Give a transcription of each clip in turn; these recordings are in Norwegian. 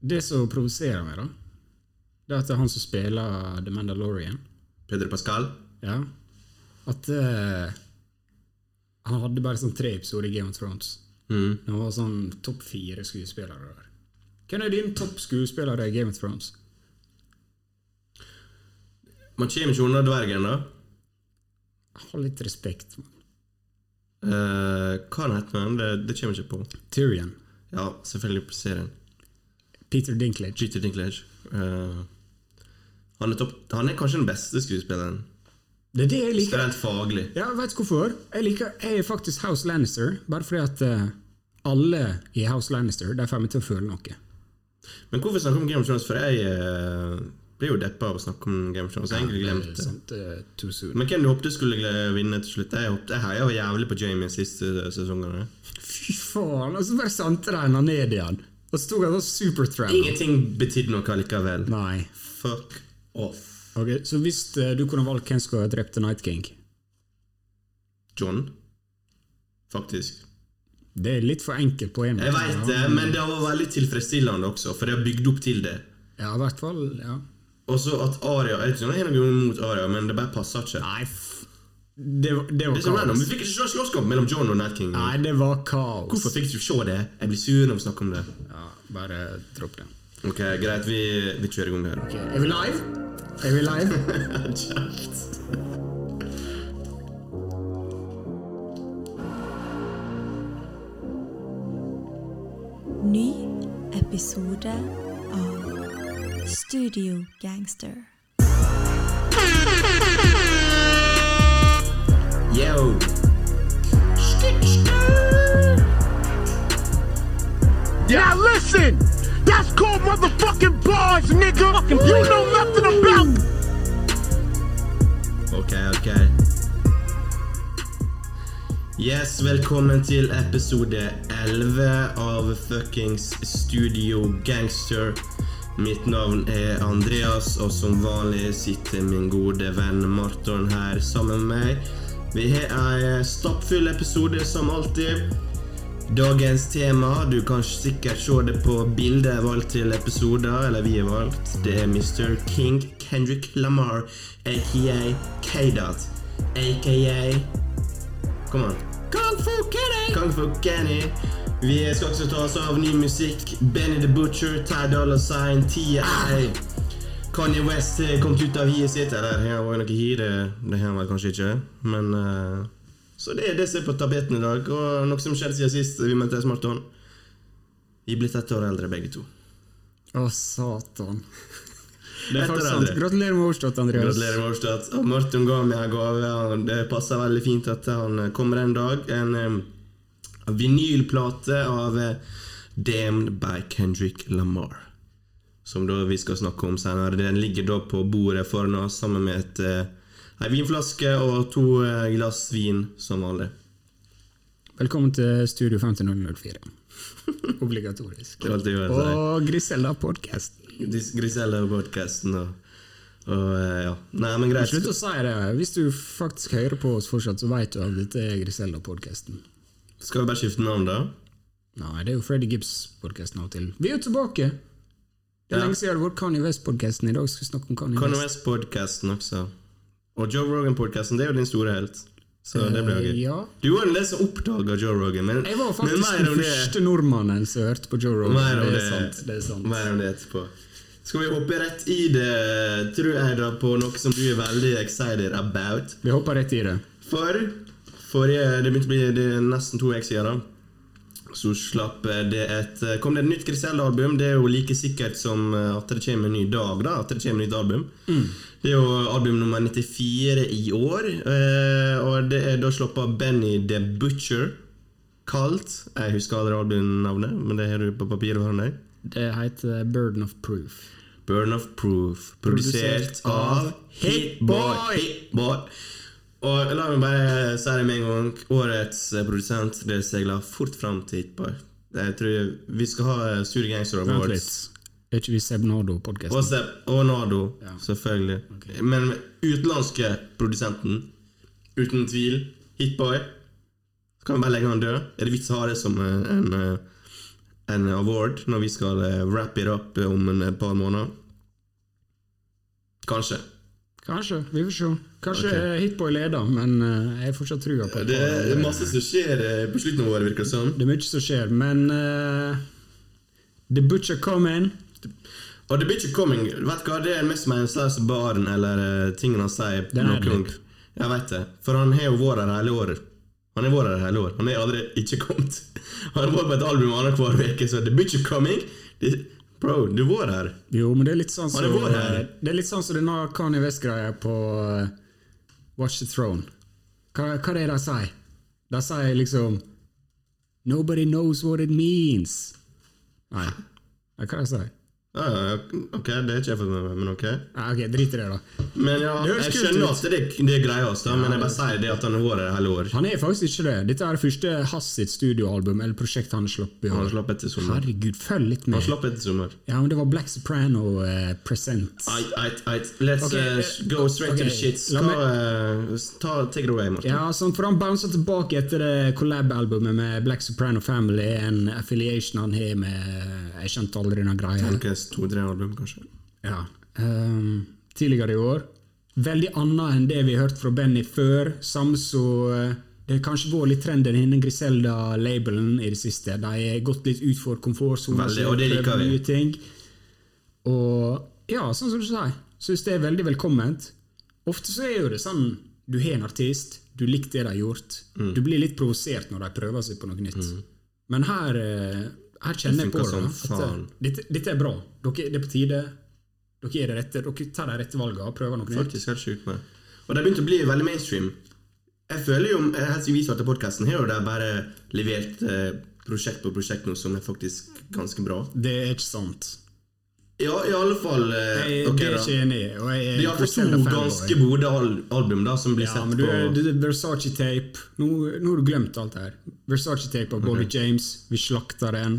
Det som provoserer meg, da, det er at det er han som spiller The Mandalorian Pedro Pascal. Ja. At uh, han hadde bare sånn tre episoder i Game of Thrones. Mm. Han var sånn topp fire skuespillere der. Hvem er din topp skuespiller i Game of Thrones? Man kommer ikke unna dvergen, da. Ha litt respekt. mann. Uh, hva heter han? Det, det kommer ikke på. Tyrion. Ja, selvfølgelig på serien. Peter Dinklage. Peter Dinklage. Uh, han, er han er kanskje den beste skuespilleren. Det er det jeg liker. Rent faglig. Ja, vet du hvorfor? Jeg liker jeg er faktisk House Lannister, bare fordi at uh, alle i House Lannister De får meg til å føle noe. Men hvorfor snakke om Game of Thrones? For jeg uh, blir jo deppa av å snakke om Game of Thrones. Jeg egentlig glemt det. Sant, uh. Men hvem du håpte skulle vinne til slutt? Jeg, håpte, jeg heia jævlig på Jamie siste sesongene. Fy faen! Og så bare sante de henne ned igjen. Og så tok han sånn supertramp. Ingenting betydde noe likevel. Nei. Fuck off. Ok, Så hvis eh, du kunne valgt hvem som skulle ha drept The Night King John. Faktisk. Det er litt for enkelt på en måte. Jeg veit det, men det var veldig tilfredsstillende også, for det har bygd opp til det. Ja, i hvert fall. ja. Og så at Aria Jeg vet ikke er noe imot Aria, men det bare passer ikke. Nei. Det, var- det var Det kaos. random. Vi fikk ikke se slåsskamp mellom John og Night King. Nei, det var kaos. Hvorfor fikk du ikke se det? Jeg blir sur når vi snakker om det. Ja, Bare dropp det. Ok, Greit, vi, vi kjører i gang her. Ok, Er vi live? Er vi live? Kjekt. Ny episode av Studio Gangster. Yo! Now listen! That's called motherfucking bars, nigga! You know nothing about Ok, ok. Yes, velkommen til episode 11 av fuckings Studio Gangster. Mitt navn er Andreas, og som vanlig sitter min gode venn Marton her sammen med meg. Vi har ei stappfull episode som alltid. Dagens tema, du kan sikkert se det på bildet jeg valgt til episoder, eller vi har valgt, det er Mr. King Kendrick Lamar, aka K-Dot, aka Kom an. Kung Fu Kenny! Kung Fu Kenny. Vi skal også ta oss av ny musikk. Benny the Butcher, Ty Dolla Sign, T.I. Kanye West eh, kom ut av hiet sitt. Eller her var jo noe hi, det, det her var kanskje ikke. Men uh, Så det er det som er på tapeten i dag. Og noe som skjedde siden sist vi møttes, Marton. Vi er blitt ett år eldre, begge to. Å, satan. Det er faktisk sant. Gratulerer med overstått, Andreas. Gratulerer med overstått. Og Martin ga meg en gave. Det passer veldig fint at han kommer en dag. En um, vinylplate av uh, Damned by Kendrick Lamar. Som vi skal snakke om senere. Den ligger da på bordet foran oss sammen med et, eh, ei vinflaske og to eh, glass vin, som vanlig. Velkommen til Studio 50004. Obligatorisk. Og Grisella-podkasten. Grisella-podkasten og, og eh, ja. Nei, men greit. Slutt å si det. Hvis du faktisk hører på oss fortsatt, så vet du at dette er Grisella podcasten. Skal vi bare skifte navn, da? Nei, det er jo Freddy Gibbs-podkasten av og til. Vi er jo tilbake! Det er lenge siden det har vært Kanye West-podkasten. I dag skal vi snakke om Kanye, Kanye West. West-podkasten også. Og Joe Rogan-podkasten, det er jo din store helt. Så det blir jo Eh, gøy. ja. Du var den som oppdaga Joe Rogan, men, Jeg var faktisk den første nordmannen som hørte på Joe Rogan. mer om det det, sant. Det sant. Mer om det etterpå. Skal vi hoppe rett i det, tror jeg, da, på noe som du er veldig excited about? Vi hopper rett i det. For forrige Det begynte å bli det nesten to uker siden. da Så slapp det et kom det et nytt Griselle-album. Det er jo like sikkert som at det kommer en ny dag. da At det kommer et nytt album Det er jo album nummer 94 i år. eh, Og det er da sluppet Benny the Butcher. Kalt Jeg husker aldri albumnavnet, men det har du på papiret foran deg. Det heter Burden of Proof. Burden of Proof, produsert Produsert av Hitboy. Hitboy. Og la meg bare si det med en gang. Årets eh, produsent det seiler fort fram til Hitboy. Jeg tror Vi skal ha Studio Gangster Vent Awards. Er ikke vi Seb Nardo-podkasten? Og, Seb, og Nardo, Ja. selvfølgelig. Men utenlandske produsenten, uten tvil, Hitboy. Kan vi bare legge han død. Er det vits å ha det som eh, en, eh, en award når vi skal eh, wrap it up om et par måneder. Kanskje. Kanskje. Vi får se. Kanskje Ok. okay. Hitboy leder, men eh, jeg har fortsatt trua på Det er masse som skjer eh, på slutten av året, virker det som. Det er mye som skjer, men uh, The Butcher Coming Og The Butcher Coming, vet hva, det er mest meningsløse baren eller uh, tingene han sier. Den er noen gang. Jeg vet det, for han har jo vært her hele året. Han har vært her hele året. Han er aldri ikke kommet. Han har vært på et album annenhver uke, så The Butcher Coming det, Bro, du var her. Jo, men det er litt sånn er som vår her. Det er litt sånn som denne Kanye West-greia på eh, Watch the Throne. Hva, hva er det de sier? De sier liksom Nobody knows what it means. Nei. Hva er det de? Ja, ok, det er ikke jeg fått med meg, men ok. Ja, ok, Drit i det, da. Men ja, jeg skjønner at det, det er greia, da, men jeg bare sier det at han har vært her hele år. Han er faktisk ikke det. Dette er det første Hass sitt studioalbum eller prosjekt han slapp i Han år. slapp etter sommer. Herregud, følg litt med. Han slapp etter sommer. Ja, men det var Black Soprano uh, Present. I, I, I, Let's okay, uh, eh, go straight to the shit. Skal, eh, ta, take it away, Martin. Ja, sånn, for Han bouncer tilbake etter det collab-albumet med Black Soprano Family, en affiliation han har med Jeg skjønte aldri den greia. Tenkes to-tre album, kanskje. Ja. Um, tidligere i år. Veldig annet enn det vi har hørt fra Benny før. Samme så eh, Det har kanskje vært litt trenden innen Griselda-labelen i det siste. De har gått litt ut for komfortsonen. Og det liker vi. nye ting. Og ja, sånn som du sier, syns det er veldig velkomment. Ofte så er jo det sånn du har en artist, du liker det de har gjort. Mm. Du blir litt provosert når de prøver seg på noe nytt. Men her, eh, her kjenner jeg på det. eh, Dette, dette er bra. Dere, det er på tide. Dere er det rette. Dere tar de rette valgene og prøver noe nytt. Faktisk helt sjukt med. Og det har begynt å bli veldig mainstream. Jeg føler jo, helt siden vi startet podcasten, har jo de bare levert eh, prosjekt på prosjekt nå som er faktisk ganske bra. Det er ikke sant. Ja, i alle fall eh, Jeg, ok det er ikke enig i. Det er iallfall to ganske gode al album da som blir Ja, sett men du, på du Versace Tape Nå, nå har du glemt alt det her. Versace Tape av Bobby James. Vi slakta den.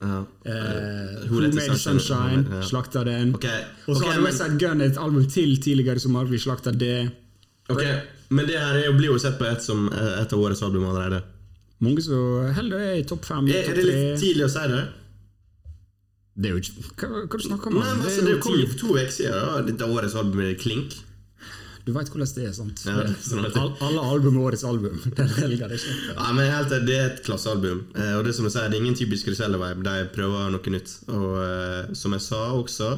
ja. Uh, Who Who Made Sunshine- ja. Slakta den. Okay. Og så okay, har men- West Side Gun et album til tidligere som har Vi slakta det. Ok, Men det her er blir jo sett på et som eh, et av årets album allerede. Mange som heller er i topp fem. Er, top er det litt tidlig å si det? Det er jo ikke Hva, hva du snakker om? Nei, men Det altså, er Det kom jo for to uker siden. da. Dette årets album er Klink. Du veit hvordan det er, sant? Ja, det er sånn All, alle album er årets album. Den helga det slipper. Ja, men helt, Det er et klassealbum. Eh, og det er som jeg sier, det er ingen typisk Griselda-vibe. De prøver noe nytt. Og eh, som jeg sa også,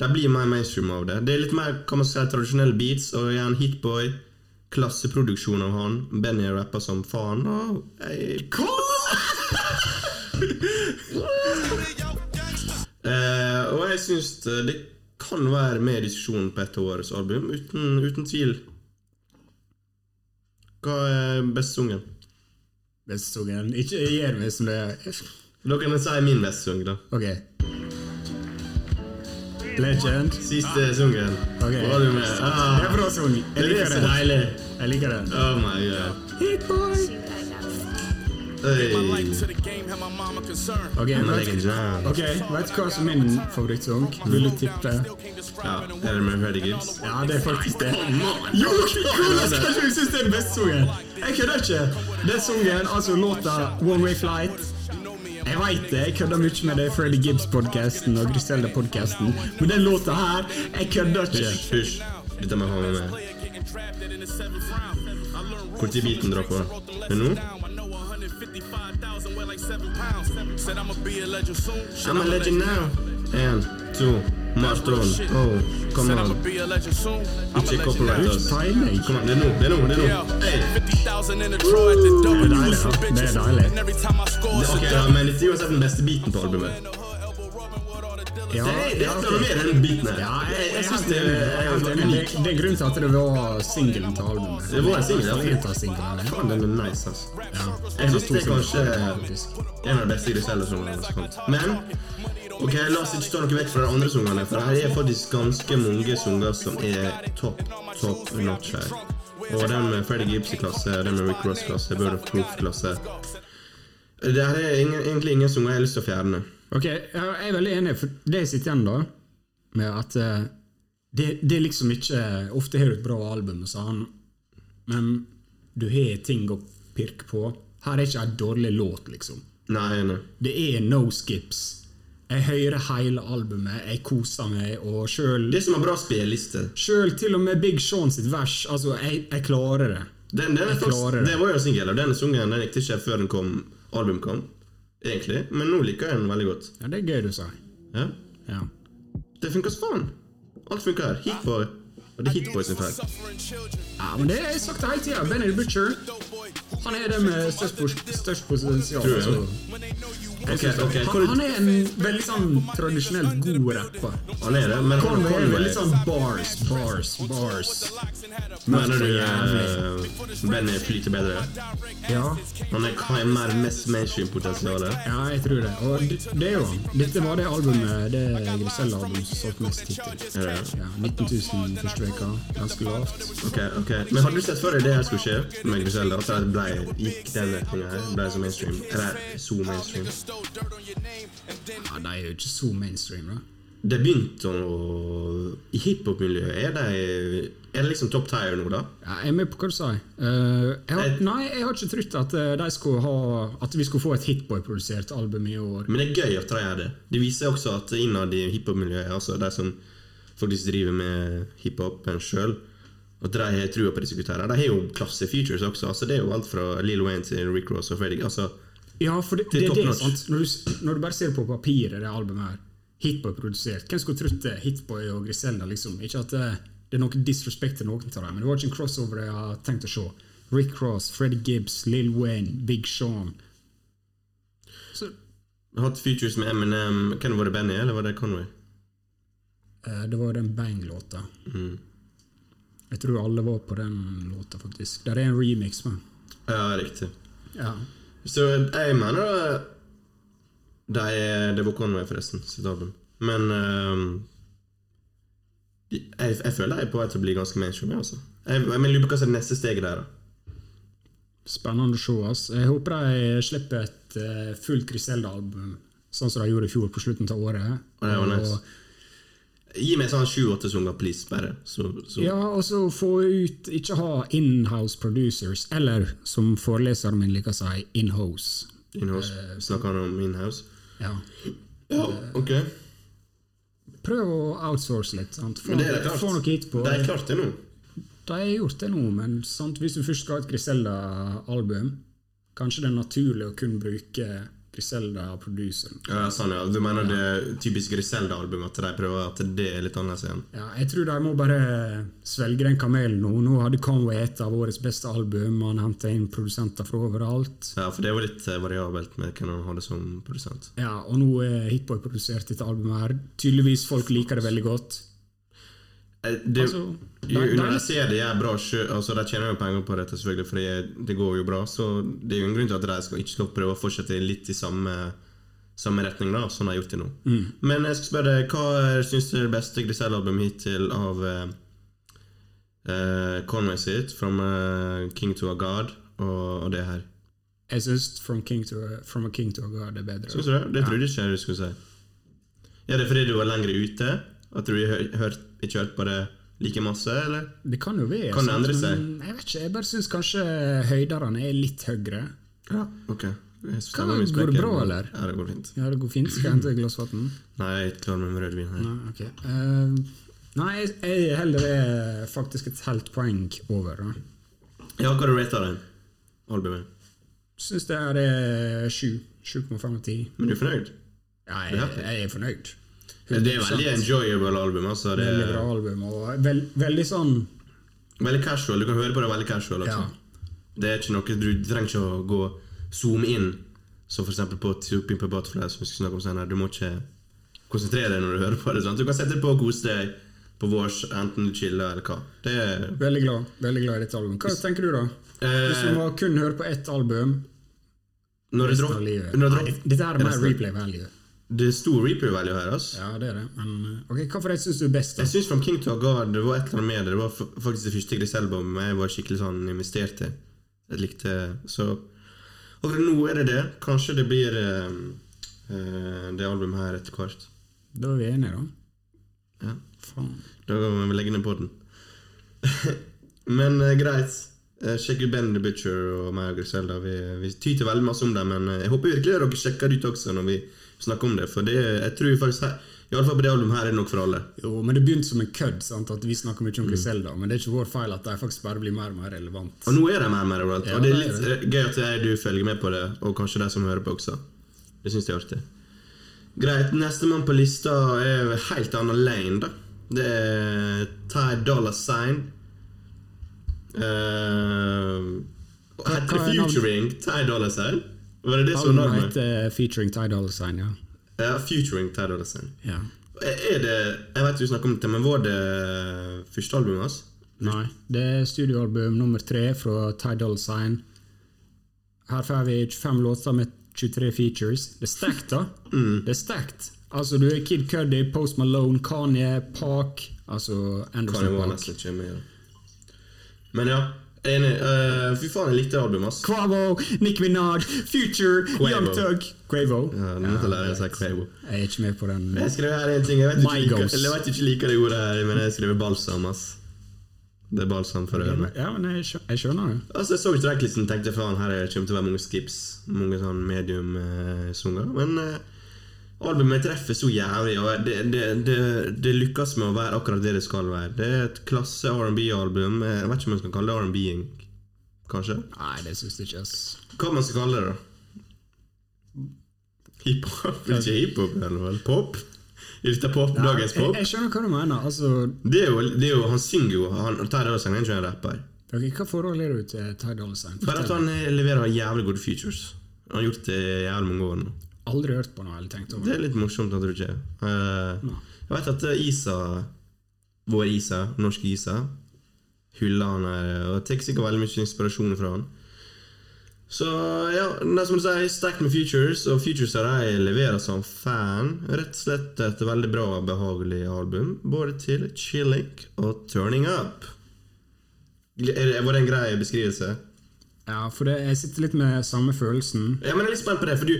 de blir mer mainstream av det. Det er litt mer kan man si, tradisjonelle beats, og igjen Hitboy. Klasseproduksjon av han. Benny rapper som faen. Og jeg, Eh, og jeg syns det kan være med i diskusjonen på et av årets album, uten, uten tvil. Hva er best sungen? Beste sungen Ikke gjør meg som det er. Da kan jeg si min beste sang, da. Ok. Legend. Siste sungen. Okay. Var du med? Det er Ah, bra sang. Jeg er liker det. Jeg liker det. Oh my god. Hitboy! Hey. to the game, had my mama concerned. Ok, vet, ok, vet du hva som er min favorittsang? Vil du tippe? Ja, er det med Freddie Gibbs? Ja, det er faktisk det. Jo, hvordan kan du synes det er den beste sangen? Jeg kødder ikke. Den sangen, altså låta One Way Flight Jeg veit det, jeg kødder mye med det i Freddie Gibbs-podkasten og Griselda-podkasten, men den låta her, jeg kødder ikke. Hysj, hysj. Dette må jeg ha med meg. Når beaten dropper? Er det nå? Said I'ma be a legend soon. I'm a legend now. En, to, Marton. Oh, come Said I'ma on. be a legend soon. I'm a Ikke legend copyright now. oss. Timing. Kom an, det er nå, det er nå. det er Yeah, nå Hey. 50,000 in the draw at the W Det er with some deilig, ja. Det er bitches. deilig. And every time I score, it's Ok, a ja, dub. men dette er uansett den beste beaten på albumet. Ja, Det det ja, er ok. noe mer den biten her. Ja, jeg, jeg, jeg synes det, det jeg, det, det er grunnen til at det var singelen til albumet. Det var en singel, ja. Faen, den er nice, altså. Ja. Jeg synes det er kanskje en av de beste Griselda-sangene som har kommet. Men ok, la oss ikke ta noe vekk fra de andre sangene, for her er faktisk ganske mange sanger som er topp, topp notch her. Og den med Freddie Gibbs i klasse, den med Rick Ross klasse, Bird of Proof-klasse Det er ingen, egentlig ingen sanger jeg har lyst til å fjerne. Ok, jeg er veldig enig, for det jeg sitter igjen da, med at eh, det, det er liksom ikke Ofte har du et bra album, sa han, men du har ting å pirke på. Her er ikke ei dårlig låt, liksom. Nei, er. Det er no skips. Jeg hører hele albumet, jeg koser meg, og sjøl Det som er bra spilleliste. Sjøl til og med Big Sean sitt vers, altså, jeg, jeg klarer det. Den, den Jeg faktisk, klarer det. det var jo singel, og den sungen den gikk ikke før den kom, album kom. Egentlig. Men nå liker jeg den veldig godt. Ja, det er gøy du sa. Ja. Ja. Det funker som faen. Alt funker. Hitboy. Og det er Hitboy sin feil. ja, men det har jeg sagt hele tida. Benny the Butcher. Han er den med størst, størst potensial. Tror. Jeg synes Ok, ok, det. hvor- han, er en veldig sånn tradisjonelt god rapper. Han er det, men Conway er veldig sånn bars, bars, bars. Mener du uh, Benny flyter bedre? Ja, Han har mer mest mainstream-potensial. ja, jeg tror det. Og det, er jo han. Dette var det albumet, det Grisella-albumet som solgte mest hittil. Ja, 19 000 første veka. Ganske lavt. Ok, ok. Men hadde du sett for deg det her skulle skje med Grisella? At det ble, gikk den retninga her? Ble så mainstream? Eller så mainstream? Ja, De er jo ikke så mainstream, da. Det begynte å I hiphop-miljøet, er, de- er det liksom top tier nå, da? Ja, jeg er med på hva du sa. Uh, jeg har, nei, jeg har ikke trodd at, eh, ha, at vi skulle få et Hitboy-produsert album i år. Men det er gøy at de gjør det. Det viser også at innad i hiphop-miljøet, altså de som faktisk driver med hiphopen sjøl, at de har trua på disse gutta. De har jo klasse features også. altså Det er jo alt fra Lil Wayne til Rick Ross og Freddy. Altså, Ja, for det, Det er det, sant. Når du, når du bare ser på papiret, det albumet her Hitboy-produsert. Hvem skulle trodd det? Hitboy og Griselda, liksom. Ikke at det, det er noe disrespekt til noen av dem, men det var ikke en crossover jeg har tenkt å se. Rick Ross, Freddie Gibbs, Lil Wayne, Big Sean. Så hatt features med Eminem. Hvem var det Benny, eller var det Conway? eh, det var den Bang-låta. Mm. Jeg tror alle var på den låta, faktisk. Der er en remix med. Ja, riktig. Ja. Så jeg mener da det, er, det var Conway, forresten, sitt album. Men ehm, jeg, jeg føler jeg er på vei til å bli ganske mainstream. Altså. Jeg, jeg, lurer på hva som er neste steget der. da Spennende å se. ass. Jeg håper de slipper et uh, fullt Griselda-album, sånn som de gjorde i fjor på slutten av året. Og det var nice. Gi meg sånn sju-åtte sanger, please. Bare. Så, så. Ja, og så få ut Ikke ha in-house producers, eller som foreleseren min liker å si, in-house. Inhouse. Snakker han om inhouse? Ja. Ja, ok. Prøv å outsource litt. Sant? Få, Men det er klart. få noe hit på. De er klart det nå. De har gjort det nå, men sant? hvis du først skal ha et Griselda-album, kanskje det er naturlig å kun bruke Griselda-produceren. Ja, sånn, ja. Du mener det typiske Griselda-albumet, at de prøver at det er litt annerledes igjen? Ja, jeg tror de må bare svelge den kamelen nå. Nå hadde Conway et av årets beste album. Han henta inn produsenter fra overalt. Ja, for det var litt eh, variabelt med hvem han hadde som produsent. Ja, Og nå er Hitboy produsert dette albumet her. Tydeligvis folk liker det veldig godt. Eh, Det, Altså, jo, de- når de- sier ser det er bra altså De tjener jo penger på dette, selvfølgelig, for det, det går jo bra. Så det er jo en grunn til at de skal ikke skal prøve å fortsette litt i samme, samme retning, da, som de har gjort det nå. Mm. Men jeg skal spørre deg, hva syns du er det beste Griselle-albumet hittil av uh, Conway sitt, 'From a King to a God', og, og det her? Jeg syns From, King to a, From a King to a God er bedre. Syns du det? Det trodde ikke jeg du skulle si. Ja, det er fordi du var lenger ute? At du har hørt, ikke hørt på det like masse, eller? Det kan jo være. Kan det endre seg? Jeg vet ikke, jeg bare syns kanskje høyderne er litt høyere. Ja, ok. Hva, går det bra, eller? Ja, det går fint. Ja, det går fint. Skal jeg hente et glass vann? Nei, jeg er ikke klar med rødvin. Nei, okay. uh, nei, jeg, jeg heller er faktisk et helt poeng over. da. Ja, hva har du den? Albumet? Syns det er eh, sju. 7,5 av 10. Men du er fornøyd? Ja, jeg, jeg er fornøyd. Det er veldig enjoyable album. altså. Det Veldig bra album. Og veld, veldig sånn veldig casual. Du kan høre på det veldig casual. Ja. Altså. Det er ikke noe, Du trenger ikke å gå zoome inn, som eksempel på Tupin Pimp a Butterfly, som vi skal snakke om senere. Du må ikke konsentrere deg når du hører på det. Sant? Du kan sette det på og kose deg på vårs, enten du chiller eller hva. Det er Veldig glad Veldig glad i dette albumet. Hva tenker du, da? Hvis du eh, må kun høre på ett album Når det dropp, når det Nei, Dette er mer replay value. Det er stor reaper value her. altså. Ja, det er det. Men eh, ok, hva for det syns du er best? da? Jeg syns From King to a God det var et eller annet med det. Det var faktisk det første Griselle-albumet jeg var skikkelig sånn investert i. Jeg likte Så akkurat nå er det det. Kanskje det blir uh, det albumet her etter hvert. Da er vi enige, da. Ja. Faen. Da kan vi legge ned på den. Men uh, greit. Sjekk ut Ben the Butcher og meg og Griselda. Vi, vi tyter veldig masse om det, men jeg håper virkelig dere sjekker det ut også når vi snakker om det. For det, jeg tror faktisk her, i alle fall på det albumet her er det nok for alle. Jo, men det begynte som en kødd, sant? at vi snakker mye om Mm. Griselda. Men det er ikke vår feil at de faktisk bare blir mer og mer relevant. Og nå er de mer og mer relevant. Ja, og det er det er litt eh, gøy at jeg, du følger med på det, og kanskje de som hører på også. Det syns jeg er artig. Greit, Nestemann på lista er helt annen lane, da. Det er Ty Dollar Sign. Uh, heter det? Futuring Ty Dollar Sign? Var det det som var navnet? heter Featuring Ty Dolla Sign, ja. Ja, featuring Ty Dolla Sign. ja. Er det Jeg vet du snakker om det, men var det første albumet hans? Nei. Det er studioalbum nummer tre fra Ty Dolla Sign. Her får vi 25 låter med 23 features. Det er stacked, da. Mm. Det er stacked. Altså, du er Kid Cudi, Post Malone, Kanye, Park Altså Anderson Kanye var nesten ikke med. Ja. Men ja, enig. Uh, fy faen, jeg likte albumet hans. Quavo, Nick Minaj, Future, Quavo. Young Thug Quavo. Ja, nå måtte jeg lære å Quavo. Jeg er ikke med på den. Jeg skrev her en ting. Jeg vet ikke, liker, jeg vet ikke liker det ordet her, men jeg skriver balsam. ass. Det er balsam for ørene. Ja, men jeg, skjø- jeg skjønner det. Altså, Jeg så tracklisten og tenkte faen, her er- kommer til å være mange skips. Mange sånn medium-sanger. men eh, albumet treffer så jævlig, og det, det, det, det lykkes med å være akkurat det det skal være. Det er et klasse R&B-album. Jeg vet ikke om man skal kalle det R&B-ing, kanskje? Nei, det syns jeg ikke. ass. Hva man skal kalle det, da? Hiphop? Ikke hiphop, i hvert fall. Pop? Er dette pop? Nei, Dagens pop? jeg skjønner hva du mener. Altså, Det er jo, det er jo, han synger jo Han også, han er ikke en rapper. ok, Hva forhold er du til Dolla Sign? Bare at han eh, leverer jævlig gode features. Han har gjort det i jævlig mange år nå. Aldri hørt på noe eller tenkt over Det er litt morsomt, jeg tror ikke. uh, jeg vet at eh, Isa, vår Isa, norske Isa, hyller han her, og tar sikkert veldig mye inspirasjon fra han. Så ja, det som du sier, stacked med Futures, og Futures har de leverer som fan. Rett og slett et veldig bra og behagelig album, både til chilling og turning up. Var det en grei beskrivelse? Ja, for det, jeg sitter litt med samme følelsen. Ja, men jeg er litt spent på det, for du,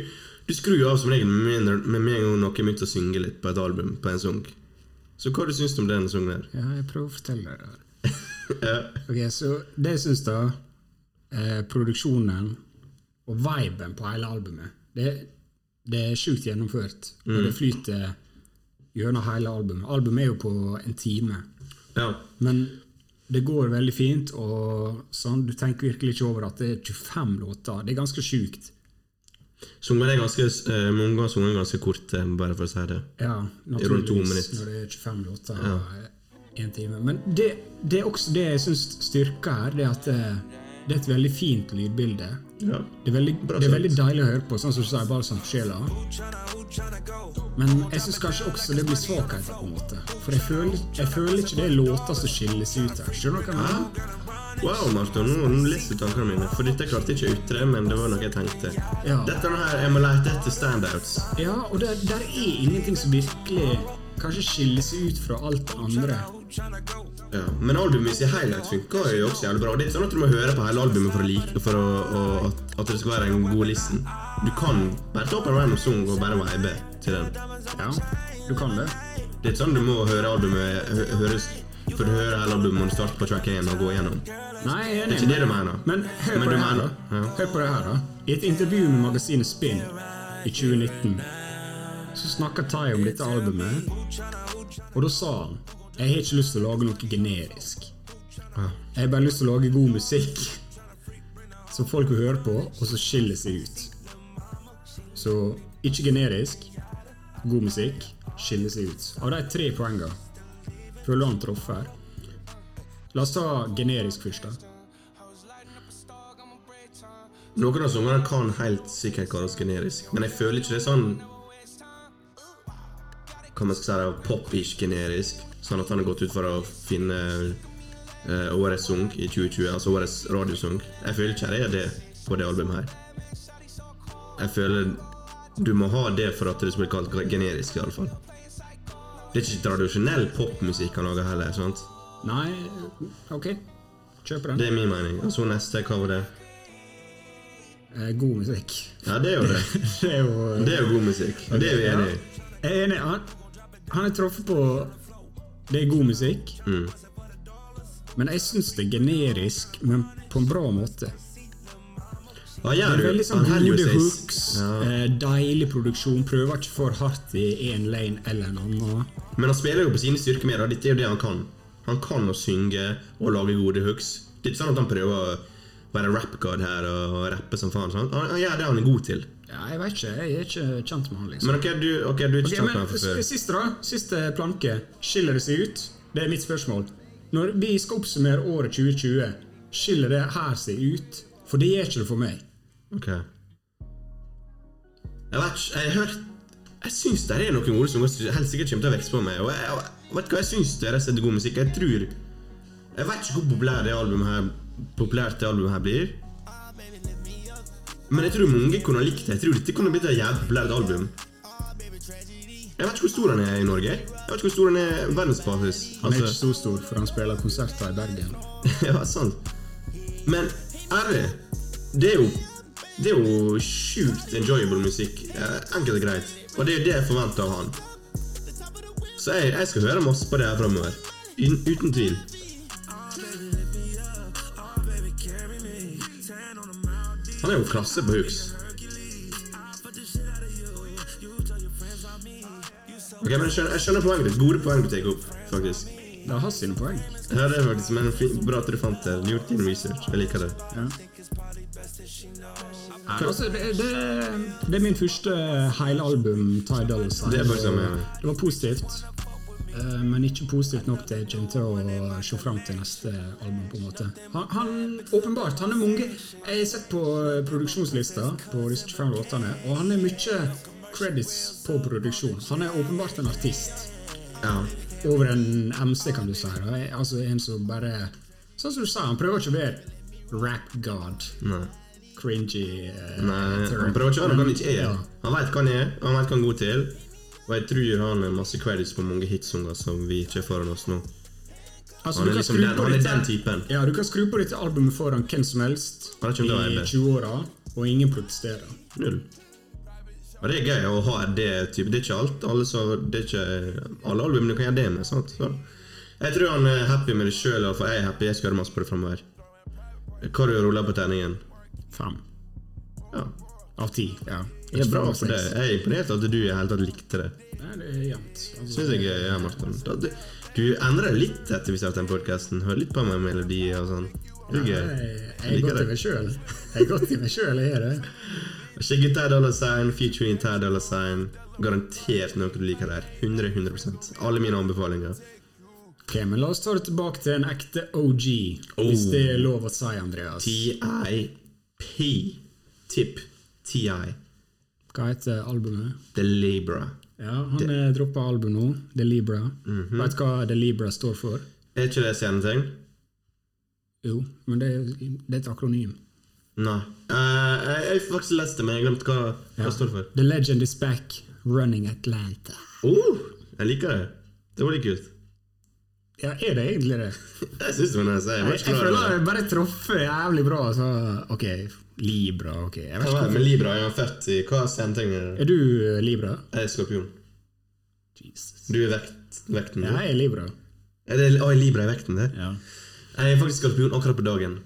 du skrur av som regel med med en gang noen begynner å synge litt på et album, på en sang. Så hva du syns du om den sangen her? Ja, jeg prøver å fortelle deg det. Ja. Ok, så Det jeg syns, da eh, Produksjonen og viben på hele albumet, det, det er sjukt gjennomført. Og det flyter gjennom hele albumet. Albumet er jo på en time. ja. Men det går veldig fint, og sånn, du tenker virkelig ikke over at det er 25 låter. Det er ganske sjukt. Sangene er ganske uh, Mange ganger sangene er ganske kort, bare for å si det. Ja, naturligvis når det er 25 låter ja. og én time. Men det, det er også det jeg syns styrker her, det er at det, det er et veldig fint lydbilde. Ja. Det er veldig, det er veldig deilig å høre på, sånn som du sier, bare for sjela. Men jeg syns kanskje også det blir svakheter, på en måte. For jeg føler, jeg føler ikke det er låter som skiller seg ut her. Skjønner du hva jeg mener? Wow, Marton, nå, nå leser du tankene mine. For dette klarte jeg ikke å ytre, men det var noe jeg tenkte. Ja. Dette her, Jeg må lete etter standouts. Ja, og der, der er ingenting som virkelig kanskje skiller seg ut fra alt det andre. Ja. Men albumet sitt helhet funker jo også jævlig bra. Det er ikke sånn at du må høre på hele albumet for å like For å, å, at, at det skal være en god listen. Du kan bare ta opp en random song og bare vibe til den. Ja, du kan det. Det er ikke sånn du må høre albumet høres, For du høre eller du må starte på track 1 og gå gjennom. Nei, jeg er Det er ikke det du mener. Men hør på men det her, mener. Hør på det her da. I et intervju med magasinet Spin i 2019 så snakka Tai om dette albumet, og da sa han jeg har ikke lyst til å lage noe generisk. Jeg har bare lyst til å lage god musikk som folk vil høre på, og som skiller seg ut. Så ikke generisk, god musikk, skiller seg ut. Av de tre poengene du han traff her. La oss ta generisk først, da. Noen av sangerne kan helt sikkert kalles generisk, men jeg føler ikke det er sånn Hva man skal si, da, pop-ish generisk. Sånn at han har gått ut for å finne uh, årets sang i 2020, altså årets radiosang. Jeg føler ikke det er det på det albumet her. Jeg føler du må ha det for at det skal bli kalt generisk, i alle fall. Det er ikke tradisjonell popmusikk han lager heller. sant? Nei, ok. Kjøper den. Det er min mening. Og så neste, hva var det? Eh, god musikk. Ja, det er jo det. Det er jo Det er jo god musikk. Det er vi enig enige i. Jeg er enig. Han, han er truffet på Det er god musikk. Mm. Men jeg syns det er generisk, men på en bra måte. Han Det er veldig sånn gode hooks, Ja. eh, deilig produksjon. Prøver ikke for hardt i én lane eller en annen. Men han spiller jo på sine styrker mer, dette er jo det han kan. Han kan å synge og lage gode hooks. Det er ikke sånn at han prøver å være rap-god her og rappe som faen. Han, han gjør det han er god til. Ja, jeg vet ikke, jeg er ikke kjent med han, liksom. Men ok, du, okay, du er ikke okay, kjent med han fra før. Siste, da. Siste planke. Skiller det seg ut? Det er mitt spørsmål. Når vi skal oppsummere året 2020, skiller det her seg ut? For det gjør ikke det for meg. Ok. Jeg vet ikke, jeg har hørt Jeg syns det er noen ord som helst helt sikkert kommer til å vokse på meg. Og jeg, jeg vet hva jeg syns det er rett og slett god musikk. Jeg tror Jeg vet ikke hvor populært det albumet her Populært det albumet her blir. Men jeg tror mange kunne ha likt det. Jeg tror dette kunne blitt et jævlig populært album. Jeg vet ikke hvor stor han er i Norge. Jeg vet ikke hvor stor han er i Altså... Han er ikke Altså, så stor, for han spiller konserter i Bergen. ja, sant. Men ærlig, det er jo Det er jo sjukt enjoyable musikk. Enkelt og greit. Og det er jo det jeg forventer av han. Så jeg, jeg skal høre masse på det her framover. Uten tvil. Han er jo klasse på hooks. Ok, men Jeg skjønner, jeg skjønner poenget ditt. Gode poeng du tar opp, faktisk. Det har sine poeng. Ja, det er faktisk men Bra at du fant det. Du gjort din research. Jeg liker det. Ja. Altså, det, det, det er min første heilalbum, Ty Dolla Sign. Det. Det var positivt, eh, men ikke positivt nok til Jim kommer å se fram til neste album. på en måte. Han, han åpenbart, han er mange Jeg har sett på produksjonslista på disse 25 låtene, og han er mye credits på produksjon. Han er åpenbart en artist. Ja. Over en MC, kan du si. Altså En som bare Sånn som du sa, han prøver ikke å være rap-god. Nei. Cringy eh, Nei, turn. han prøver ikke å være noe han ikke er. Ja. Han vet hva han er, han vet hva han er god til. Og jeg tror han har masse credits på mange hitsanger som vi ikke har foran oss nå. Altså, Han er liksom den, han er den typen. Ja, du kan skru på dette albumet foran hvem som helst i om det er 20-åra, og ingen protesterer. Null. Og det er gøy å ha det type. Det er ikke alt. Alle, så, det er ikke alle albumene kan gjøre det med. sant? Så. Jeg tror han er happy med det sjøl. Jeg er happy. Jeg skal gjøre masse på det framover. Hva du ruller på terningen? Fem Ja. av ti. Ja. Det er bra for det. Jeg er imponert at du i hele tatt likte det. Nei, det er jevnt. Altså, Syns jeg er ja, Martin. Da, du, du endrer litt etter vi startet den podkasten. Hører litt på meg melodier og sånn. Er jeg, er godt i meg sjøl. Jeg er godt i meg sjøl, jeg er det. Skjegget Ty Dollar Sign, featuring Ty Dollar Sign. Garantert noe du liker der. 100 100 Alle mine anbefalinger. Ok, men La oss ta det tilbake til en ekte OG, hvis Oh. det er lov å si, Andreas. TIP. Tip. TI. Hva heter albumet? The Libra. Ja, Han det... droppa album nå. The Libra. Mhm. Vet du hva The Libra står for? Er ikke det sceneting? Jo, men det, det er et akronym. Nei. Eh, jeg jeg har faktisk lest det, men jeg glemte hva det det står for. The legend is back, running Atlanta. Oh, jeg liker det. Det var litt kult. Ja, er det egentlig det? Jeg syns det var nice. Jeg Jeg, jeg føler jeg bare truffet jævlig bra. Så, ok, Libra, ok. Jeg vet ikke med Libra? Jeg var født i Hva stjernetegn er? Er du eh, Libra? Jeg er skorpion. Jesus. Du er vekt, vekten, Ja, jeg er Libra. Er det å, er Libra i vekten, det? Ja. Jeg er faktisk skorpion akkurat på dagen.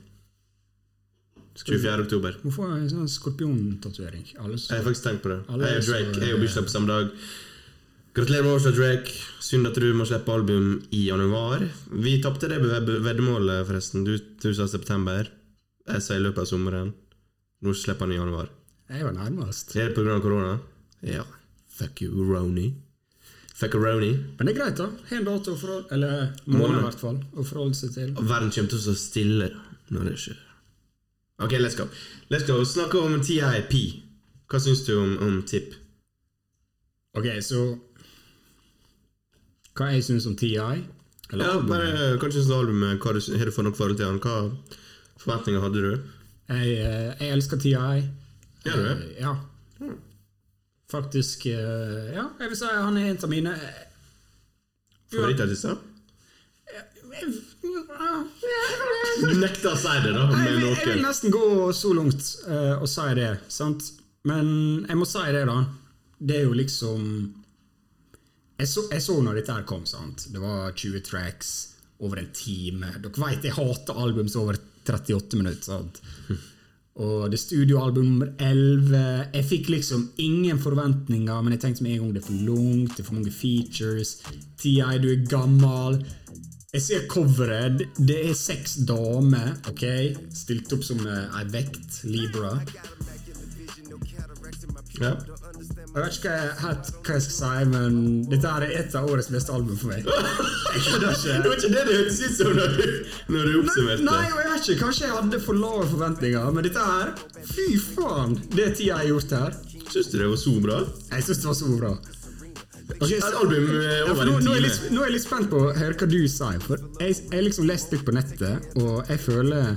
24. oktober. Hvorfor har jeg sånn skorpiontatovering? Jeg har faktisk tenkt på det. Alle Jeg er Drake jeg er jo bursdag på samme dag. Gratulerer med årsdag, Drake. Synd at du må slippe album i januar. Vi tapte det ved- veddemålet, forresten. Du, du sa september. Jeg sa i løpet av sommeren. Nå slipper han i januar. Jeg var nærmest. Er det pga. korona? Ja. Fuck you, Roni. Fuck Roni. Men det er greit, da. Har en dato forhold, eller måned i hvert fall, å forholde seg til. Og verden kommer til å stå stille da, når det skjer. Ok, let's go. Let's go. Snakke om TIP. Hva syns du om, om TIP? Ok, så Hva jeg syns om TI? Eller Ja, bare Kanskje synes albumet Hva du, Har du fått noe forhold til han? Hva forventninger hadde du? Jeg, eh, jeg elsker TI. Gjør du det? Eh, Ja. Faktisk eh, Ja, jeg vil si han er en av mine eh, Favorittartister? Du nekter å si det, da. Jeg, vil, jeg vil nesten gå så langt uh, og si det, sant? Men jeg må si det, da. Det er jo liksom Jeg så, jeg så når dette her kom, sant. Det var 20 tracks. over en time. Dere vet jeg hater album som er over 38 minutter. sant? Og det er studioalbum nummer 11. Jeg fikk liksom ingen forventninger, men jeg tenkte med en gang det er for langt, det er for mange features. TI, du er gammel. Jeg ser coveret. Det er seks damer, ok? Stilt opp som eh, ei vekt, Libra. Ja. Jeg vet ikke hva jeg, helt hva jeg skal si, men dette er et av årets beste album for meg. Det var ikke det det hørtes ut som når du, når du oppsummerte. Nei, nei, jeg vet ikke, kanskje jeg hadde for lave forventninger, men dette her Fy faen! Det tida jeg har gjort her. Syns du det var så bra? Jeg syns det var så bra. Okay, så- album eh, Ja, over nå, en nå, er litt, nå er jeg litt spent på å høre hva du sier. For jeg, har liksom lest litt på nettet, og jeg føler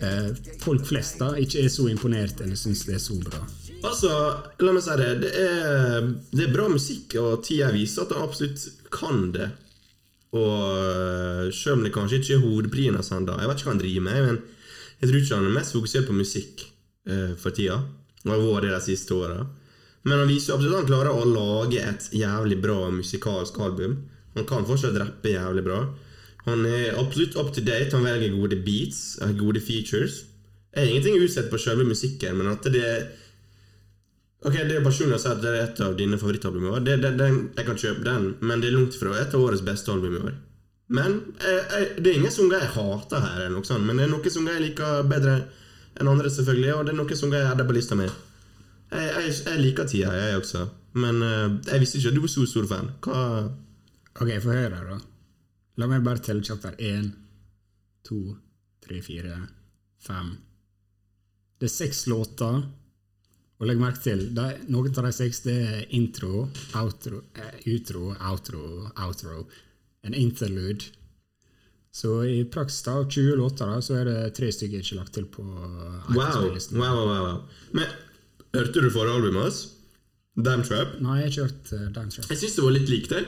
eh, folk flest da ikke er så imponert eller syns det er så bra. Altså, la meg si det. Det er, det er bra musikk, og tida viser at han absolutt kan det. Og øh, selv om det kanskje ikke er hovedprien hans ennå Jeg vet ikke hva han driver med, men jeg tror ikke han er mest fokusert på musikk uh, for tida. Og har vært det de siste åra. Men han viser absolutt at han klarer å lage et jævlig bra musikalsk album. Han kan fortsatt rappe jævlig bra. Han er absolutt up to date. Han velger gode beats, eh, gode features. Jeg har ingenting utsett på selve musikken, men at det er Ok, Det er personlig å si at det er et av dine favorittalbum i år. Jeg kan kjøpe den, men det er langt fra et av årets beste album i år. Men jeg, jeg, Det er ingen sanger jeg hater her, eller noe sånt, men det er noen sanger jeg liker bedre enn andre, selvfølgelig, og det er noen sanger jeg hadde på lista mi. Jeg, jeg, jeg liker tida, jeg også, men eh, jeg visste ikke at du var så stor fan. Hva Ok, få høre, da. La meg bare telle kjapt her. Én, to, tre, fire, fem. Det er seks låter. Og legg merke til, de, noen av de seks det er intro, outro, eh, utro, outro, outro. En interlude. Så i praksis da, av 20 låter da, så er det tre stykker ikke lagt til på Wow, wow, wow, wow. Men hørte du forrige albumet hans? Damn Trap? Nei, jeg har ikke hørt uh, Dance Trap. Jeg syns det var litt likt, jeg.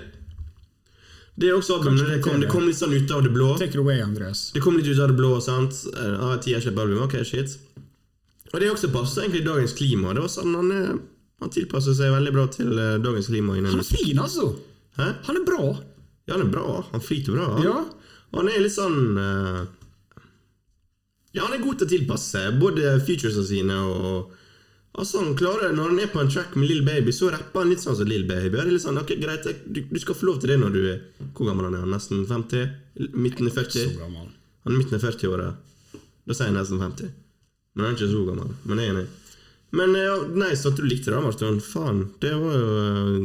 Det er også albumet det kom, det kom litt sånn ut av det blå. Take it away, Andreas. Det kom litt ut av det blå, sant? Eh, Ah, tida kjøper album, ok, shit. Og det også passer egentlig dagens klima. Det var sånn, Han, eh, han tilpasser seg veldig bra til eh, dagens klima. Han er fin, altså! Hæ? Han er bra! Ja, han er bra. Han flyter bra. Han, Ja. Han er litt sånn uh, Ja, han er god til å tilpasse både featuresene sine og Altså han klarer, Når han er på en track med Lill Baby, så rapper han litt sånn som Lill Baby. Det er litt sånn, ok, greit, du, du skal få lov til det når du er Hvor gammel han er han? Nesten 50? Midten av 40? Så gammel. Han er midten av 40-åra. Da sier jeg nesten 50. Men han er ikke så gammel. Men jeg er enig. Men ja, nice at du likte det, Martin. Faen, det var jo eh,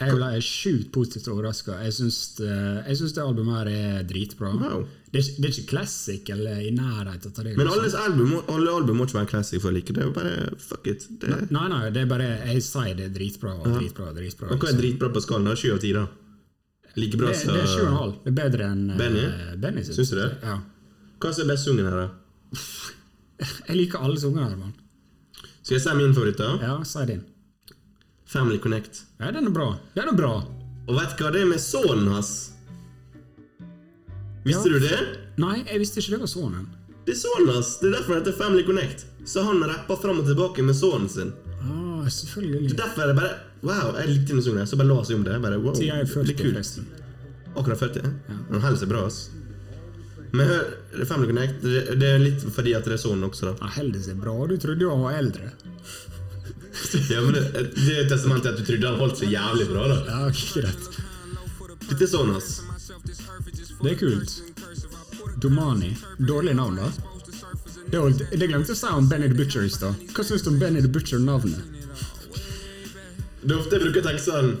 Jeg ble sjukt positivt overraska. Jeg syns det, det albumet her er dritbra. Wow. Det, er, det er ikke classic eller i nærheten av det. Men alle album, alle album må ikke være classic for å like det. Er bare fuck it. Det, Nei, nei, det er bare Jeg sier det er dritbra og dritbra. og dritbra Men hva er dritbra på skallen? Sju av ti, da? Like bra som det er sju og en halv. Det er bedre enn Benny. Benny? Benny. Syns du det? Ja. Hva er best sungen her, da? Jeg liker alle sangene her, man. Skal jeg si min favoritt, da? Ja, si din. Family Connect. Ja, den er bra. Den er bra. Og vet du hva? Det er med sønnen hans. Visste Ja. du det? Nei, jeg visste ikke det var sønnen. Det er sønnen hans. Det er derfor det heter Family Connect. Så han rapper fram og tilbake med sønnen sin. Ah, selvfølgelig. Derfor er det bare Wow, jeg likte den sangen. Så bare la oss om det. Bare, wow, Tida er 40, det er kult. forresten. Akkurat 40. Han holder seg bra, ass. Men hør, er Family Connect det, er litt fordi at det er sånn også, da. Ja, Heldigvis er bra. Du trodde jo han var eldre. Ja, men det, det er testament til at du trodde han holdt seg jævlig bra, da. Ja, greit. Dette er sånn, ass. Det er kult. Domani. Dårlig navn, da. Det, holdt, det glemte å si om Benny the Butcher i stad. Hva syns du om Benny the Butcher-navnet? Det er ofte jeg bruker sånn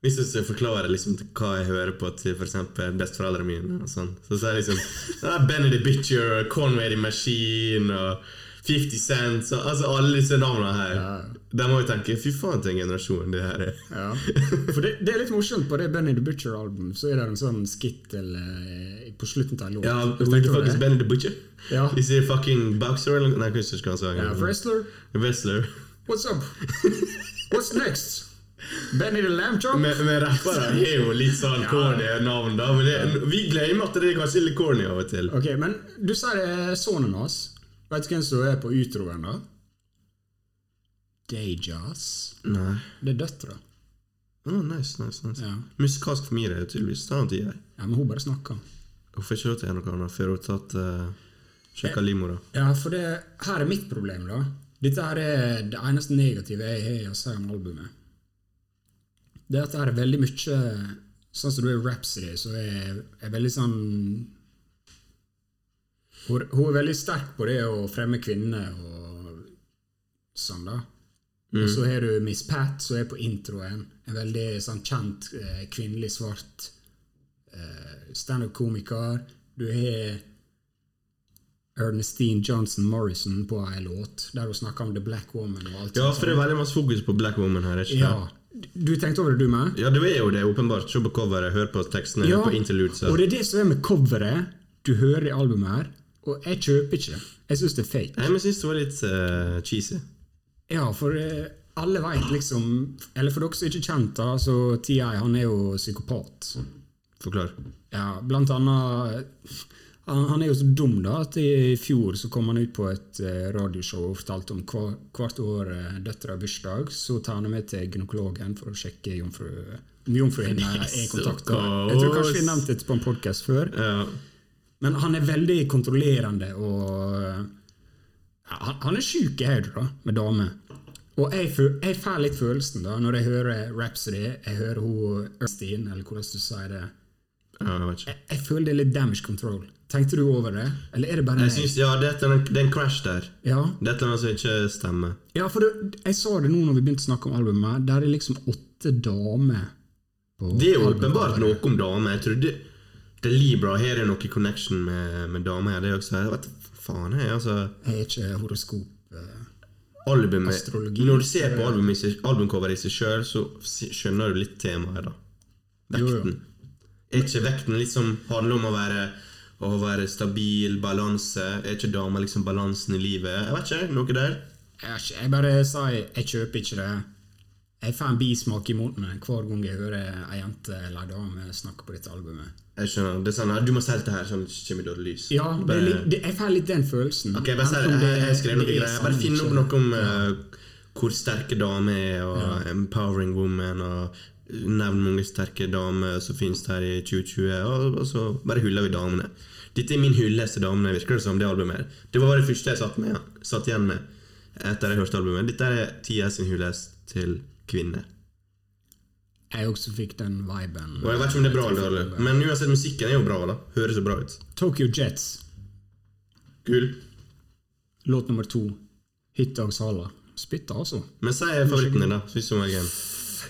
Hvis jeg forklarer forklare liksom hva jeg hører på til f.eks. besteforeldrene mine, og sånn, så sier jeg liksom Benny the Butcher, Conway the Machine og 50 Cent så, Altså alle disse navnene her. De må jo tenke Fy faen, til en generasjon det her er. Ja. For det, det er litt morsomt. På det Benny the Butcher-albumet Så er det en sånn skittel eh, på slutten av en låt. Ja, du du faktisk det er? Benny the Butcher? Ja. Is he a fucking boxer Nei, jeg husker ikke hva han sa. Ja, wrestler. Wrestler. What's up? What's next? Benny the Lamb Chop? Men, men rappere er jo litt sånn corny navn, da. Men det, vi glemmer at det er kanskje litt corny av og til. Ok, men du sier det er sønnen hans. Vet du hvem som er på utroen, da? Dayjazz. Nei. Det er døtra. Oh, nice, nice, nice. Ja. Musikalsk familie er tydeligvis. Det han tid Ja, men hun bare snakker. Hun får ikke lov til å gjøre noe annet før hun har tatt uh, sjekka livmora. Ja, for det, her er mitt problem, da. Dette her er det eneste negative jeg har å si om albumet. Det at det er veldig mye Sånn som du er Rhapsody, så er er veldig sånn hun, hun er veldig sterk på det å fremme kvinner og sånn, da. Og så har du Miss Pat, som er på introen. En veldig sånn kjent eh, kvinnelig svart eh, standup-komiker. Du har Ernestine Johnson Morrison på ei låt der hun snakker om The Black Woman. og alt Ja, for det er veldig masse fokus på Black Woman her. ikke Ja. Du tenkte over det, du med? Ja, det er jo det, åpenbart. Se på coveret, hør på tekstene, Ja, hør på interludes. og det er det som er med coveret du hører i albumet her. Og jeg kjøper ikke. det. Jeg syns det er fake. Nei, men jeg syns det var litt uh, cheesy. Ja, for uh, alle veit liksom Eller for dere som ikke er kjent, da, så TI han er jo psykopat. Forklar. Ja, blant annet han, han er jo så dum da at i fjor så kom han ut på et eh, radioshow og fortalte om hva, hvert år uh, døtra har bursdag, så tar han med til gynekologen for å sjekke jomfru, om jomfruhinna er i kontakt. Jeg tror kanskje vi nevnte det på en podkast før. Ja. Men han er veldig kontrollerende og han, han er sjuk i hodet, da, med damer. Og jeg, jeg får litt følelsen da når jeg hører Rhapsody, jeg hører hun Ernstine, eller hvordan du sier det. Jeg, jeg føler det er litt damage control. Tenkte du over det? Eller er det bare Jeg synes, ja, det er en, er crash der. Ja, Det er noe som ikke stemmer. ja for det, jeg sa det nå når vi begynte å snakke om albumet. Der er liksom åtte damer Det er jo åpenbart noe om damer. Jeg trodde det er Libra her er noe connection med, med damer. Det er også, jeg vet faen, jeg, altså Jeg er ikke horoskop. eh, albumet, Astrologi. Når du ser på albumcoveret album i seg sjøl, så skjønner du litt temaet, da. Jo, jo. Vekten. Er ikke vekten liksom handler om å være, å være stabil, balanse? Er ikke damer liksom balansen i livet? Jeg vet ikke, noe der? Er ikke- jeg bare sa jeg, jeg kjøper ikke det. Jeg får en bismak i munnen hver gang jeg hører ei jente eller ei dame snakke på dette albumet. Jeg skjønner. Det er sånn, Du må selge det her, sånn kommer dårlig lys. Ja, litt, det, jeg får litt den følelsen. Ok, bare det. Jeg, jeg skrev noe er greier. Bare finn opp noe om eh, hvor sterke damer er, og empowering woman, og nevn mange sterke damer som finnes her i 2020, og, og så bare hyller vi damene. Dette er min hyllest til damene, virker det som, det albumet. Det var det første jeg satt, med, satt igjen med etter jeg hørte albumet. Dette er Tia sin hyllest til kvinner. Jeg også fikk den viben. Og jeg vet ikke om det er bra eller dårlig, men uansett, musikken er jo bra, da. Høres så bra ut. Tokyo Jets, Kul. låt nummer to. Hitdogs Hala. Spytta, altså. Men si favoritten din, da. Hvis du må.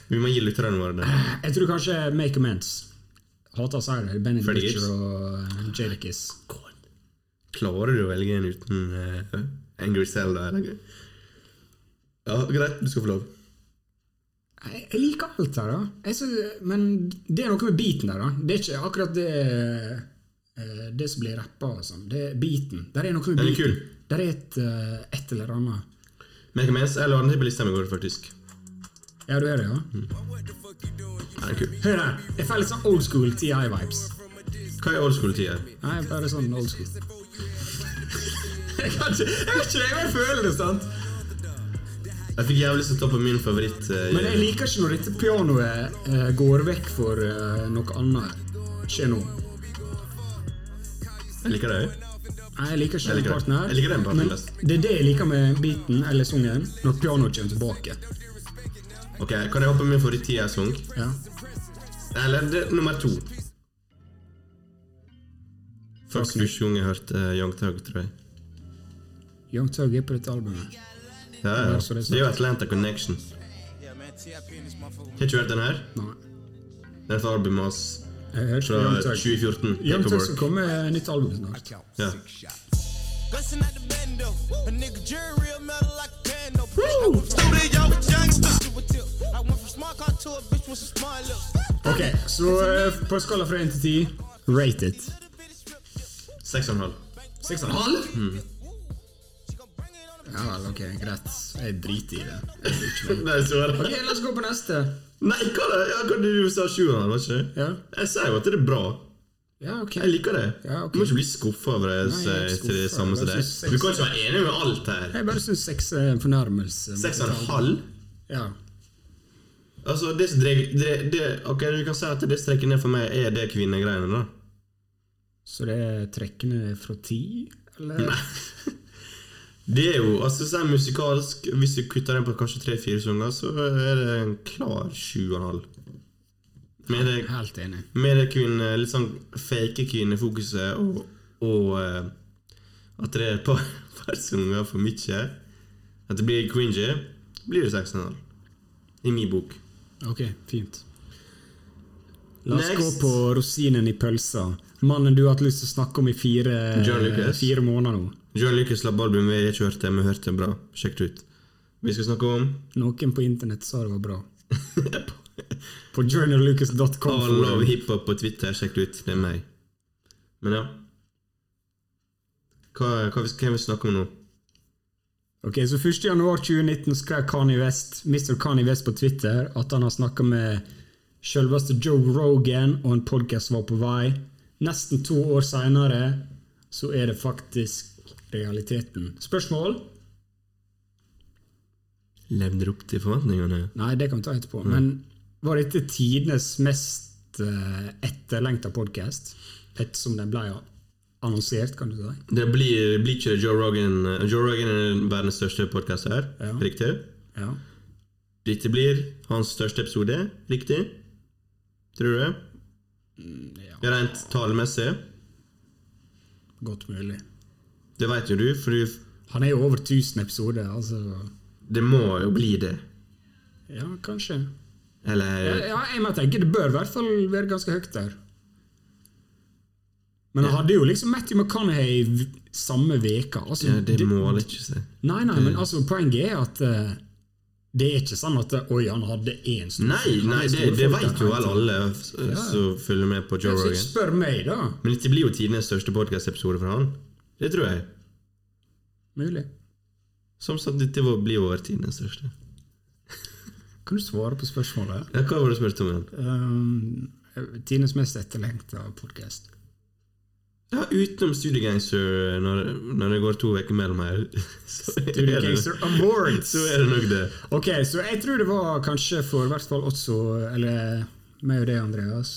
Vi må gi lytterne våre det. Jeg tror kanskje Make Amends. Hater Sider. Benny Butcher og Jadakis. Klarer du å velge en uten uh, Angry Cell, da? Eller? Ja, greit, du skal få lov. Jeg, jeg liker alt her, da. Synes, men det er noe med beaten der, da. Det er ikke akkurat det eh, Det som blir rappa og sånn. Det er beaten. Der er noe med Den er beaten. kul. Der er et, eh, et eller annet. Make Amends, jeg la den til på lista mi i går, faktisk. Ja, du er det, ja? Mm. Det er kul. Hør her. Jeg får litt sånn old school TI-vibes. Hva er old school TI? Nei, bare sånn old school. jeg kan ikke Jeg vet ikke, jeg føler det, sant? Jeg fikk jævlig lyst til å ta på min favoritt. Uh, Men jeg liker ikke når dette pianoet uh, går vekk for uh, noe annet. Skjer nå. jeg liker det. Nei, jeg liker ikke Jeg liker den parten her. Jeg liker den parten men best. det er det jeg liker med beaten eller sungen, når pianoet kommer tilbake. Ok, Kan jeg hoppe med min favoritt-tida-sang? Ja. Eller det er nummer to. Faktisk første gang jeg hørte uh, Young Thug, tror jeg. Young Thug er på dette albumet. Ja, ja. Det er. Det er jo Atlanta Connection. Har ikke du hørt den her? Nei. Det er et album hans fra Young Thug. 2014. Young Thug skal komme med nytt album snart. Ja. Woo! studio Ok, så eh, på en skala fra 1 til 10, rate it. Seks og en halv. 6,5? Ja vel, ok, greit. Jeg driter i det. Jeg bryr meg. Nei, så er det. Ok, la oss gå på neste. Nei, hva da? Ja, hva du sa sju og en halv, var ikke det? Ja, Jeg sier jo at det er bra. ja ok. Jeg liker det. Ja, ok. Du må ikke bli skuffa over det Nei, jeg er ikke sier det samme som deg. Du kan ikke være enig med alt her. Jeg bare syns 6 er en fornærmelse. Seks og en halv? Ja. Altså, det, det, det, Ok, Du kan si at det strekker trekker ned for meg, er det kvinnegreiene, da. Så det er ned fra ti? Eller? Det er jo, altså så er musikalsk Hvis du kutter den på kanskje tre-fire sanger, så er det en klar sju og en halv. Med det, Helt enig. med det kvinne, litt sånn fake kvinnefokuset og, og eh, at det er et par, par sanger for mye, at det blir cringy, blir det seks og en halv. I min bok. Ok, fint. La oss Next. gå på rosinen i pølsa. Mannen du har hatt lyst til å snakke om i fire, fire måneder nå. John Lucas slapp album vi har ikke hørt det, men hørte bra. Sjekk det ut. Vi skal snakke om Noen på internett sa det var bra. på journallucas.com. All Love Hiphop på Twitter. Sjekk det ut. Det er meg. Men ja. Hva, hva vi- skal vi snakke om nå? Ok, så 1. januar 2019 skrev Kanye West, Mr. Kanye West på Twitter at han har snakka med selveste Joe Rogan, og en podkast var på vei. Nesten to år seinere så er det faktisk realiteten. Spørsmål? Levde det opp til forventningene? Nei, det kan vi ta etterpå. Men var dette tidenes mest uh, etterlengta podkast? Ettersom den ble annonsert, kan du si? Det blir, blir ikke Joe Rogan Joe Rogan er verdens største podkast her, Ja. riktig? Ja. Dette blir hans største episode, riktig? Tror du det? ja. Rent tallmessig? Godt mulig. Det vet jo du, for du, Han er jo over 1000 episoder, altså det må jo bli det. Ja, kanskje. Eller Ja, ja, jeg må tenke Det bør i hvert fall være ganske høyt der. Men han hadde jo liksom Matthew McConaughey samme veka. Altså, ja, Det måler ikke seg. Nei, nei, men altså, poenget er at uh, det er ikke sånn at eh, Oi, han hadde én stor Nei, nei det, det vet jo vel alle som som følger med på Joe Så Rogan. Spør meg, da. Men dette blir jo tidenes største podkast-episode for han. Det tror jeg. Mulig. Som sagt, dette blir jo vår tidenes største. Kan du svare på spørsmålet? Ja, hva var det du spurte om igjen? Um, Tidenes mest etterlengta podkast. Ja, utenom Studiegangster, når, når det går to uker mellom her, er, det, Gangster Awards! så er det nok det. Ok, så jeg tror det var kanskje for i hvert fall også Eller meg og deg, Andreas.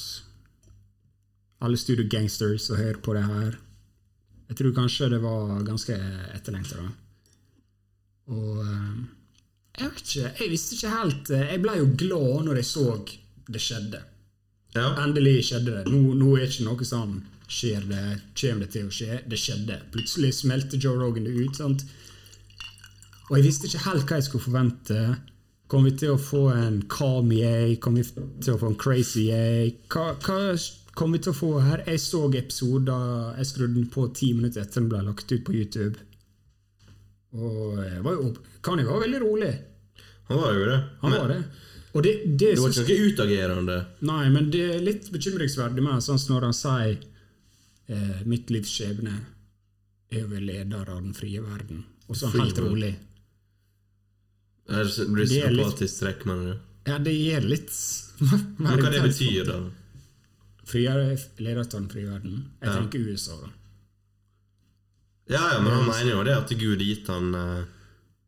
Alle Studio Gangsters som hører på det her. Jeg tror kanskje det var ganske etterlengta. da. Og eh, jeg vet ikke, jeg visste ikke helt eh, Jeg ble jo glad når jeg så det skjedde. Ja. Endelig skjedde det. Nå, nå er ikke noe sånn Skjer det? Kommer det til å skje? Det skjedde. Plutselig smelte Joe Rogan det ut. sant? Og jeg visste ikke helt hva jeg skulle forvente. Kom vi til å få en calm yay? Kom vi til å få en crazy yay? Hva, hva kom vi til å få her? Jeg så episoden Jeg skrudde den på ti minutter etter den ble lagt ut på YouTube. Og var jo Kanye var veldig rolig. Han var jo det. Han Men var det. Og det, det, det var ikke noe utagerende. Nei, men det er litt bekymringsverdig med sånn når han sier eh, 'mitt livs skjebne er å være leder av den frie verden'. Og så helt rolig. Det er det blir Det er litt- sympatisk trekk, mener du. Ja, det gir litt hva det betyr, da? Friere leder av den frie verden. Jeg Ja. tenker USA, da. Ja, ja, men han mener jo det at Gud har gitt han eh,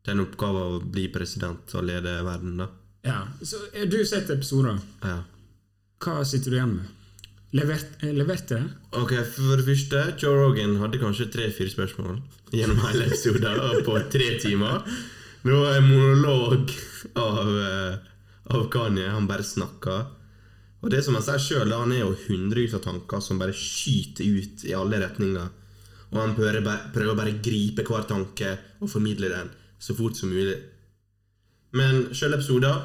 den oppgaven å bli president og lede verden, da. Ja, så eh, Du har sett episoder. Ja. Hva sitter du igjen med? Levert, eh, leverte? Ok, For det første, Joe Rogan hadde kanskje tre-fire spørsmål gjennom hele episoden på tre timer. Det var en monolog av, eh, av Kanye. Han bare snakka. Og det som han sier sjøl, han er jo hundrevis av tanker som bare skyter ut i alle retninger. Og han prøver bare, prøver bare å gripe hver tanke og formidle den så fort som mulig. Men sjøl episoden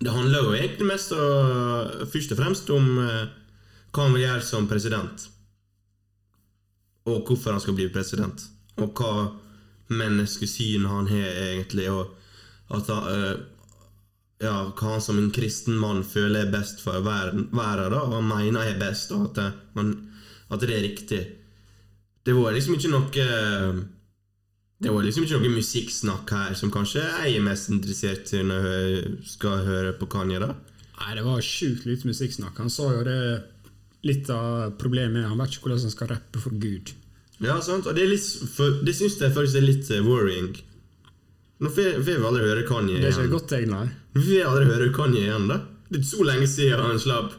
Det handler jo egentlig mest og, først og fremst om eh, hva han vil gjøre som president. Og hvorfor han skal bli president. Og hva menneskesyn han har, egentlig. Og at han, eh, ja, hva han som en kristen mann føler er best for verden, verden da, og han mener er best, og at det, man, at det er riktig. Det var liksom ikke noe Det var liksom ikke noe musikksnakk her som kanskje jeg er mest interessert i når jeg skal høre på Kanye. da Nei, det var sjukt lite musikksnakk. Han sa jo det Litt av problemet er han vet ikke hvordan han skal rappe for Gud. Ja, sant? Og det, for, det syns jeg faktisk er litt eh, worrying. Nå får vi aldri høre Kanye igjen. Det er ikke godt tegn, nei. Nå får vi aldri høre Kanye igjen, da. Det er så lenge siden han slapp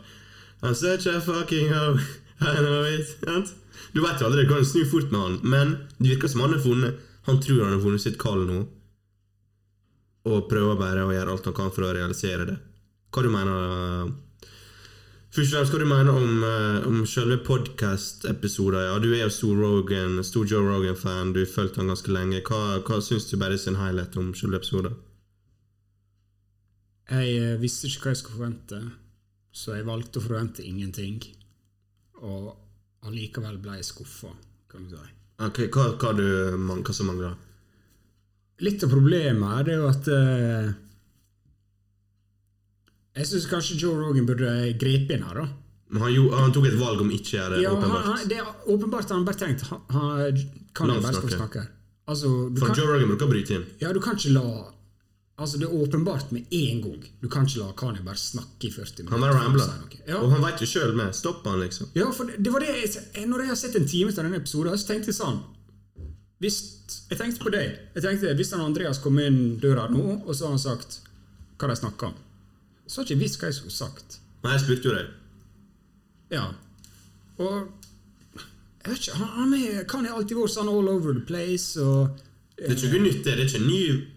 I'm such a fucking hoe. I know it. Sant? Du vet jo aldri, det kan snu fort med han, men det virker som han har funnet Han tror han har funnet sitt kall nå, og prøver bare å gjøre alt han kan for å realisere det. Hva du mener Først og fremst, hva du mener om, uh, om selve podkast-episoder? Ja, du er jo stor, Rogan, stor Joe Rogan-fan, du har fulgt han ganske lenge. Hva, hva syns du bare i sin helhet om selve episoder? Jeg uh, visste ikke hva jeg skulle forvente, så jeg valgte å forvente ingenting. Og allikevel ble jeg skuffa, kan du si. Ok, hva, hva, du, man- hva som mangler? Litt av problemet er det jo at eh, Jeg syns kanskje Joe Rogan burde grepe inn her, da. Men han, jo, han tok et valg om ikke gjøre det, Ja, åpenbart. han, det er åpenbart han bare tenkt han, han, Kan jeg bare snakke. Altså, du For kan, Joe Rogan bruker å bryte inn. ja, du kan ikke la Altså, Det er åpenbart med en gang. Du kan ikke la Kani bare snakke i 40 minutter. Han bare rambler. Ja. Og han veit jo sjøl med. Stopp han, liksom. Ja, for det, det var det jeg- Når jeg har sett en time av denne episoden, så tenkte jeg sånn hvis, Jeg tenkte på deg. Jeg tenkte, Hvis han Andreas kom inn døra nå, og så har han sagt hva de snakker om, så har ikke visst hva jeg skulle sagt. Nei, jeg spurte jo deg. Ja. Og jeg vet ikke, han, er, kan jeg alltid vært sånn all over the place, og Det er ikke noe nytt, det. Det er ikke ny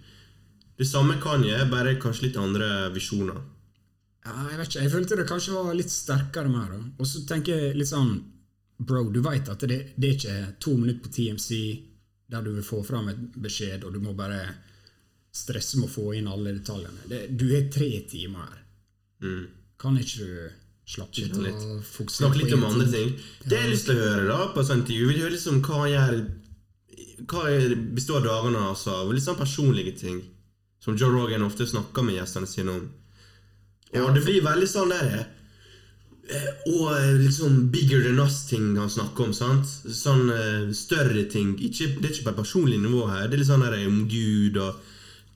Det samme kan jeg, bare kanskje litt andre visjoner. ja, Jeg vet ikke, jeg følte det kanskje var litt sterkere med det. Og så tenker jeg litt sånn Bro, du veit at det, det er ikke to minutter på TMC der du vil få fram et beskjed, og du må bare stresse med å få inn alle detaljene. Det, du er tre timer her. Kan ikke du slappe litt Snakke litt om andre ting. Det jeg har lyst til å høre da på sånn intervju, vil høre liksom hva gjør Hva består dagene av? Altså, Litt sånn personlige ting. Som Joe Rogan ofte snakker med gjestene sine om. Og det blir veldig sånn der eh, Og liksom litt sånn bigger than us-ting han snakker om. sant? Sånn eh, større ting. Ikke, det er ikke på et personlig nivå her. Det er litt sånn der om Gud og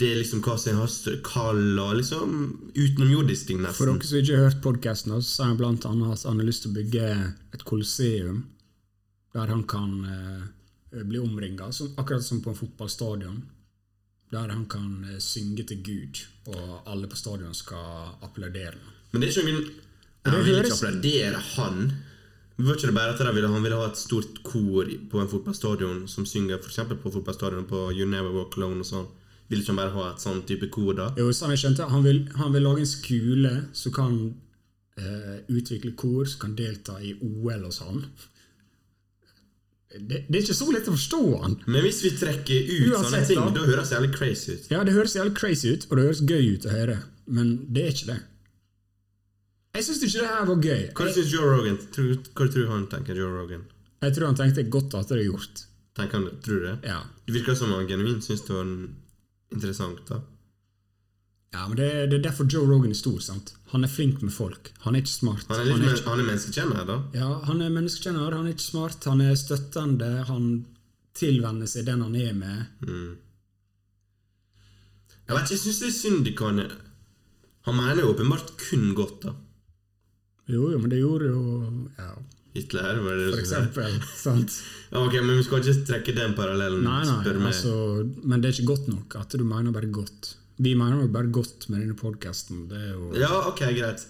det er liksom hva som har kall og liksom utenomjordisk ting, For dere som ikke har hørt podkasten, så sa han blant annet at han har lyst til å bygge et kolosseum der han kan eh, bli omringa, akkurat som på en fotballstadion. Der han kan eh, synge til Gud, og alle på stadion skal applaudere. Men det er ikke noen Jeg vil ikke applaudere han. Var ikke det bare at ville, han ville ha et stort kor på en fotballstadion som synger f.eks. på fotballstadion på You Never Walk Alone og sånn? Vil ikke han bare ha et sånn type kor da? Jo, sånn jeg skjønte, han vil, han vil lage en skole som kan uh, utvikle kor, som kan delta i OL og sånn. Det, det er ikke så lett å forstå han. Men hvis vi trekker ut sånne ting, da. da høres det jævlig crazy ut. Ja, det høres jævlig crazy ut, og det høres gøy ut å høre, men det er ikke det. Jeg syns ikke det her var gøy. Hva syns Joe Rogan? Tror, hva tror han tenker Joe Rogan? jeg tror han tenkte godt at det er gjort. Tenker han, tror det? Ja, Det virker som han genuint syns det var interessant. da. ja men det, det er derfor Joe Rogan er stor. sant? Han er flink med folk. Han er ikke smart. Han er, Han er ikke, er menneskekjenner, da. ja, han er menneskekjenner, han er ikke smart, han er støttende, han tilvenner seg den han er med. Jeg vet ikke, jeg syns det er synd de kan Han mener jo åpenbart kun godt, da. Jo, jo, men det gjorde jo ja, Hitler, var det For eksempel. sant? Ja, Ok, men vi skal ikke trekke den parallellen. Nei, nei, altså, men det er ikke godt nok at du mener bare godt. Vi mener jo bare godt med denne podkasten. Ja, ok, greit.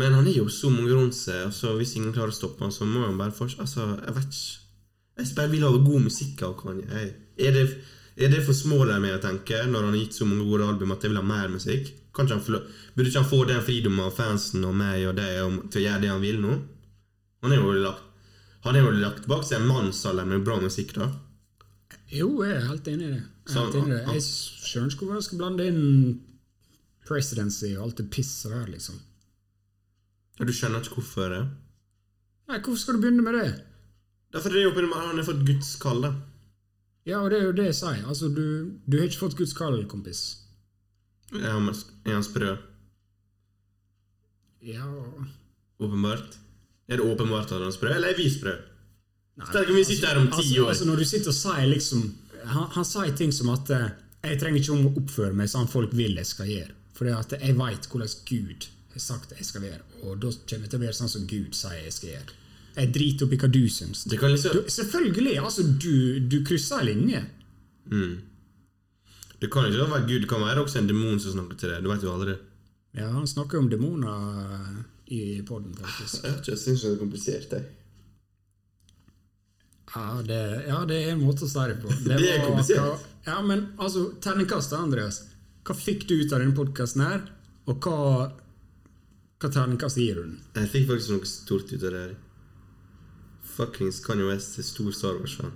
Men han er jo så mange rundt seg, altså hvis ingen klarer å stoppe han, så må han bare fortsette. Altså, jeg vet ikke. Jeg bare vil ha god musikk av Kanye. Er det, er det for smålig meg å tenke, når han har gitt så mange gode album, at jeg vil ha mer musikk? Kan ikke han få, burde ikke han få den fridommen av fansen og meg og deg til å gjøre det han vil nå? Han er jo lagt, han er jo lagt bak seg en mannsalder med bra musikk, da. Jo, jeg er helt enig i det. Jeg, er helt enig i det. jeg skjønner ikke hvorfor jeg skal blande inn presidency og alt det pisset der, liksom. Ja, du skjønner ikke hvorfor det? Nei, Hvorfor skal du begynne med det? Derfor er det jo han har fått Guds kall, da. Ja, og det er jo det jeg sier. Altså, du, du har ikke fått Guds kall, kompis. Er han, er han sprø? Ja Åpenbart. Er det åpenbart at han sprø, eller er vi sprø? Tenk om vi sitter her om ti altså, år. Altså, når du sitter og sier liksom Han, han sier ting som at eh, Jeg trenger ikke om å oppføre meg sånn folk vil jeg skal gjøre. For at jeg veit hvordan Gud har sagt jeg skal være, og da kommer jeg til å være sånn som Gud sier jeg skal gjøre. Jeg driter opp i hva du syns. Liksom Du, selvfølgelig, altså, du, du krysser en linje. Det kan ikke være Gud, det kan være også en demon som snakker til deg. Du vet jo aldri. Ja, han snakker om demoner i poden, faktisk. Jeg jeg syns det er komplisert, jeg. Ja det, ja, det er en måte å si det på. Det er var- komplisert. hva- Ja, men altså, terningkast Andreas. Hva fikk du ut av denne podkasten her, og hva, hva terningkast gir du den? Jeg fikk faktisk noe stort ut av det her. Fuckings Kanye West er stor Star Wars-fan.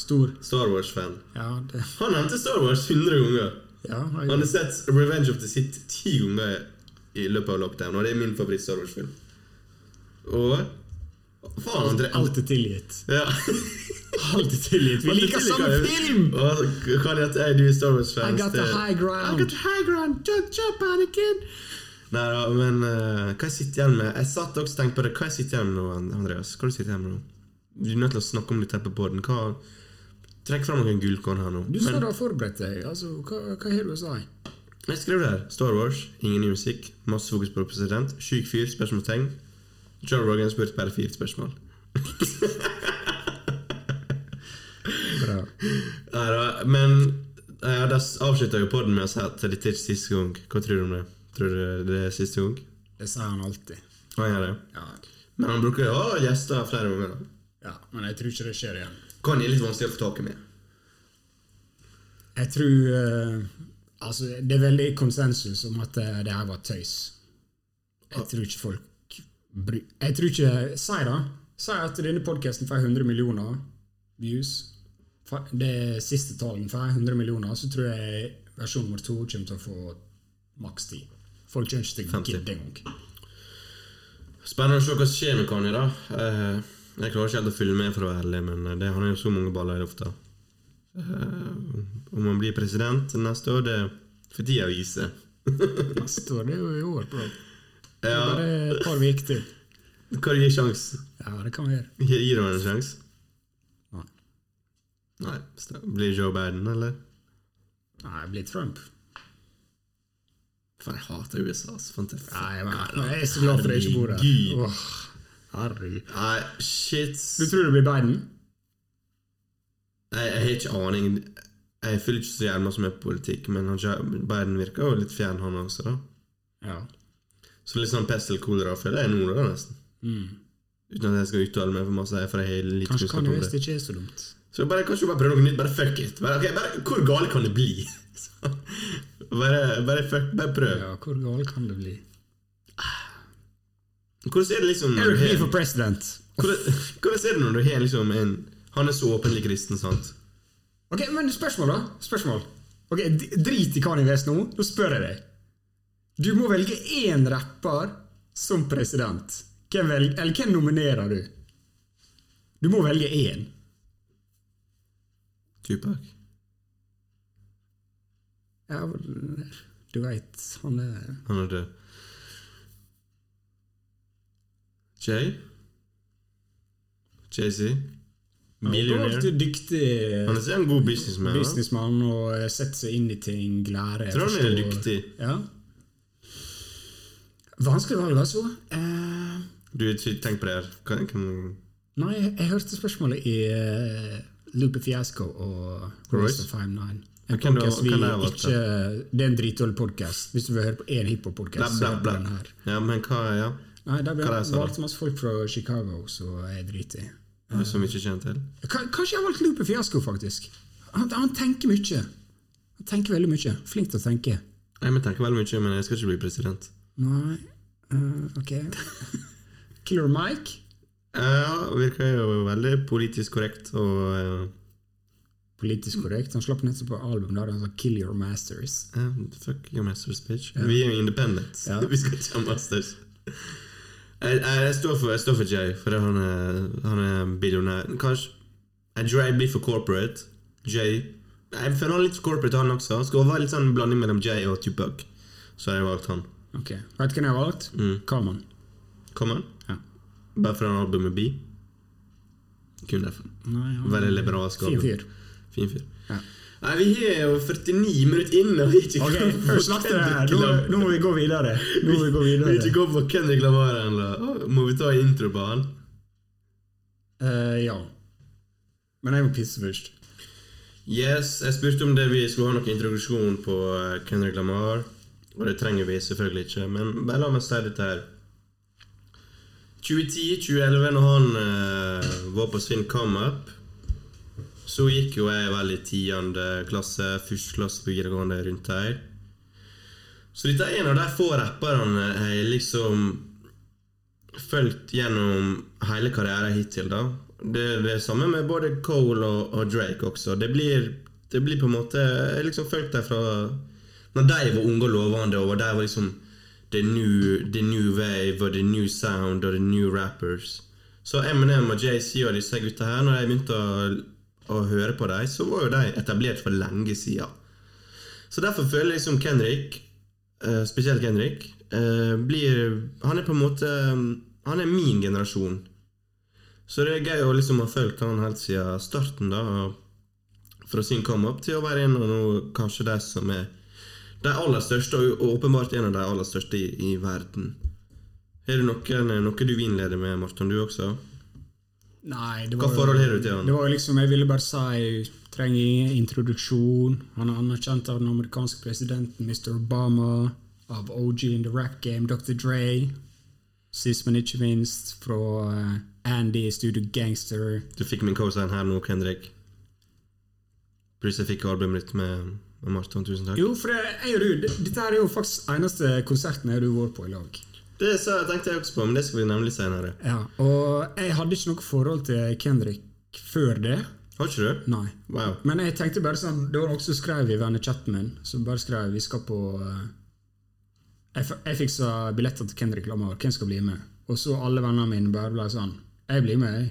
Stor? Star Wars-fan. Ja, det, Han nevnte Star Wars 100 ganger. ja Han har sett Revenge of the Sith ti ganger i løpet av lockdown, og det er min favoritt-Star Wars-film. Og Faen, André alt er tilgitt. Ja. Alt er tilgitt. Vi liker samme film! Og Kan jeg er du Star Wars-fans? I got the high ground. I got the high ground. Don't jump, Anakin. Nei da, men uh, hva jeg sitter igjen med Jeg satt også og tenkte på det. Hva jeg sitter igjen med nå, Andreas? Hva du sitter igjen med nå? Du er nødt til å snakke om litt her på podden. Hva Trekk fram noen gullkorn her nå. Du sa du har forberedt deg. Altså, hva, hva har du å si? Jeg skrev det her. Star Wars, ingen ny musikk, masse fokus på president, sjuk fyr, spørsmålstegn. Joe Rogan spurte fire spørsmål. Bra. Neida, men ja, da avslutta jo podden med å si at dette er ikke siste gang. Hva tror du om det? Tror du det er siste gang? Det sier han alltid. Han gjør det. Ja. Men han bruker jo å ha gjester flere ganger. ja, men jeg tror ikke det skjer igjen. Kan er litt vanskelig å få tak i med. Jeg tror eh, Altså, det er veldig konsensus om at eh, det her var tøys. Jeg tror ikke folk bry... Jeg tror ikke Si da. Si at denne podkasten får 100 millioner views. Det siste tallene får 100 millioner, så tror jeg versjon nummer to kommer til å få maks 10. Folk kommer ikke til å 50. gidde engang. Spennende å se hva som skjer med Kanye, da. Eh, Jeg klarer ikke helt å følge med, for å være ærlig, men det, han har jo så mange baller i lufta. Eh, Om han blir president neste år, det for tida vise. Neste år, det er jo i år, bro. Det er Ja, bare et par uker til. hva gir sjanse? Ja, det kan vi gjøre. Gir gir han en sjanse? Nei. Nei. Blir Joe Biden, eller? Nei, det blir Trump. For jeg hater USA. Så Nei, men jeg er så glad for at jeg ikke bor der. Herregud. Herregud. Nei, shit. Du tror det blir Biden? Jeg, jeg har ikke aning. Jeg følger ikke så jævlig mye med politikk, men han, Biden virker jo litt fjern, han også. da Ja. Så litt sånn pest eller kolera føler jeg nå, da, nesten. Uten at jeg skal uttale meg for masse, for jeg har litt Kanskje kan Kanye West ikke er så dumt. Så bare, kanskje bare prøve noe nytt. Bare fuck it. Bare, okay, bare, hvor gale kan det bli? Bare, bare fuck, bare prøv. Ja, hvor gal kan det bli? Hvordan er det liksom Eric Lee for president. hvordan, hvordan er det når du har liksom en Han er så åpenlig kristen, sant? Ok, men spørsmål, da? Spørsmål. Ok, Drit i Kanye West nå. Nå spør jeg deg. Du må velge én rapper som president. Hvem, velg, eller hvem nominerer du? Du må velge én. Tupac. Ja, du veit, han er Han er død. Jay? Jay-Z? Millionær? Er dyktig Han er en god businessman. da. businessmann og eh, setter seg inn i ting, lærer tror han er dyktig. Ja. Vanskelig valg, altså. Eh, Du tenkt på det her? Kan, kan, nei, jeg, jeg hørte spørsmålet i uh, Lupe Fiasco og Royce of 59. Ja, En kan du- vi ikke, det er en dritdårlig podkast. Hvis du vil høre på én hiphop-podkast, så er det den her. Ja, men hva Ja, Nei, Der ble valgt masse folk fra Chicago, så jeg driter i. ja. som ikke kjenner til? Ka- Kanskje jeg har valgt Lupe Fiasco, faktisk. Han, han tenker mye. Han tenker veldig mye. Flink til å tenke. Jeg men tenker veldig mye, men jeg skal ikke bli president. Nei eh, Ok. Killer Mike. Ja, virker jo veldig politisk korrekt og uh, Politisk korrekt. Han slapp nettopp på album der han sa 'Kill Your Masters'. ja, Fuck your masters, bitch. Vi er jo independent. Ja. Vi skal ikke ha masters. Jeg, jeg, står for, jeg står for Jay, for han er, han er billionær. Kanskje Jeg blir for corporate. Jay Jeg føler han er litt for corporate, han også. Skal være litt sånn blanding mellom Jay og Tupac. Så har jeg valgt han. Ok, Vet du hvem jeg har valgt? Mm. Carman. Carman? Ja. Bare for han har albumet B. Kun derfor. Veldig liberalsk Fin album. fyr. Fin fyr. Ja. Nei, vi er jo 49 minutter inne, og vi er ikke okay, kommet på. Nå, Kendrick Lamar. nå må vi gå videre. Nå må vi gå videre. Vi er ikke gå kommet på Kendrick Lamar ennå. Må vi ta en intro på han? Uh, ja. Men jeg må pisse først. Yes, jeg spurte om det vi skulle ha noen introduksjon på eh, Kendrick Lamar. Og det trenger vi selvfølgelig ikke, men bare la meg si dette her. 2010-2011, når han uh, var på sin come-up, så gikk jo jeg vel i tiende klasse, første klasse på videregående rundt her. Så dette er en av de få rapperne jeg liksom fulgt gjennom hele karrieren hittil. da Det er det samme med både Cole og, og Drake også. Det blir, det blir på en måte Jeg liksom fulgt dem fra Når de var unge og lovende, og de var liksom the new, the new wave og the new sound og the new rappers. Så Eminem og JC og disse gutta her, når de begynte å, å høre på dem, så var jo de etablert for lenge siden. Så derfor føler jeg liksom Kendrick, eh, spesielt Kendrick, eh, blir Han er på en måte Han er min generasjon. Så det er gøy å liksom ha fulgt han helt siden starten, da. Fra sin come-up til å være en av noe, kanskje de som er de aller største, og åpenbart en av de aller største i, i verden. Er det noen, noe du vil innlede med, Marton, du også? Nei, det Hva var, forhold har du til han? Det var liksom, Jeg ville bare si Trenger ingen introduksjon. Han er anerkjent av den amerikanske presidenten Mr. Obama, av OG in the rap game, Dr. Dre. Sist, men ikke minst, fra eh, Andy i Studio Gangster. Du fikk min cosign her nå, Kendrick. Pluss jeg fikk albumet ditt med, med Marton. Tusen takk. Jo, for jeg og du, det- dette er jo faktisk eneste konserten jeg har vært på i lag. Det sa, tenkte jeg også på, men det skal vi nemlig senere. Ja, og jeg hadde ikke noe forhold til Kendrick før det. Har ikke du? Nei. Wow. Men jeg tenkte bare sånn Det var noen som skrev i vennechatten min, som bare skrev vi skal på eh, Jeg, jeg fiksa billetter til Kendrick Lamar. Hvem skal bli med? Og så alle vennene mine bare ble sånn Jeg blir med, jeg.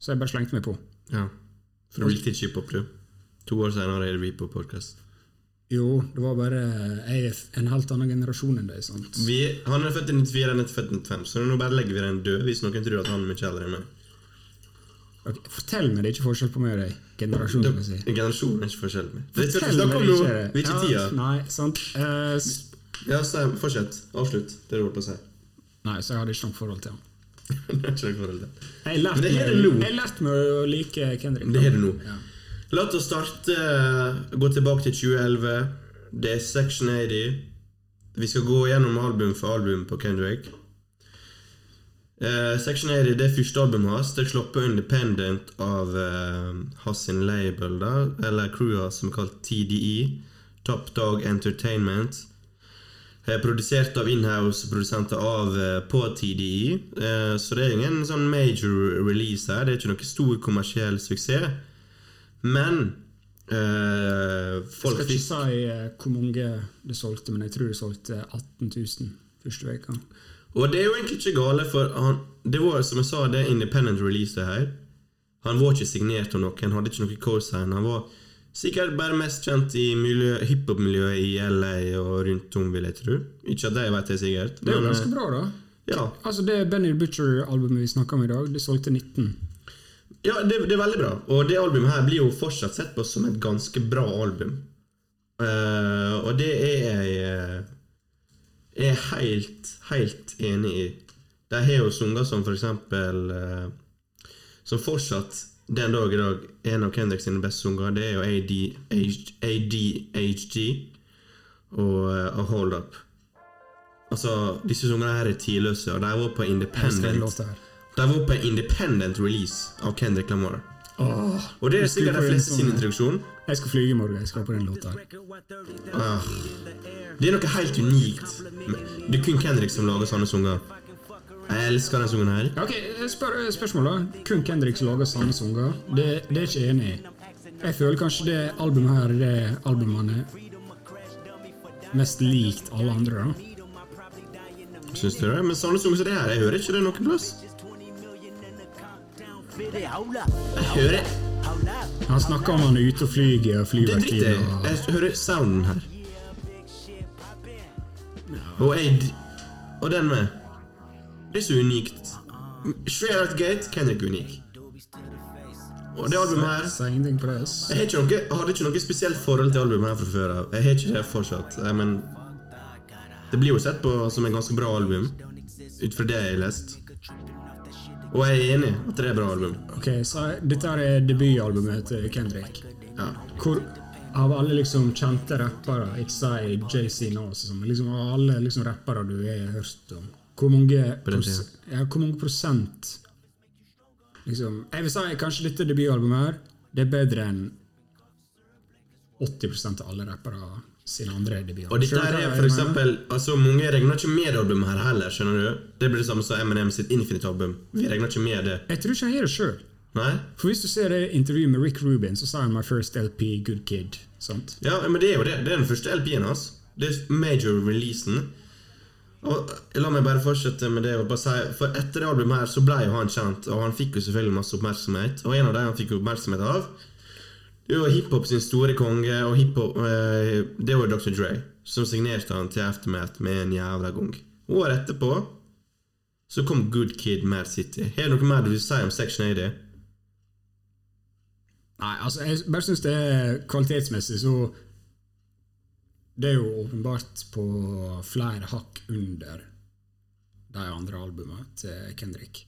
Så jeg bare slengte meg på. Ja. For du likte ikke hiphop, du? To år senere er det Repo-podkast. Jo, det var bare Jeg er en helt annen generasjon enn deg, sant? Han er født i 94, han er født i 95, så nå bare legger vi den død hvis noen tror at han er mye eldre enn meg. Okay, fortell meg, det er ikke forskjell på meg og deg. si. Generasjonen er ikke forskjell. på meg. Fortell meg det ikke. vi er ikke Ja, tida. Nei, sant. Uh, Ja, så fortsett. Avslutt det du holdt på å si. nei, så jeg hadde ikke noe forhold til han. det er ikke noe forhold til. Jeg lærte meg, det meg å like Kendrick. Det er det nå. Ja. La oss starte Gå tilbake til 2011. Det er Section 80. Vi skal gå gjennom album for album på Kendrick. Uh, Section 80 det er første albumet hans. Det er sluppet independent av uh, hans label, da, eller crewet som er kalt TDE. Top Dog Entertainment. Er produsert av inhouse-produsenter av eh, på TDE. Uh, så det er ingen sånn major release her. Det er ikke noe stor kommersiell suksess. Men eh, Jeg skal ikke si eh, hvor mange det solgte, men jeg tror det solgte 18 000 første uka. Og det er jo egentlig ikke gale, for han, det var som jeg sa, det independent release det her. Han var ikke signert av noen, han hadde ikke noe cosign. Han var sikkert bare mest kjent i miljø- hiphop-miljøet i LA og rundt om, vil jeg tro. Ikke at det vet jeg sikkert. Det er jo ganske bra, da. eh, Ja, Altså Det Benny Butcher-albumet vi snakker om i dag, det solgte 19. ja det, det er veldig bra. Og det albumet her blir jo fortsatt sett på som et ganske bra album. Uh, og det er jeg jeg er helt, helt enig i. De har jo sanger som for eksempel eh, Som fortsatt den dag i dag en av Kendrick sine beste sanger. Det er jo AD, ADHD og, uh, A Hold Up. Altså, Disse sangene her er tidløse, og de var på independent låta her. De var på en independent release av Kendrick Lamar. Åh, Og det er sikkert de fleste sin introduksjon. Jeg skal flyge i morgen. Jeg skal på den låta. Ah. Det er noe helt unikt. Det er kun Kendrick som lager sånne sanger. Jeg elsker den sangen her. Ok, spør, Spørsmål, da. Kun Kendrick som lager sanne sanger? Det, det er ikke enig i. Jeg føler kanskje det albumet her er det albumene mest likt alle andre. da. Syns du det? Men sånne sanger som det her, jeg hører ikke det noen plass. Jeg hører Han snakker om han er ute og flyger og Det driter jeg i. Jeg hører sounden her. Og jeg Og den med. Det er så unikt. Straight Out Gate, Kendrick unik. Og det albumet her. Jeg, har ikke noe, hadde ikke noe spesielt forhold til albumet her fra før av. Jeg har ikke det fortsatt. eh, Men det blir jo sett på som en ganske bra album, ut fra det jeg har lest. Og jeg er enig at det er bra album. Ok, så Dette er debutalbumet til Kendrick. Ja. Hvor av alle liksom kjente rappere, ikke si JC nå, liksom, sånn, men liksom av alle liksom rappere du har hørt om, hvor mange, pros ja, hvor mange prosent liksom, Jeg vil si kanskje dette debutalbumet her, det er bedre enn 80 av alle rappere sine andre debuter. Og dette her er for eksempel altså Mange regner ikke med det albumet her heller. skjønner du? Det blir det samme som Eminem sitt Infinite-album. Vi regner ikke med det. Jeg tror ikke han gjør det sjøl. For hvis du ser det intervjuet med Rick Rubin, så sa han 'My first LP, Good Kid'. Sant? Ja, men det er jo det. Det er den første LP-en hans. Det er major-releasen. Og La meg bare fortsette med det. bare si, For etter det albumet her så ble jo han kjent, og han fikk jo selvfølgelig masse oppmerksomhet. Og en av de han fikk oppmerksomhet av, det var hiphop sin store konge, og hiphop eh, Det var Dr. Dre, som signerte han til Aftermath med en jævla gong. Året etterpå så kom Good Kid, Mad City. Har du noe mer du vil si om Section 80? Nei, altså, jeg bare syns det er kvalitetsmessig så Det er jo åpenbart på flere hakk under de andre albumene til Kendrick.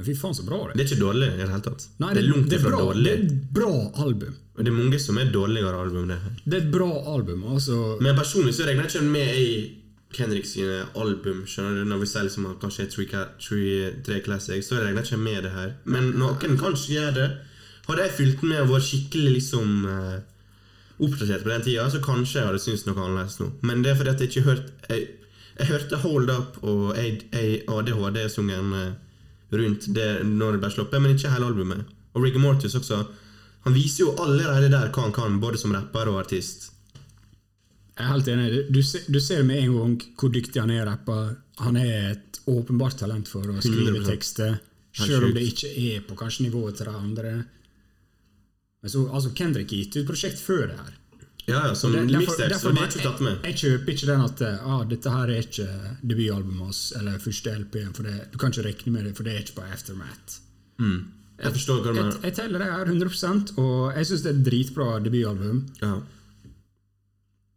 Men fy faen, så bra det Det er ikke dårlig i det hele tatt. Nei, det er langt det er ifra bra, dårlig. Det er et bra album. Og det er mange som er dårligere album, det her. Det er et bra album. altså Men personlig så regner jeg ikke med i Kendrick sine album. skjønner du Når vi sier liksom at kanskje er tre, classics, så regner jeg ikke med det her. Men noen kanskje gjør det. Hadde jeg fulgt med og vært skikkelig liksom eh, oppdatert på den tida, så kanskje jeg hadde syntes noe annerledes nå. Men det er fordi at jeg ikke hørte Jeg, jeg hørte Hold Up og ADHD-sungen rundt det når det ble sluppet, men ikke hele albumet. Og Rigor Mortis også. Han viser jo allerede der hva han kan, både som rapper og artist. Jeg er helt enig. Du du ser med en gang hvor dyktig han er rapper. Han er et åpenbart talent for å skrive 100%. tekster, sjøl om det ikke er på kanskje nivået til de andre. Men så, altså Kendrick gitt ut prosjekt før det her. Ja, ja, som Det- derfor- jeg derfor er. Jeg, jeg kjøper ikke den at ah, dette her er ikke debutalbumet hans eller første LP-en. Du kan ikke regne med det, for det er ikke på Aftermath. Jeg forstår hva du Jeg, mener. jeg teller det her 100 og jeg syns det er et dritbra debutalbum. Ja.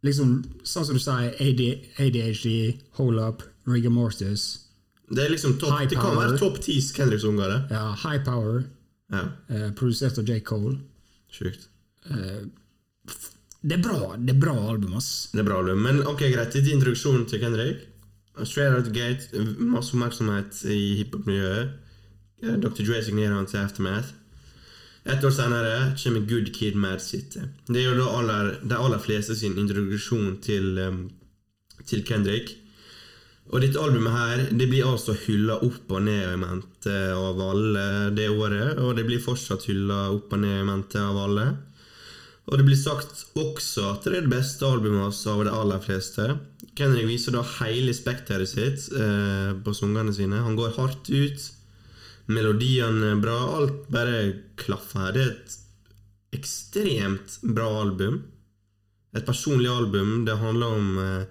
Liksom, sånn som du sier, AD, ADHD, Hold Up, Rigor Mortis. Det er liksom top, Det kan være topp ti Kendricks-unger. Ja, High Power, Ja, eh, produsert av J. Cole. sjukt. Det er bra det er bra album, ass. Det er bra album. Men ok, greit. Litt introduksjon til Kendrick. Straight Out Gate. Masse oppmerksomhet i hiphop-miljøet. Dr. Dre signerer han til Aftermath. Et år senere kommer Good Kid, Mad City. Det er jo da aller, de aller fleste sin introduksjon til, til Kendrick. Og dette albumet her Det blir altså hylla opp og ned i mente av alle det året. Og det blir fortsatt hylla opp og ned i mente av alle. Og det blir sagt også at det er det beste albumet hans av de aller fleste. Kendrick viser da hele spekteret sitt eh, på sangene sine. Han går hardt ut. Melodiene er bra. Alt bare klaffer her. Det er et ekstremt bra album. Et personlig album. Det handler om eh,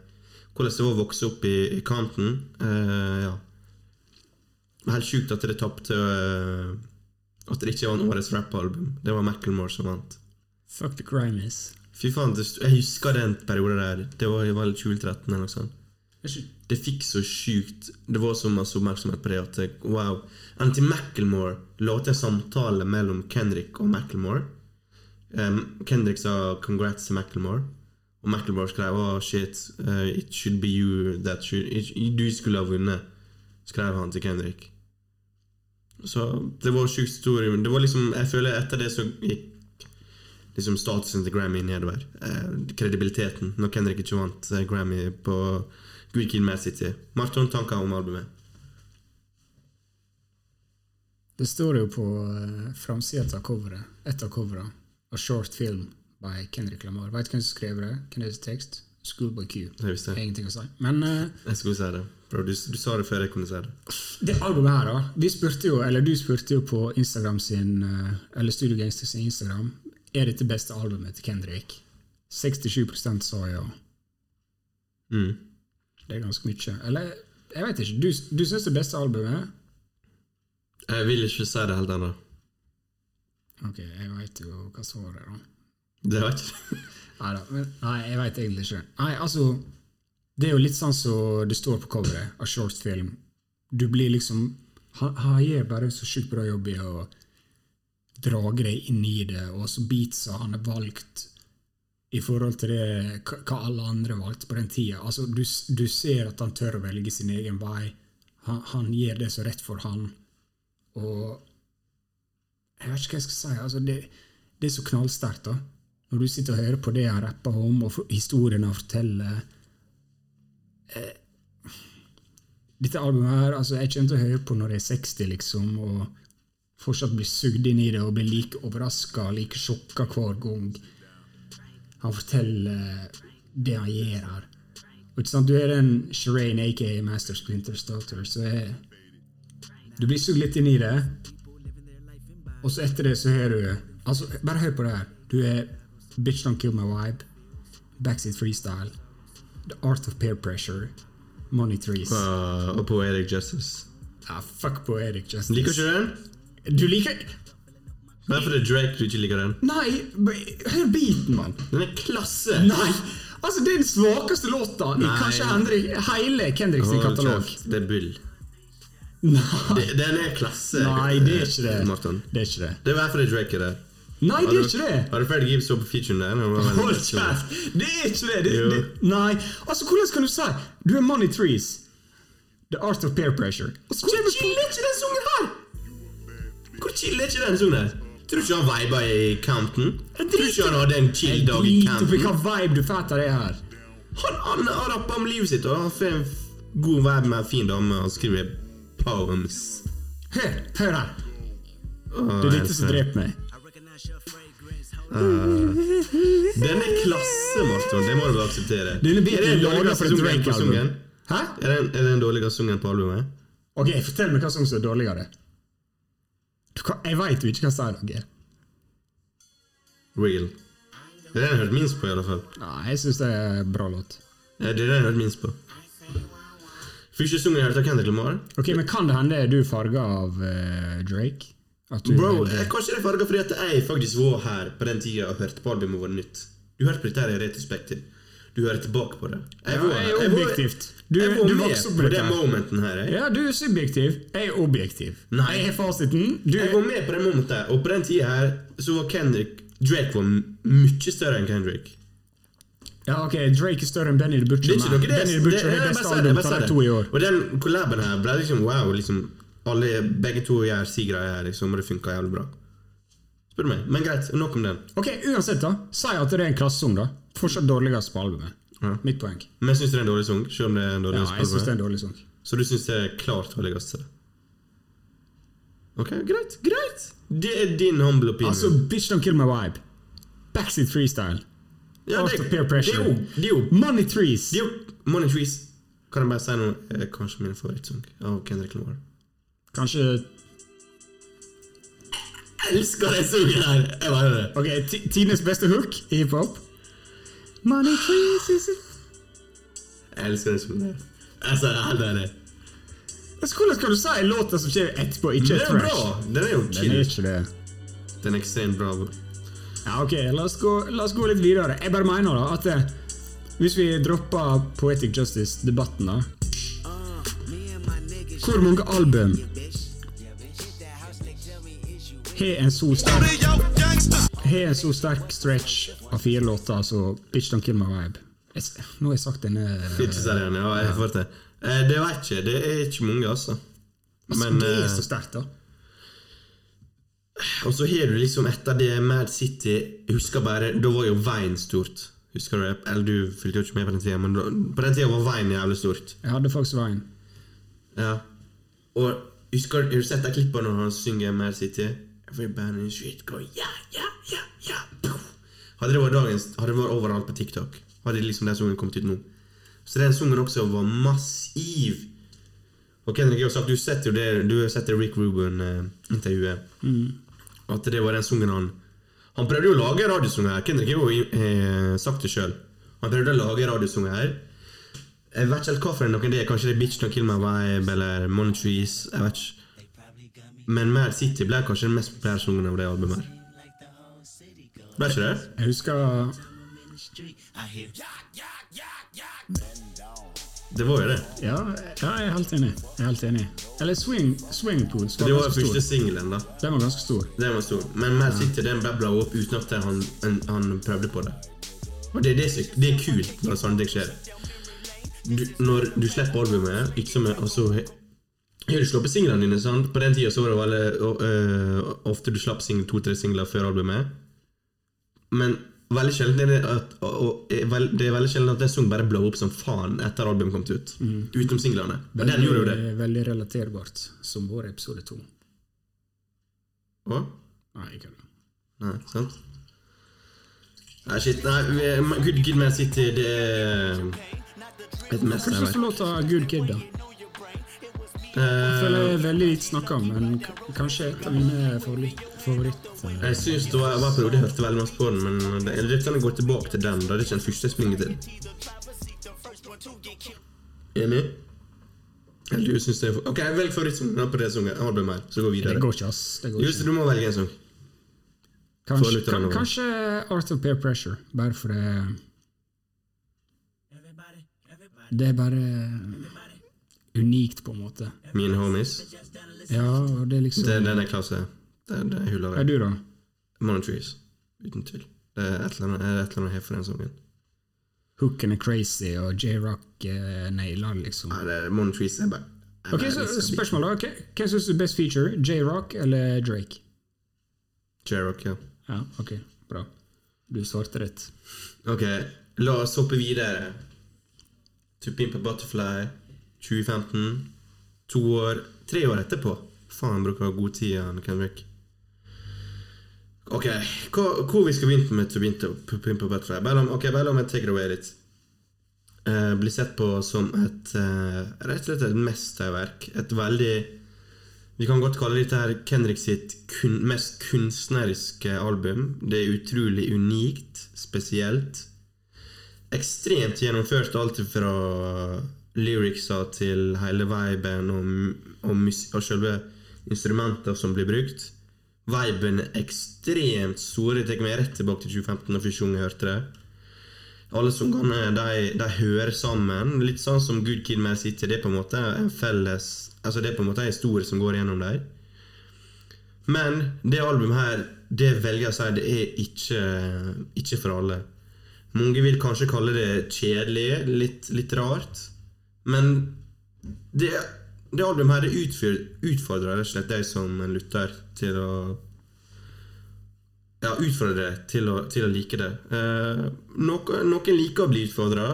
hvordan det var å vokse opp i, i Compton. Eh, ja. Helt sjukt at det tapte eh, At det ikke var en årets rappalbum. Det var Macclemore som vant. Fuck the Grimace. Fy faen, jeg husker den perioden der. Det var vel 2013 eller noe sånt. Det fikk så sjukt Det var så masse oppmerksomhet på det at wow. Anti Macclemore la til en samtale mellom Kendrick og Macclemore. Um, Kendrick sa 'congrats' til Macclemore, og Macclemore skrev 'oh shit, uh, it should be you that should it, Du skulle ha vunnet', skrev han til Kendrick. Så det var en stor. Det var liksom, jeg føler etter det så gikk liksom statusen til Grammy nedover. Eh, kredibiliteten, når Kendrick ikke vant eh, Grammy på Good Kid Mad City. Marton, tanker om albumet? Det står jo på uh, framsida av coveret, ett av coverene, A Short Film by Kendrick Lamar. Veit hvem som skrev det? Kinesisk tekst? Schoolboy Q. Jeg visste. Ingenting å si. Men eh, Jeg skulle si det. Bro, du, du sa det før jeg kunne si det. det albumet her, da Vi spurte jo, eller Du spurte jo på Instagram sin eh, Eller Studio Gangster sin Instagram Er dette beste albumet til Kendrick. 67% sa ja. Mm. Det er ganske mye. Eller, jeg vet ikke. Du, du syns det beste albumet? Jeg vil ikke si det helt ennå. Ok, jeg veit jo hva svaret er, da. Det vet ikke ikke. Neida, men, nei, jeg veit egentlig ikke. Nei, altså Det er jo litt sånn som det står på coveret av shortfilm. Du blir liksom Han, han gjør bare så sjukt bra jobb i å drar deg inn i det, og så beatsa han er valgt i forhold til det hva alle andre valgte på den tida. Altså, du, du ser at han tør å velge sin egen vei. Han, han gjør det er rett for han. Og Jeg vet ikke hva jeg skal si. Altså, det, det er så knallsterkt, da. Når du sitter og hører på det han rapper om, og for- historien han forteller eh, Dette albumet her, altså, jeg kommer til å høre på når jeg er 60, liksom, og fortsatt blir sugd inn i det og blir like overraska, like sjokka hver gang han forteller det han gjør her. Og ikke sant, Du er den Shireen, aka Master Splinters daughter, så er Du blir sugd litt inn i det, og så etter det så har du Altså, bare hør på det her. Du er Bitch Don't Kill My Vibe, Backseat Freestyle, The Art of Peer Pressure, Money Trees. Uh, og Poetic Justice. Ja, fuck Poetic Justice. Liker ikke den? Du liker Bare er Drake du ikke liker den. Nei, hør beaten, mann! Den er klasse! Nei! Altså, det er den svakeste låta i Nei. kanskje Henrik, hele Kendrick sin katalog. Det er bull. Nei, Det- Den er klasse. nei, det er ikke det. Martin. Det er ikke det. Det er derfor det er Drake er der. Nei, det er ikke det! Har du Freddie Gibbs på featuren der? Hold kjeft! Det er ikke det! det, det nei, altså, hvordan kan du si Du er Money Trees. The Art of Peer Pressure. Og så kommer er ikke den sangen her? Hvor chill er ikke den sangen her? Tror du ikke han viba i Compton? Tror du ikke han hadde en chill dag i Drit oppi Compton? hva vibe du får av det her. Han, han har rappa om livet sitt, og han får en god vibe med en fin dame og skriver poems. Hør, hør her. Det er dette som jeg- dreper meg. Den er klasse, Marton. Det må du akseptere. Denne Er det den dårligste sungen på Drake-album. Hæ? Er det, er det den dårligste sungen på albumet? Ok, fortell meg hva som er dårligere. Kan, jeg veit jo ikke kan si noe. Real. Det er den jeg har hørt minst på, i alle fall. Nei, jeg syns det er en bra låt. Ja, Det er den jeg har hørt minst på. Første sangen jeg hørte av Kendrick Lamar Ok, Men kan det hende du er farga av uh, Drake? Bro, jeg, kanskje det er farga fordi at jeg faktisk var her på den tida og hørte på albumet vårt nytt. Du hørte på dette her i retrospektiv. Du hører tilbake på det. Jeg Ja, jeg objektivt. Du- jeg var du med på den momenten her. Jeg. Ja, du er subjektiv. Jeg er objektiv. Nei. Jeg har fasiten. Du jeg var med på den momenten og på den tida her så var Kendrick Drake var mye større enn Kendrick. Ja, ok, Drake er større enn Benny the Butcher. Det er ikke noe det. Benny the Butcher det, har jeg beste album av de to i år. Og den collaben her ble liksom wow. liksom alle, Begge to gjør si greier her, liksom, og det funka jævlig bra. Spør du meg. Men greit, nok om den. Ok, uansett, da. Si at det er en klassesang, da. Fortsatt dårligst på albumet. Ja. Mitt poeng. Men syns du det er en dårlig sang? Selv om det er en dårlig Ja, jeg syns det er en dårlig sang. Så du syns det er klart dårligst? Ok, greit. Greit! Det er din humble opinion. Altså, Bitch Don't Kill My Vibe. Backseat Freestyle. ja, det, of Peer Pressure. det er jo, Money Trees. det er jo Money Trees. Kan jeg bare si noe? Er kanskje min favorittsang av Kendrick Lamar. Kanskje elsker den sangen her! Jeg bare det. Ok, Tines beste hook i hiphop. Money Trees is it Jeg elsker den sangen her. Altså, jeg ærlig. det. Hvordan kan du si låta som skjer etterpå, ikke er trash? bra! Den er jo Den er ikke det. Den er ekstremt bra. Ja, ok, la oss, gå, la oss gå litt videre. Jeg bare mener da at det, hvis vi dropper Poetic Justice-debatten, da Hvor mange album har en så sterk Har en så sterk stretch av fire låter altså Bitch Don't Kill My Vibe? Jeg, nå har jeg sagt denne igjen, ja, jeg får det. Eh, Det vet ikke. Det er ikke mange, altså. Men Det er eh, så sterkt, da. Og så har du liksom etter det Mad City husker bare, Da var jo veien stort. Husker du det? Eller du fulgte jo ikke med på den tida, men da, på den tida var veien jævlig stort. Jeg hadde faktisk veien. Ja. Og husker, Har du sett de klippene når han synger Mad City? Every band in the street go yeah, yeah, yeah, yeah. Hadde det vært dagens Hadde det vært overalt på TikTok, hadde liksom den sangen kommet ut nå. Så den sangen også var massiv. Og Kendrick har sagt Du har sett jo det Du setter Rick Ruben-intervjuet. At det var den sangen han Han prøvde jo å lage radiosang her. Kendrick har jo eh, sagt det sjøl. Han prøvde å lage radiosang her. Jeg vet ikke helt hva for noen det er. Kanskje det er Bitch Don't Kill My Vibe eller Monetrees. Jeg vet ikke. Men Mad City ble kanskje den mest populære sangen av det albumet. her. Ble ikke det? Jeg husker Det var jo det. Ja, ja, jeg er helt enig. Jeg er helt enig. Eller Swing, swing Pools var Det var ganske første stor. singelen, da. Den var ganske stor. Den var stor. Men Man City den babla opp uten at han, han, han prøvde på det. Og det, det, er, så- det er kult når sånne ting skjer. Du, når du slipper albumet ikke som, altså, Har du på singlene dine? sant? På den tida var det veldig, øh, ofte du slapp to-tre singler før albumet. Men veldig sjelden er det at og, og, er Det er veldig sjelden at en sang bare blow opp som faen etter albumet kom ut. Utenom singlene. Og den gjorde jo det. veldig relaterbart, som vår episode to. Hva? Nei, ikke det. Nei, sant? Nei, shit. Nei, Good Kid Man City, det er et Hva mesterverk. syns du om låta Good Kid, da? Jeg føler Eh, jeg er veldig lite snakka om, men kanskje et av mine favoritter. favoritt eh, jeg syns det var, var en periode jeg hørte veldig masse på den, men det, kan jeg gå tilbake til den. Da det er ikke den første jeg springer til. Enig? Eller du syns det er Ok, velg favorittsangen på det sangen, albumet her, så går vi videre. det går ikke, ass. Det går Just, det, du må velge en sang. Kanskje, kan, kanskje Art of Peer Pressure, bare for det Det er bare unikt, på en måte. Mine homies. Ja, og det er liksom Det, den er klasse. Det, det hyller Er du, da? Monotrees. Uten tvil. Det er et eller annet, er her for den sangen. Hooken er crazy, og J-Rock eh, nailer liksom. Ja, det er Monotrees er bare er Ok, så. Spørsmål, da. Hvem syns du er best feature? J-Rock eller Drake? J-Rock, ja. Ja, ok, bra. Du svarte rett. Ok, la oss hoppe videre. To Pimp a Butterfly 2015. To år Tre år etterpå. Faen, bruker god tid, igjen, Kendrick. Ok, hva, hvor vi skal begynne med To Pimp a- Butterfly? Bare om, ok, bare la meg take it away litt. Uh, blir sett på som et uh, rett og slett et mesterverk. Et veldig Vi kan godt kalle dette her Kendrick sitt kun, mest kunstneriske album. Det er utrolig unikt, spesielt. Ekstremt gjennomført, alt fra lyricsa til hele viben og, og, og selve instrumentene som blir brukt. Viben er ekstremt stor. Jeg tar meg rett tilbake til 2015 når første gang jeg hørte det. Alle sangene de, de hører sammen. Litt sånn som Good Kid Mad City. Det er på en måte en felles Altså det er på en måte en historie som går gjennom dem. Men det albumet her, det velger jeg å si, det er ikke, ikke for alle. Mange vil kanskje kalle det kjedelig, litt, litt rart. Men det, det albumet her utfordrer, rett og slett deg som en lytter til å ja, utfordre deg til å, til å like det. Eh, noen, noen liker å bli utfordra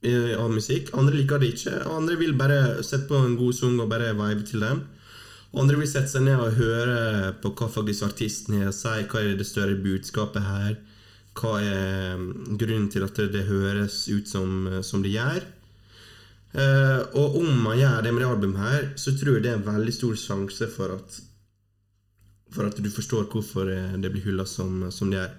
av musikk, andre liker det ikke. Andre vil bare sette på en god sang og bare vibe til den. Andre vil sette seg ned og høre på hva faktisk artisten har å si, hva er det større budskapet her, hva er mm, grunnen til at det høres ut som, som det gjør. Eh, og om man gjør det med det albumet her, så tror jeg det er en veldig stor sjanse for at for at du forstår hvorfor eh, det blir hylla som, som det er.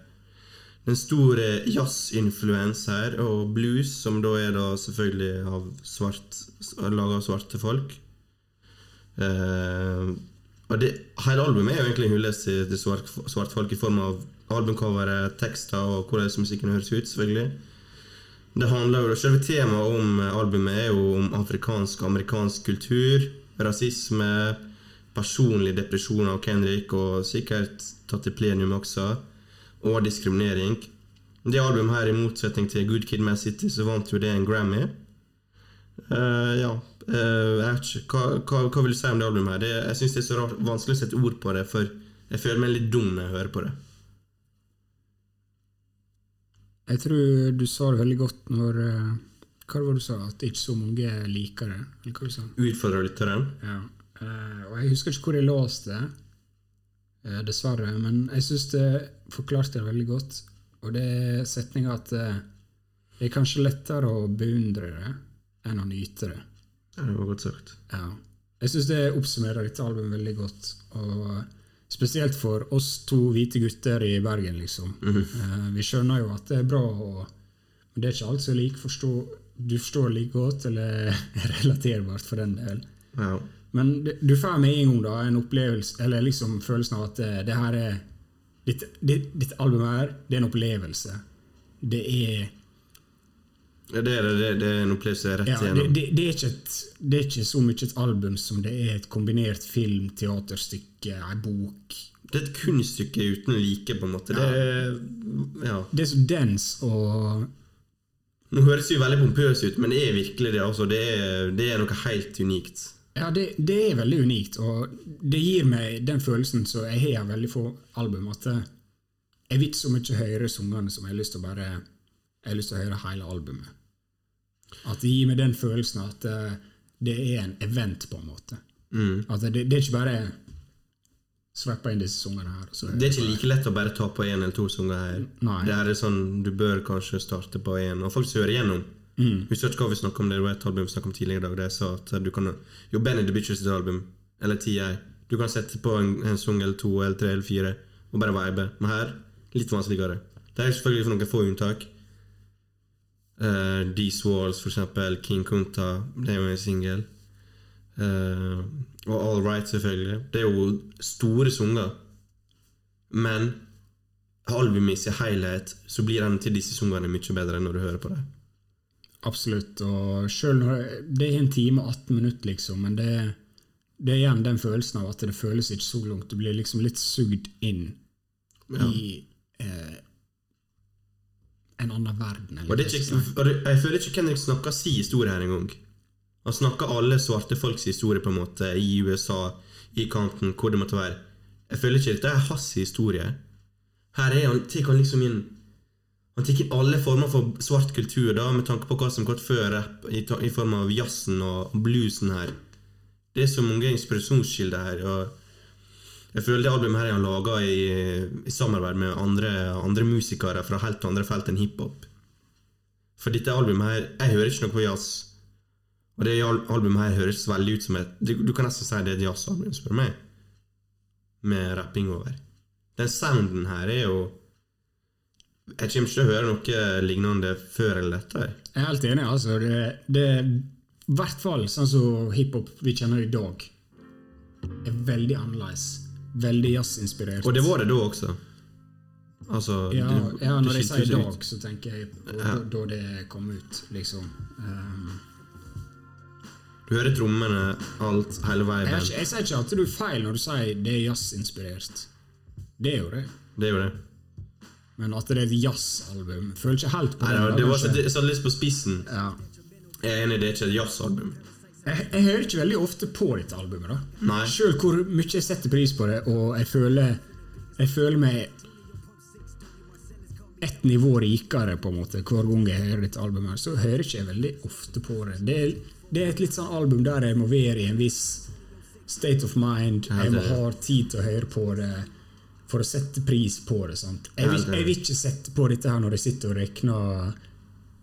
Den store jazzinfluens her, og blues, som da er da selvfølgelig av svart, laga av svarte folk. Uh, og det, hele albumet er jo egentlig en hyllest til svart, svart folk i form av albumcoveret, tekster og hvordan musikken høres ut, selvfølgelig. Det handler jo, Selve temaet om albumet er jo om afrikansk og amerikansk kultur, rasisme, personlig depresjon av Kendrick, og sikkert tatt til plenum også, og diskriminering. Det albumet her, i motsetning til Good Kid Man City, så vant jo det en Grammy. Uh, ja. uh, ikke, hva, hva, hva vil du si om det albumet her? Det, jeg syns det er så rart, vanskelig å sette ord på det, for jeg føler meg litt dum når jeg hører på det. Jeg tror du sa det veldig godt når eh, Hva var det du sa? At ikke så mange liker det? Eller hva du sa? Utfordrer lytteren. Ja. Eh, og jeg husker ikke hvor jeg låste det, eh, dessverre, men jeg syns det forklarte det veldig godt. Og det er setninga at det er kanskje lettere å beundre det enn å nyte det. Ja, det var godt sagt. Ja. Jeg syns det oppsummerer dette albumet veldig godt. Og spesielt for oss to hvite gutter i Bergen, liksom. Eh, vi skjønner jo at det er bra, og, men det er ikke alt som like forstår, du forstår like godt, eller er relaterbart for den del. Ja. Men det- du får med en gang da en opplevelse, eller liksom følelsen av at det, det her er Ditt, ditt, ditt album her, det er en opplevelse. Det er det det. Det, det er jeg er rett Ja, det, igjennom. det, det, er et, det er ikke så mye et album som det er et kombinert film, teaterstykke, ei bok. Det er et kunststykke uten like, på en måte. Det er, ja. Det er så dens og Nå høres det jo veldig pompøs ut, men det er virkelig det. Altså. Det, er, det er noe helt unikt. Ja, det, det er veldig unikt, og det gir meg den følelsen som jeg har av veldig få album, at jeg vet så mye høyere sangene som jeg har lyst til å bare Jeg har lyst til å høre hele albumet. At det gir meg den følelsen at uh, det er en event, på en måte. Mm. At det, det er ikke bare sveppe inn disse sangene her. så- Det er ikke like lett å bare ta på én eller to sanger her. Nei. Det her er sånn, Du bør kanskje starte på én, og faktisk høre igjennom. Mm. Husker ikke hva vi snakket om det, det var et album vi snakket om tidligere i dag, der jeg sa at du kan Jo, Benny the Bitches album, eller TI, du kan sette på en, en sang eller to eller tre eller fire og bare vibe. Men her litt vanskeligere. Det er selvfølgelig for noen få unntak. Uh, These Walls, for eksempel. King Kunta, det er jo en singel. Uh, og All Right, selvfølgelig. Det er jo store sanger. Men albumet i sin helhet, så blir den til disse sangene mye bedre enn når du hører på det. Absolutt. Og selv når det er en time og 18 minutter, liksom, men det, det er igjen den følelsen av at det føles ikke så langt. Du blir liksom litt sugd inn i eh, en annen verden. Og det ikke, og det, jeg føler ikke Kendrick snakker si historie her engang. Han snakker alle svarte folks historie, på en måte, i USA, i kanten, hvor det måtte være. Jeg føler ikke dette er hans historie. Her er han, tar han liksom inn Han tar inn alle former for svart kultur, da, med tanke på hva som gått før rapp, i, i form av jazzen og bluesen her. Det er så mange inspirasjonskilder her. og jeg føler det albumet her er han laga i, i samarbeid med andre, andre musikere fra helt andre felt enn hiphop. For dette albumet her Jeg hører ikke noe på jazz. Og det albumet her høres veldig ut som et Du, du kan nesten si det er et jazzalbum, spør du meg. Med rapping over. Den sounden her er jo Jeg kommer ikke til å høre noe lignende før eller etter. Jeg er helt enig. altså. Det, det i hvert fall sånn som hiphop vi kjenner i dag, er veldig annerledes. Veldig jazzinspirert. Og det var det da også. Altså ja, det- ja, når jeg sier i dag, ut. så tenker jeg på Ja. da, det kom ut, liksom. Um, Du hører trommene, alt, hele jeg, er jeg sier ikke at du er feil når du sier det er jazzinspirert. Det er jo det. Det er jo det. Men at det er et jazzalbum Føler ikke helt på Nei, det, Nei, det var satt jeg litt på spissen. ja. Jeg er enig, det er ikke et jazzalbum. Jeg, jeg hører ikke veldig ofte på dette albumet. da Nei. Selv hvor mye jeg setter pris på det, og jeg føler Jeg føler meg ett nivå rikere på en måte hver gang jeg hører dette albumet, så hører ikke jeg veldig ofte på det. Det er, det er et litt sånn album der jeg må være i en viss state of mind. Jeg må ha tid til å høre på det for å sette pris på det. Sant? Jeg, vil, jeg vil ikke sette på dette her når jeg sitter og regner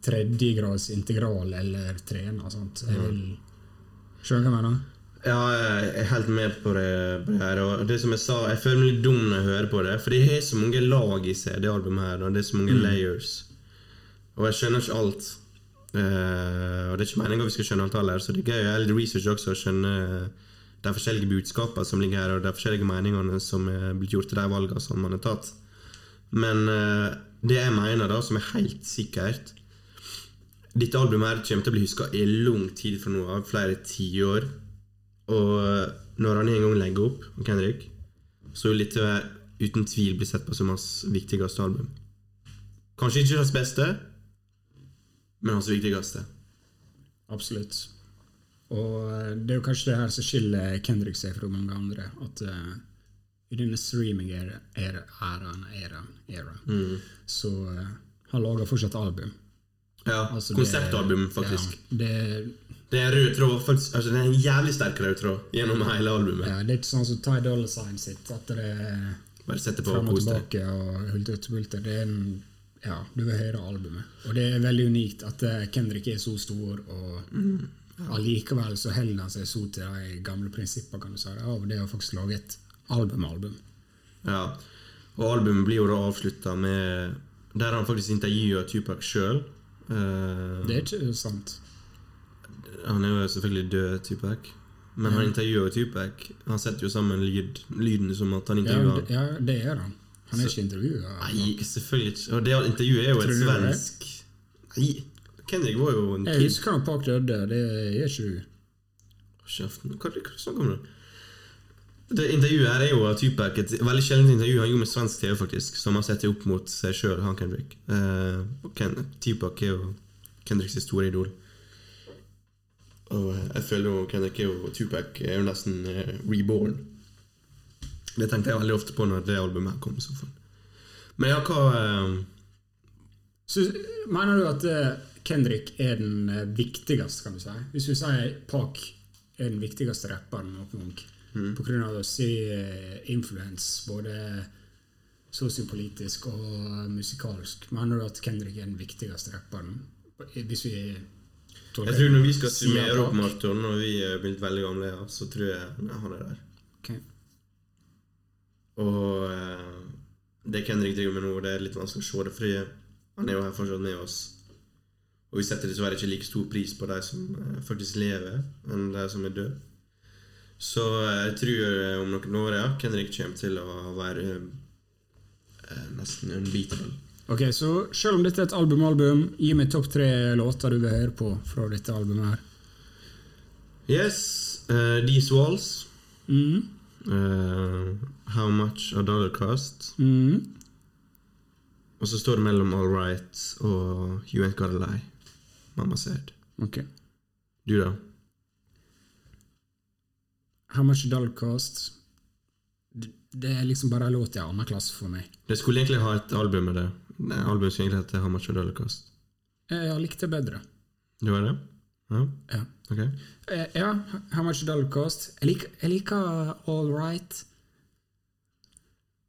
tredjegrads integral eller trener. Sant? Jeg vil Du hva jeg mener? Ja, jeg er helt med på det, på det her. Og det som jeg sa, jeg føler meg litt dum når jeg hører på det. For det har så mange lag i seg, det albumet her. Og det er så mange layers. Og jeg skjønner ikke alt. Uh, og det er ikke meningen vi skal skjønne alt heller, så det er gøy. å gjøre research også og skjønne de forskjellige budskapene som ligger her, og de forskjellige meningene som er blitt gjort til de valgene som man har tatt. Men uh, det jeg mener, da, som er helt sikkert Dette albumet her kommer til å bli huska i lang tid fra nå av, flere tiår. Og når han en gang legger opp, Kendrick, så vil dette uten tvil bli sett på som hans viktigste album. Kanskje ikke hans beste, men hans viktigste. Absolutt. Og eh, det er jo kanskje det her som skiller Kendrick seg fra mange andre. At uh, i denne streaming-æraen era, mm. så uh, han lager fortsatt album. Ja, Altså, Konseptalbum, faktisk. Ja, det, Det er rød tråd, faktisk, altså det er en jævlig sterk rød tråd gjennom hele albumet. ja, det er ikke sånn som Ty Dolla Sign sitt, at det er Bare sette på fram og tilbake og hulter til bulter. Det er en ja, du vil høre albumet. Og det er veldig unikt at eh, Kendrick er så stor, og allikevel så holder han seg så til de gamle prinsippene, kan du si, av det å faktisk lage et album-album. Ja. Og albumet blir jo da avslutta med Der han faktisk intervjuer Tupac sjøl. Det er ikke sant. han er jo selvfølgelig død, Tupac. Men han intervjuer Tupac. Han setter jo sammen lyd, lyden som at han Ja, intervjuer det, ja, det er han. Han er ikke intervjua. Nei, selvfølgelig ikke. Og det intervjuet er jo et svensk Nei, Kendrick var jo en Jeg kid. husker han Park døde, det er ikke du. Kjeften. Hva, hva snakker du om? Det intervjuet her er jo Tupac et veldig sjeldent intervju han gjorde med svensk TV, faktisk, som han setter opp mot seg sjøl, han Kendrick. Uh, Ken, Tupac er jo Kendricks store idol. Og eh, jeg føler jo Kendrick er jo Tupac er jo nesten uh, reborn. Det tenkte jeg veldig ofte på når det albumet her kom. så fall. Men ja, hva uh, Så mener du at uh, Kendrick er den viktigste, kan du si? Hvis du sier Park er den viktigste rapperen noen gang, Mm. å se eh, influens både sosiopolitisk og musikalsk, mener du at Kendrick er den viktigste rapperen? Hvis vi Jeg tror når vi skal summere opp. Marton når vi er blitt veldig gamle, ja, så tror jeg han er der. Okay. Og eh, det Kendrick driver med nå, det er litt vanskelig å se det, fordi han er jo her fortsatt med oss. Og vi setter dessverre ikke like stor pris på de som eh, faktisk lever, enn de som er døde. Så eh, jeg tror eh, om noen år ja, Henrik kommer til å være eh, nesten unbeatable. Ok, Så selv om dette er et album-album, gi meg topp tre låter du vil høre på fra dette albumet. her. Yes, uh, These Walls. Mm. Uh, how Much A Dollar Cost. Mm. Og så står det mellom All Right og You Ain't Gotta Lie. Mamma said. Ok. Du, da? How much dull cost? Det, er liksom bare en låt i annen klasse for meg. Det skulle egentlig ha et album med det. Nei, albumet skulle egentlig hete How Much dull Cost. Jeg likte likt det bedre. Det var det? Ja? Ja. Ok. Eh, ja, How much a cost? Jeg liker, jeg liker All Right.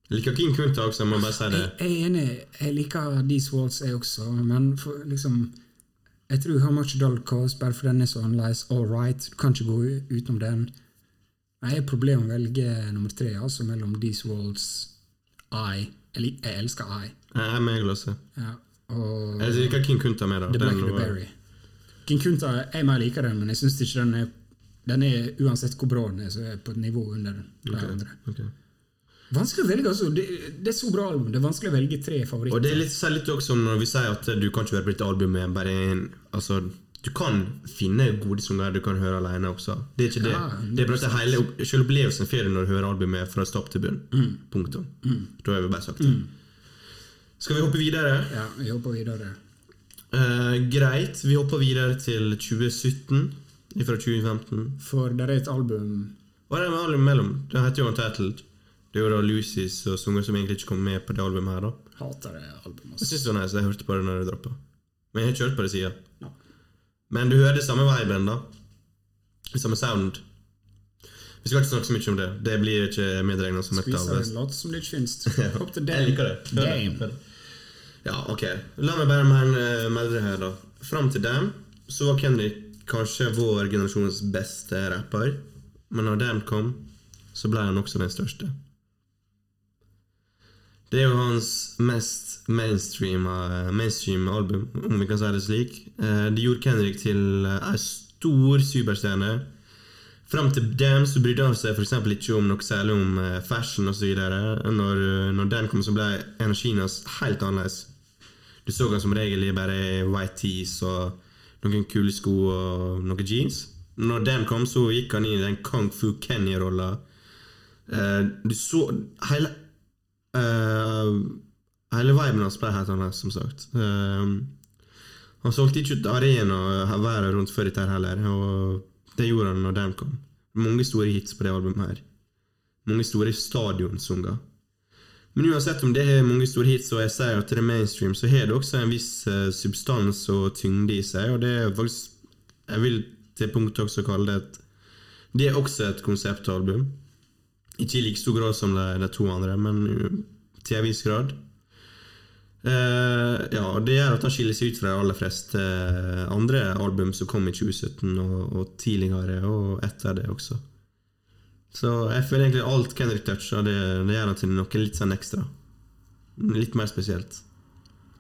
Jeg liker King Kunta også, jeg må bare si det. Jeg, jeg er enig. Jeg liker These Walls, jeg også, men for, liksom Jeg tror How much dull cost, bare for den er så annerledes. All Right. Du kan ikke gå utenom den. Jeg har problemer med å velge nummer tre, altså mellom These Walls, I Eller jeg elsker I. Jeg er med også. Ja, og Jeg liker King Kunta mer. da. The Black and the Berry. King Kunta, jeg mer liker den, men jeg syns ikke den er Den er uansett hvor bra den er, så er jeg på et nivå under de okay, andre. Okay. Vanskelig å velge, altså. Det, det er så bra album. Det er vanskelig å velge tre favoritter. Og det er litt, litt også når vi sier at du kan ikke være på dette albumet bare en Altså, du kan finne gode sanger du kan høre alene også. Det er ikke det. Ja, det er bare hele Selv opplevelsen får du når du hører albumet fra stopp til bunn. Mm. Punktum. Da har vi bare sagt det. Skal vi hoppe videre? Ja, vi hopper videre. Uh, greit. Vi hopper videre til 2017 fra 2015. For det er et album Hva er det med albumet mellom? Det heter jo Untitled. Det er jo da Lucy's og sanger som egentlig ikke kom med på det albumet her. da Hater det albumet. Jeg syns det var nice, jeg hørte på det når det droppa. Men jeg har ikke hørt på det siden. Men du hører det samme viben, da. Samme sound. Vi skal ikke snakke så mye om det. Det blir ikke medregna som et av en låt som ikke finnes. Hopp til Jeg liker det. Hør det. Ja, ok. La meg bare melde det her, da. Fram til Damn så var Kendrick kanskje vår generasjons beste rapper. Men når Damn kom, så ble han også den største. Det er jo hans mest mainstream, mainstream album, om vi kan si det slik. Eh, Det gjorde Kendrick til eh, ei stor superstjerne. Fram til dem så brydde han seg f.eks. ikke om noe særlig om eh, fashion osv. Når, når den kom, så ble energien hans helt annerledes. Du så han som regel i bare white tees og noen kule sko og noen jeans. Når den kom, så gikk han inn i den Kung Fu Kenny-rolla. Du så hele eh, Hele viben hans ble helt annerledes, som sagt. Uh, han solgte ikke ut arena været rundt før dette heller, og det gjorde han når den kom. Mange store hits på det albumet her. Mange store stadionsanger. Men uansett om det er mange store hits, og jeg sier at det er mainstream, så har det også en viss uh, substans og tyngde i seg, og det er faktisk Jeg vil til punktet også kalle det et Det er også et konseptalbum. Ikke i like stor grad som de, de to andre, men uh, til en viss grad. Uh, ja, Det gjør at han skiller seg ut fra de aller fleste eh, andre album som kom i 2017 og, og tidligere, og etter det også. Så jeg føler egentlig alt Kendrick toucher, det, det gjør han til noe litt sånn ekstra. Litt mer spesielt.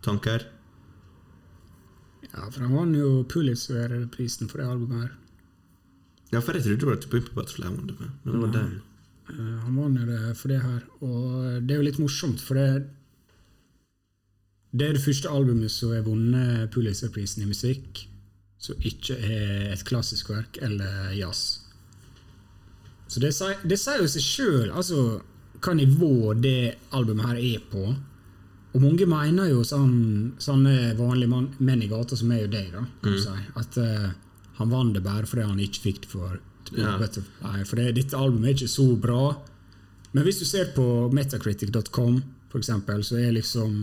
Tanker? Ja, for han vant jo Pulitzer-prisen for det albumet her. Ja, for jeg trodde det var Pimp a Butterfly han vant det med, men det var den. Eh, Han vant jo det for det her, og det er jo litt morsomt, for det Det er det første albumet som har vunnet Pulitzer-prisen i musikk, som ikke er et klassisk verk eller jazz. Så det sier, det sier jo seg sjøl altså, hva nivå det albumet her er på. Og mange mener jo sånn, sånne vanlige menn i gata som er jo deg, da, kan du si, at uh, han vant det bare fordi han ikke fikk det for Ja. Butterfly. For det, dette albumet er ikke så bra. Men hvis du ser på metacritic.com, for eksempel, så er liksom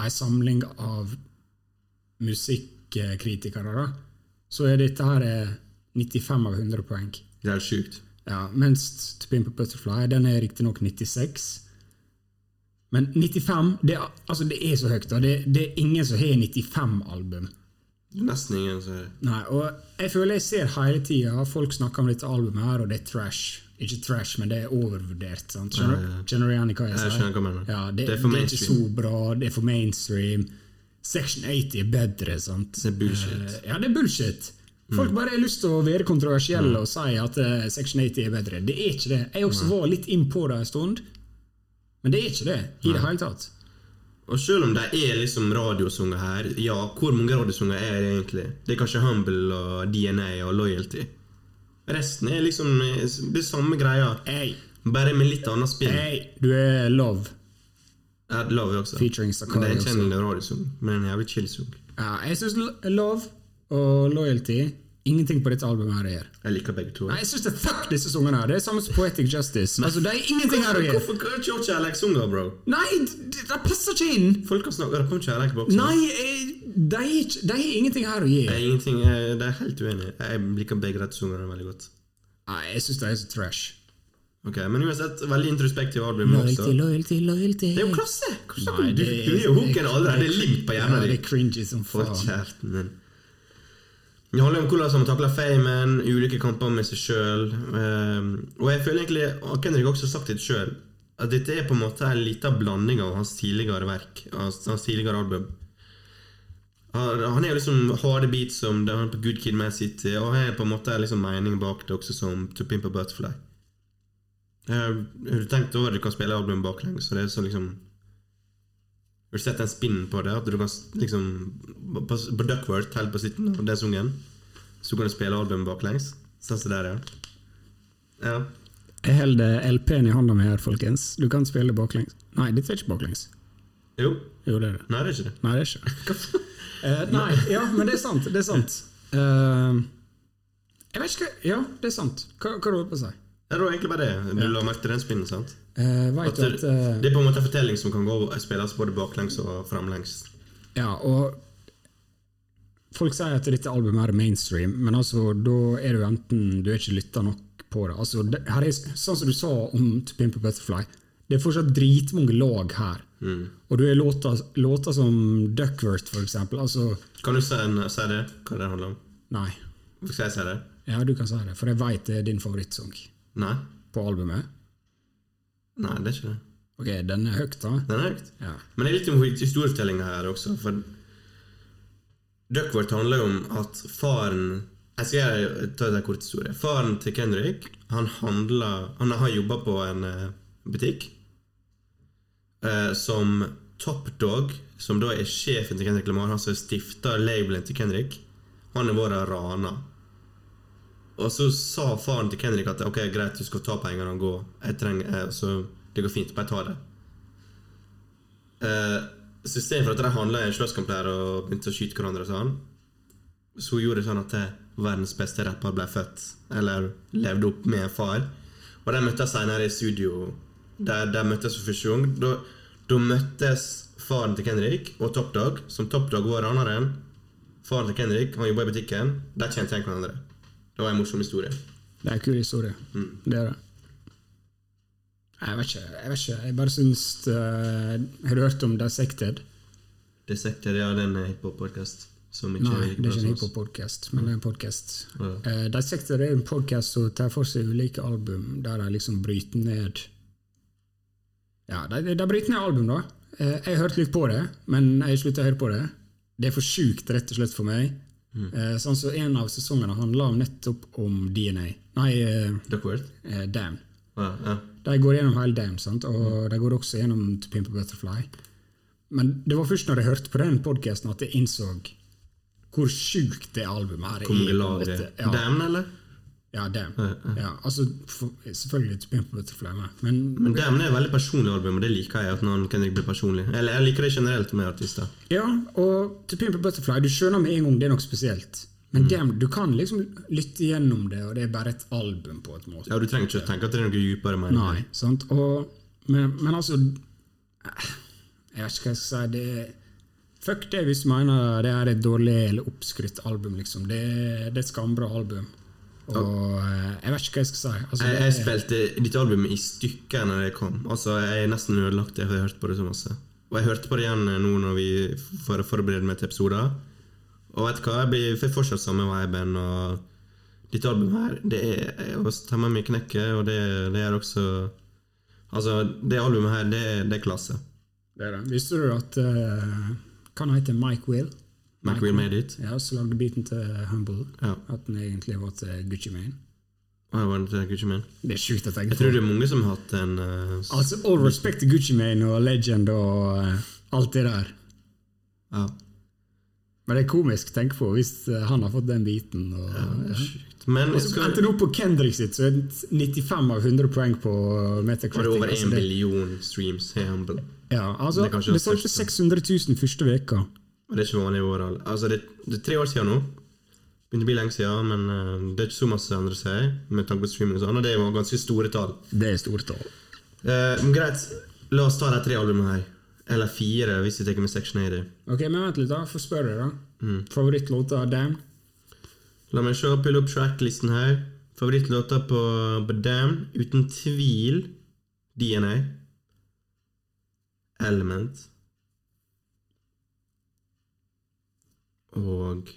ei samling av musikkritikere, da, så er dette her eh, 95 av 100 poeng. Det er sjukt. Ja, mens To Pimp a Butterfly den er riktignok 96. Men 95 det er, altså det er så høyt. da. Det, det er ingen som har 95-album. Nesten ingen som er Nei, og Jeg føler jeg ser hele tida folk snakker om dette albumet, her, og det er trash. Ikke trash, men det er overvurdert. sant? Skjønner, Ja, ja, ja. skjønner du igjen hva jeg sier? hva. Ja, det, Det er det er ikke så bra, det er for mainstream. Section 80 er bedre. sant? Det er bullshit. Mm. Eh, ja, det er bullshit. Folk bare har lyst til å være kontroversielle og si at uh, Section 80 er bedre. Det er ikke det. Jeg også var litt innpå det en stund, men det er ikke det i det hele tatt. Og selv om det er liksom radiosanger her, ja, hvor mange radiosanger er det egentlig? Det er kanskje Humble og DNA og Loyalty. Resten er liksom det samme greia, Hey, bare med litt annet spill. hey, du er love. Ja, Love også. Featuring Sakari det er en radiosang, men en jævlig chill sang. Ja, jeg syns Love og Loyalty Ingenting på dette albumet her gjør. Jeg liker begge to. Nei, jeg synes det er fuck disse sangene her. Det er samme som Poetic Justice. Altså, Det er ingenting her å gjøre. Hvorfor kan ikke ha kjærlighetssanger, bro? Nei, det, det passer ikke inn. Folk kan snakke om kjærlighet på også. Nei, eh, de har ingenting her å gi. Det er ingenting, jeg, det er helt uenig. Jeg liker begge dette sangene veldig godt. Nei, jeg synes de er så trash. Ok, Men uansett, veldig introspektiv album også. Loyalty, loyalty. Det er jo klasse! Hvordan, Nei, du, du, du er jo hooken allerede. Det er limt på Ja, det er cringy som For faen. kjærten din. Det handler om hvordan han takler famen, ulike kamper med seg sjøl. og jeg føler egentlig, og Kendrick har også sagt det sjøl, at dette er på en måte en liten blanding av hans tidligere verk. Hans, tidligere album. Han, er jo liksom harde beats som det han på Good Kid Man City, og han er på en måte liksom mening bak det også som To Pimp a Butterfly. Har du tenkt over at du kan spille album baklengs? Så det er så liksom Har du sett den spinnen på det? At du kan liksom På, på Duckworth, helt på slutten av den sungen, så kan du spille albumet baklengs? Sånn som det er, ja. Ja. Jeg holder LP-en i hånda mi her, folkens. Du kan spille baklengs. Nei, dette er ikke baklengs. Jo. Jo, det er det. Nei, det er ikke det. Nei, det er ikke det. Eh, nei, ja, men det er sant. Det er sant. Uh, jeg vet ikke hva Ja, det er sant. Hva, hva du på å si? Det var egentlig bare det. Du la merke til den spinnen, sant? Uh, At du at det, eh, det er på en måte en fortelling som kan gå spilles både baklengs og framlengs. Ja, og folk sier at dette albumet er mainstream, men altså, da er du enten Du er ikke lytta nok på det. Altså, det er, sånn som du sa om To Pimp a Butterfly, det er fortsatt dritmange lag her. Og du har låter, låter som Duckworth, for eksempel. Altså, Kan du si, si det? Hva det handler om? nei. Skal jeg si det? Ja, du kan si det, for jeg veit det er din favorittsang Nei? på albumet. Nei, det er ikke det. Ok, den er høyt, da. Den er høyt. Ja. Men det er litt om historiefortellinga her også. For Duckworth handler jo om at faren Jeg skal ta en kort historie. Faren til Kendrick Han handler, Han har jobba på en eh, butikk eh, som Top Dog, som da er sjefen til Kendrick Lamar, han som stifta labelen til Kendrick, han har vært rana. Og så sa faren til Kendrick at ok, greit, du skal ta pengene og gå. Jeg trenger, jeg, så det går fint, bare ta det. Eh, så Istedenfor at de handla i en slåsskamp der og begynte å skyte hverandre, sånn, så gjorde det sånn at eh, verdens beste rapper ble født, eller levde opp med en far. Og de møttes senere i studio. Der de møttes for første gang. Da, da møttes faren til Kendrick og Top Dog, som Top Dog var raneren. Faren til Kendrick han jobba i butikken. Der kjente igjen hverandre. Det var en morsom historie. Det er en kul historie. Det er det. Jeg vet ikke. Jeg vet ikke. Jeg bare syns eh, Har du hørt om Dissected? Dissected, ja, det er en hiphop-podkast. Nei, det er ikke en hiphop-podkast, men det er en podkast. Ja. Uh, Dissected er en podkast som tar for seg ulike album, der de liksom bryter ned Ja, de, de bryter ned album, da. Uh, jeg har hørt litt på det, men jeg slutta å høre på det. Det er for sjukt, rett og slett, for meg. Mm. Eh, sånn så En av sesongene handler nettopp om DNA. Nei, eh, eh, Damn. Ja, ja. De går gjennom hele Damn, sant? og de går også gjennom To Pimp a Butterfly. Men det var først når jeg hørte på den podkasten at jeg innså hvor sjukt det albumet her er. Hvor mange lag det er. Ja, Damn, eller? Ja, damn. Ja, altså, for, selvfølgelig To Pimp Butterfly men, Men Damn er et veldig personlig album, og det liker jeg. at når ikke bli personlig Eller jeg liker det generelt med artister. Ja, og To Pimp Butterfly, du skjønner med en gang det er noe spesielt. Men dem, du kan liksom lytte gjennom det, og det er bare et album på et måte. Ja, Du trenger ikke å tenke at det er noe dypere mening. Nei, sant? Og, men, men altså Jeg vet ikke hva jeg skal si. Det, fuck det hvis du mener det er et dårlig eller oppskrytt album. liksom. Det, det er et skambra album. Og eh, jeg vet ikke hva jeg skal si. Altså, Jeg, jeg spilte ditt album i stykker når det kom. Altså, Jeg er nesten ødelagt jeg har hørt på det så masse. Og jeg hørte på det igjen nå når vi for å forberede meg til episoder. Og vet du hva, jeg blir får fortsatt samme viben. Og ditt album her, det er å stemme meg i knekket, og det, det er også Altså, det albumet her, det, det er klasse. det er det. Visste du at uh, Hva han heter Mike Will? Will Made It. Ja, Så lagde beaten til Humble. Ja. At den egentlig var til Gucci Mane. Og var det til Gucci Mane. Det er sjukt å tenke på. Jeg tror det er mange som har hatt en uh, Altså, All respect til Gucci Mane og Legend og uh, alt det der. ja. Men det er komisk å tenke på hvis eh, han har fått den biten. Og, ja. Men Og så endte det opp på Kendrick sitt, så er det 95 av 100 poeng på Metacritic. var det over altså én billion streams. Hey, humble. Ja, altså, Det er det solgte 600 000 første veka. Og det er ikke vanlig overalt. Altså, det, det er tre år siden nå. Begynte å bli lenge siden, men uh, det er ikke så masse andre seg med tanke på streaming og sånn, og det var ganske store tall. Det er store tall. Uh, men greit, la oss ta de tre albumene her. Eller fire, hvis vi tar med Section 80. Ok, men vent litt, da. Få spørre deg, da. Mm. Favorittlåta av Damn? La meg se, pille opp tracklisten her. Favorittlåta på, på Damn, uten tvil DNA. Element. Og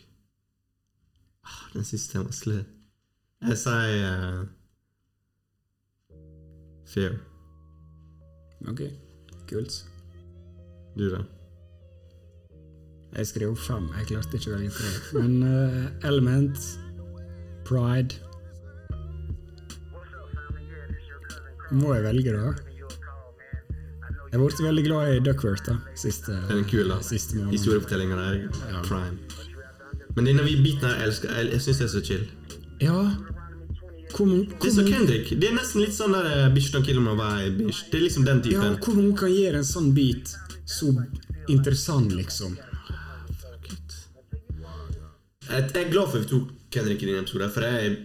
ah, Den siste er vanskelig. Jeg sier uh, Fear. Ok, kult. Du, da? Jeg skrev fem. Jeg klarte ikke å velge tre. Men uh, Element, Pride Må jeg velge, da? Jeg ble veldig glad i Duckworth da, siste, Den er kul, da. siste måneden. Historiefortellinga der. Ja. Prime. Men denne biten her elsker jeg. Jeg syns det er så chill. Ja. Hvor mange, Det er så Kendrick. Det er nesten litt sånn der eh, Bitch don't kill Me vibe. Det er liksom den typen. ja, hvor mange kan gjøre en sånn beat så interessant, liksom? Fuck Jeg jeg er glad for at vi tok Kendrick i denne episoden, for jeg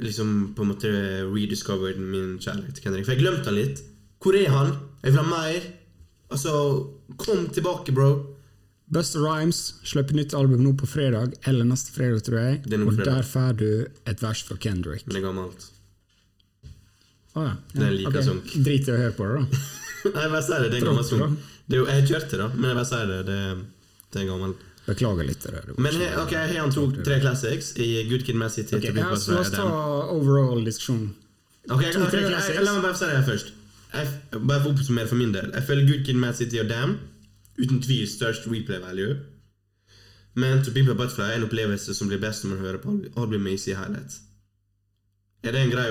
liksom på en måte rediscovered min kjærlighet til Kendrick. For jeg glemte han litt. Hvor er han? Jeg vil ha mer. Altså, kom tilbake, bro. Buster Rhymes slipper nytt album nå på fredag, eller neste fredag, tror jeg. Og fredag. der får du et vers fra Kendrick. Men det er gammelt. Å ja. Det er like ok. sånn. Drit i å høre på det, da. Nei, jeg bare sier det. Det er en gammel sang. Jeg kjørte det, men jeg bare sier det. Det, det er gammelt. Beklager litt. Det det Men he- ok, han tok tre classics i Good Kid Messy til ja, La oss ta overall-diskusjon. Ok, ok, jeg- classics. jeg- La meg bare si det her først. Jeg, bare for å oppsummere for min del. Jeg føler Good Kid Mad City og Damn uten tvil størst replay value. Men To Pimp a Butterfly er en opplevelse som blir best når man hører på al- albumet i sin helhet. Er det en grei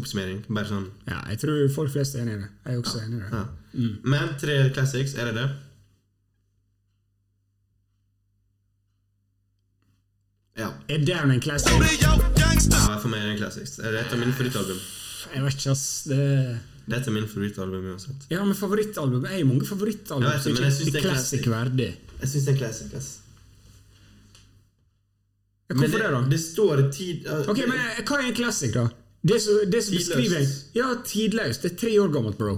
oppsummering? Bare sånn Ja, jeg tror folk flest er enig i det. Jeg er også enig i det. ja. Men tre classics, er det det? Ja. Er Down en classic? ja. For meg er det en classic. Er det et av mine favorittalbum? Jeg vet ikke, ass. Det... Det er min favorittalbum uansett. Ja, men favorittalbum er jo mange favorittalbum. Jeg vet men jeg syns det er classic verdig. Jeg syns det er classic, ass. Hvorfor det, da? Det står tid Ok, men Hva er en classic, da? Det som, beskriver Ja, tidløst. Det er tre år gammelt, bro.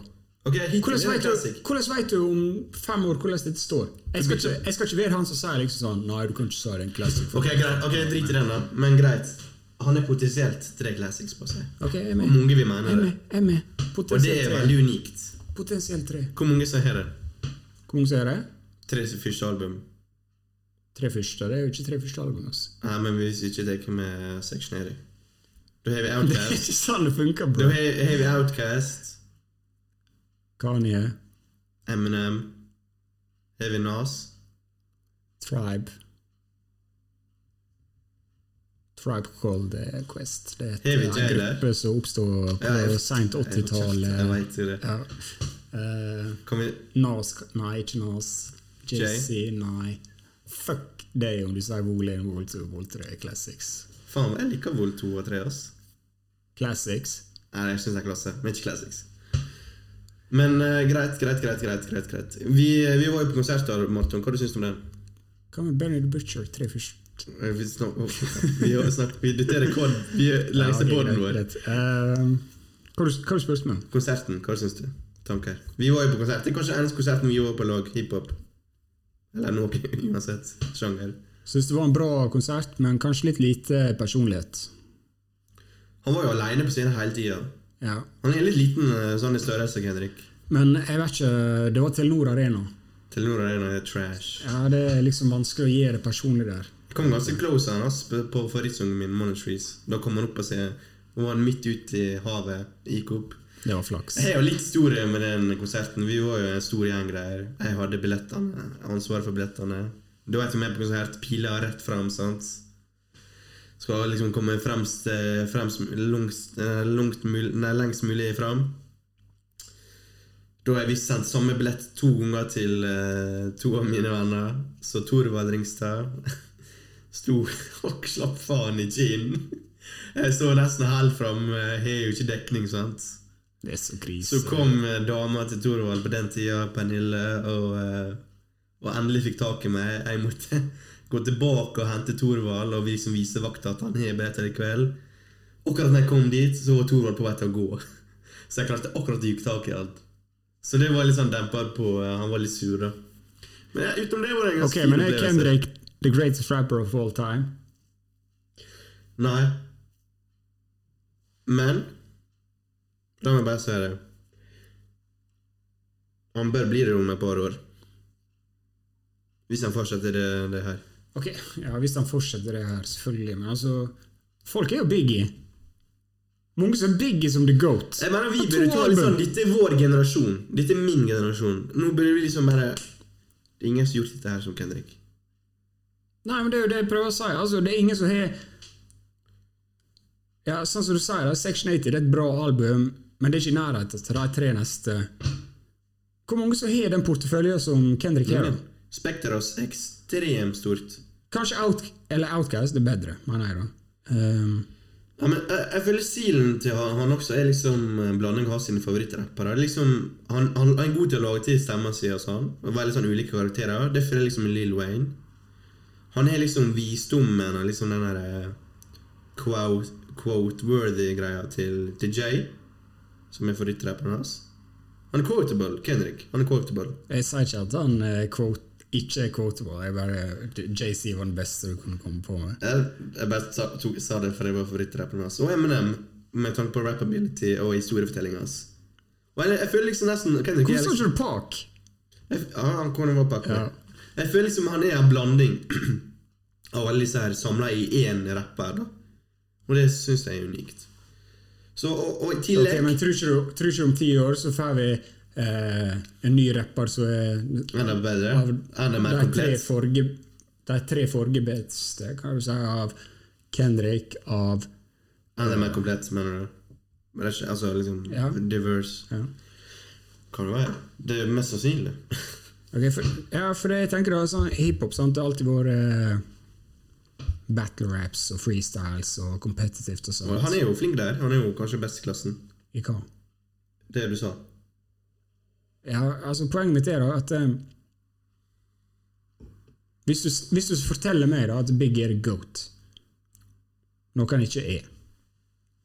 Okay, hvordan vet du om fem år hvordan dette står? Jeg skal, ikke, jeg skal ikke være han som sier liksom sånn Nei, du kan ikke si det er en classic. Ok, greit. Ok, Drit i den, da. Men greit. Han er potensielt tre classics på seg. Ok, jeg er Og med. mange vil Jeg er det. med. Jeg med. Og det er veldig unikt. Potensielt tre. Hvor mange som har det? Hvor mange sier det? Tre første album. Tre første. Det er jo ikke tre første album. Altså. Nei, men hvis vi ikke tar med seksjonering 80 Da har vi Det er ikke sånn det funker, Da bro. har har vi Outcast, Kanye, Eminem, har vi Nas. Tribe Tribe Called eh, Quest. Det er et- en Jailer? gruppe som oppsto på Ja, seint 80-tall. vet jo det. Ja. Uh, Nas Nei, ikke Nas. JC, nei. Fuck deg om du sier Vol 1, Vol 2, Vol 3 Classics. Faen, jeg liker Vol 2 og 3, ass. Classics? Nei, jeg syns det er klasse, men ikke Classics. Men uh, greit, greit, greit. greit, greit, greit. Vi, vi var jo på konsert, Marton. Hva du syns du om den? Hva med Benny the Butcher? Tre. Eh, Vi, snak, vi har snakket vi, dytter er rekord. Vi lengste Ja, okay, vår. Uh, Eh, hva du- hva du spørste om? Konserten, hva syns du? Tanker? Vi var jo på konsert. Det er kanskje eneste konserten vi var på lag hiphop. Eller noe, uansett sjanger. Syns det var en bra konsert, men kanskje litt lite personlighet. Han var jo aleine på scenen hele tida. Ja. Han er litt liten eh, sånn i størrelse, Henrik. Men jeg vet ikke Det var Telenor Arena. Telenor Arena er trash. Ja, Det er liksom vanskelig å gi det personlig der. Kom ganske close han ass, på favorittsangen min, Monetrees. Da kom han opp og se Og var midt ute i havet. Gikk opp. Det var flaks. Jeg har litt historie med den konserten. Vi var jo en stor gjeng greier. Jeg hadde billettene. Ansvaret for billettene. Da var jeg med på konsert. Pila rett fram, sant. Skal liksom komme fremst, eh, fremst lengst, eh, nei, lengst mulig fram. Da har vi sendt samme billett to ganger til eh, to av mine venner. Så Torvald Ringstad sto og slapp faen ikke inn. Jeg står nesten helt fram. Har jo ikke dekning, sant. Det er så krise. Så kom eh, dama til Torvald på den tida, Pernille, og, eh, og endelig fikk tak i meg. Jeg måtte gå tilbake og hente Torvald og liksom vise vakta at han har bedre i kveld. Akkurat når jeg kom dit, så var Torvald på vei til å gå. Så jeg klarte akkurat å gyve tak i alt. Så det var litt sånn dempa på eh, Han var litt sur, da. Men utenom det var det en ganske fin men hvem opplevelse. The greatest rapper of all time? Nei. Men La meg bare si det. Han bør bli det om et par år. Hvis han fortsetter det, det her. Ok, ja, Hvis han fortsetter det her, selvfølgelig. Men altså Folk er jo Biggie. Mange som er Biggie som the goat. Jeg mener vi burde ta litt sånn. Dette er vår generasjon. Dette er min generasjon. Nå burde vi liksom bare Det er ingen som har gjort dette her som Kendrick. Nei, men det er jo det jeg prøver å si. Altså, det er ingen som har Ja, sånn som du sier, da, Section 80 det er et bra album, men det er ikke i nærheten til de tre neste. Hvor mange som har den porteføljen som Kendrick har? da? Spekteret er ekstremt stort. Kanskje Out, eller Outcast er bedre, mener jeg da. Um, Ja, men jeg, jeg føler stilen til han, også er liksom en blanding av sine favorittrappere. Liksom, han, han er god til å lage til stemmen sin og. Og veldig sånn ulike karakterer. Det føler jeg liksom Lill Lil Wayne. Han har liksom visdommen og liksom den der eh, quote, quote-worthy greia til, til Jay, som er favorittrapperen hans. Han er quotable. Kendrick. Han er quotable. jeg sier ikke at han uh, quote, ikke er quotable. Jeg bare JC var den beste du kunne komme på med. Jeg, jeg bare sa, tok, sa det fordi jeg var favorittrapperen hans. Og Eminem, med tanke på rappability og historiefortellinga hans. Og jeg, jeg føler liksom nesten Kendrick Hvorfor så liksom, ikke du Park? jeg, ja, han kunne være Park. Ja. Jeg føler liksom han er en blanding av alle disse her samla i én rapper. da Og det syns jeg er unikt. Så, og, og i Ok, okay, men tror ikke, tror ikke om ti år så får vi eh, en ny rapper som er Enda bedre. av Enda mer komplett. De tre forrige beste, kan du si, av Kendrick, av Enda mer komplett, mener du? Altså liksom Ja. diverse. ja. Kan det være? Det er mest sannsynlig. Ok, for, ja, for det jeg tenker da, sånn hiphop sant, det har alltid vært eh, battle raps og freestyles og competitivt og sånt. Han er jo flink der. Han er jo kanskje best i klassen. I hva? Det du sa. Ja, altså Poenget mitt er da at um, hvis, du, hvis du forteller meg da at Big er goat, noe han ikke er,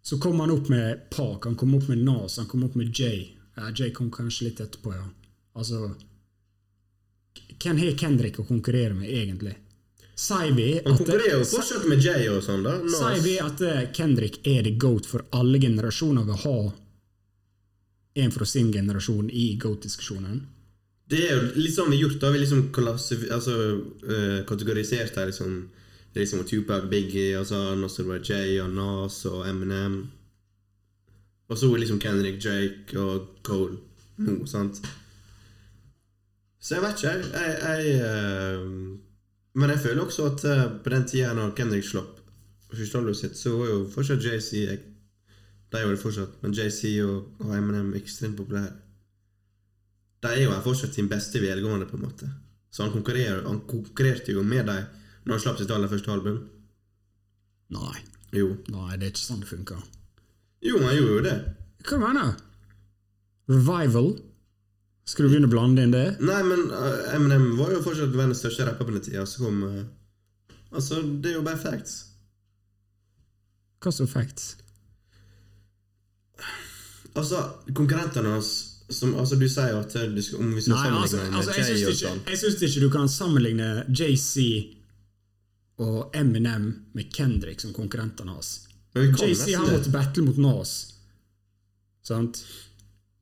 så kommer han opp med Park, han kommer opp med Nas, han kommer opp med Jay. Ja, Jay kom kanskje litt etterpå, ja. Altså Hvem har Kendrick å konkurrere med, egentlig? Sier vi Han at konkurrerer jo fortsatt med Jay og sånn, da. Sier vi at eh, Kendrick er the goat for alle generasjoner vil ha en fra sin generasjon i goat-diskusjonen? Det er jo litt sånn vi har gjort, da. Vi liksom altså, uh, kategorisert her liksom det liksom Tupac, Biggie og så det Jay og Nas og Eminem. Og så liksom Kendrick, Drake og Cole nå, sant? Så jeg vet ikke, jeg. jeg, jeg eh, men jeg føler også at uh, på den tida når Kendrick slapp første albumet sitt, så var jo fortsatt JC De var det fortsatt, men JC og, og Eminem ekstremt populære. De er jo fortsatt sin beste velgående, på en måte. Så han, han konkurrerte jo med dem når han slapp sitt aller første album. Nei. Jo. Nei, det er ikke sånn det funker. Jo, han gjorde jo det. Hva mener du? Revival? Skal du begynne å blande inn det? Nei, men uh, Eminem var jo fortsatt verdens største rapper på den tida, så kom uh, Altså, det er jo bare facts. Hva som facts? Altså, konkurrentene hans som, altså, Du sier jo at du skal, om vi skal Nei, altså, sammenligne altså med jeg Jay og sånn jeg syns ikke du kan sammenligne JC og Eminem med Kendrick som konkurrentene hans. JC har måttet battle mot Nas. Sant?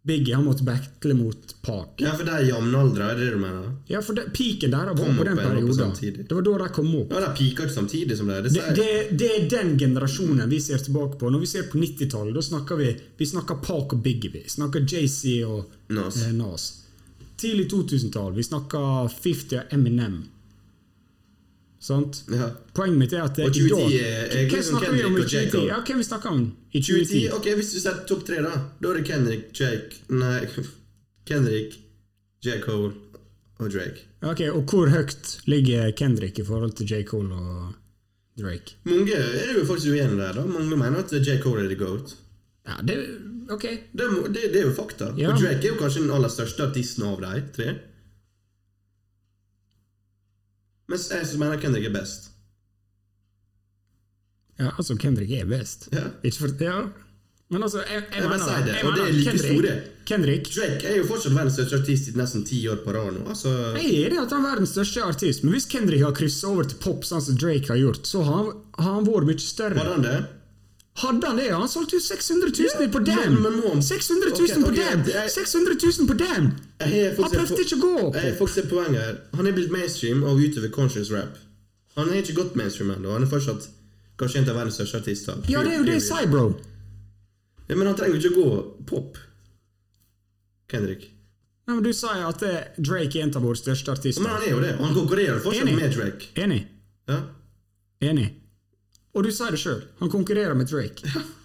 Biggie har måttet battle mot Park. Ja, for de er jevnaldra, er det det du mener? Ja, for de, Piken der var på den perioden. Det var da de kom opp. Ja, de pika ikke samtidig som det. Det, Det, det, det er den generasjonen vi ser tilbake på. Når vi ser på 90-tallet, da snakker vi Vi snakker Park og Biggie. Vi snakker JC og Nas. eh, Nas. Tidlig 2000-tall. Vi snakker 50 og Eminem. Sant? Ja. Poenget mitt er at det er- ikke Hvem Hva snakker vi om i Kendrick 2010? Ja, hvem vi snakker om i 2010, 2010? ok, Hvis du setter topp tre, da Da er det Kendrick, Jake Nei, Kendrick, J. Cole og Drake. Ok, Og hvor høyt ligger Kendrick i forhold til J. Cole og Drake? Mange er jo faktisk uenige der. da Mange mener at J. Cole er the goat. Ja, det Ok. Det, det, det er jo fakta. Ja. Og Drake er jo kanskje den aller største artisten av de tre. Mens jeg mener Kendrick er best. Ja, altså, Kendrick er best. Ja. Ikke for Ja. Men altså, jeg, jeg, Jeg mener det, jeg og det er like Kendrick, store. Kendrick Drake er jo fortsatt verdens største artist i nesten ti år på rad nå. Altså, Jeg er enig at han er verdens største artist, men hvis Kendrick har kryssa over til pop, sånn som Drake har gjort, så har han, har han vært mye større. Var han det? Hadde han det? Han solgte jo 600 000 på men 600 000 Ok, på er- 600 000 på har Han prøvde ikke å gå Jeg har på. poenget her. Han er blitt mainstream og utøver conscious rap. Han er ikke gått mainstream ennå. Han er fortsatt kanskje en av verdens største artister. Ja, det er jo det jeg sier, bro. Ja, men han trenger jo ikke å gå pop. Kendrick. Nei, men Du sa jo at det, Drake er en av våre største artister. Men han er jo det. Han konkurrerer fortsatt Enig. med Drake. Enig. Ja. Enig. Og du sier det sjøl. Han konkurrerer med Drake.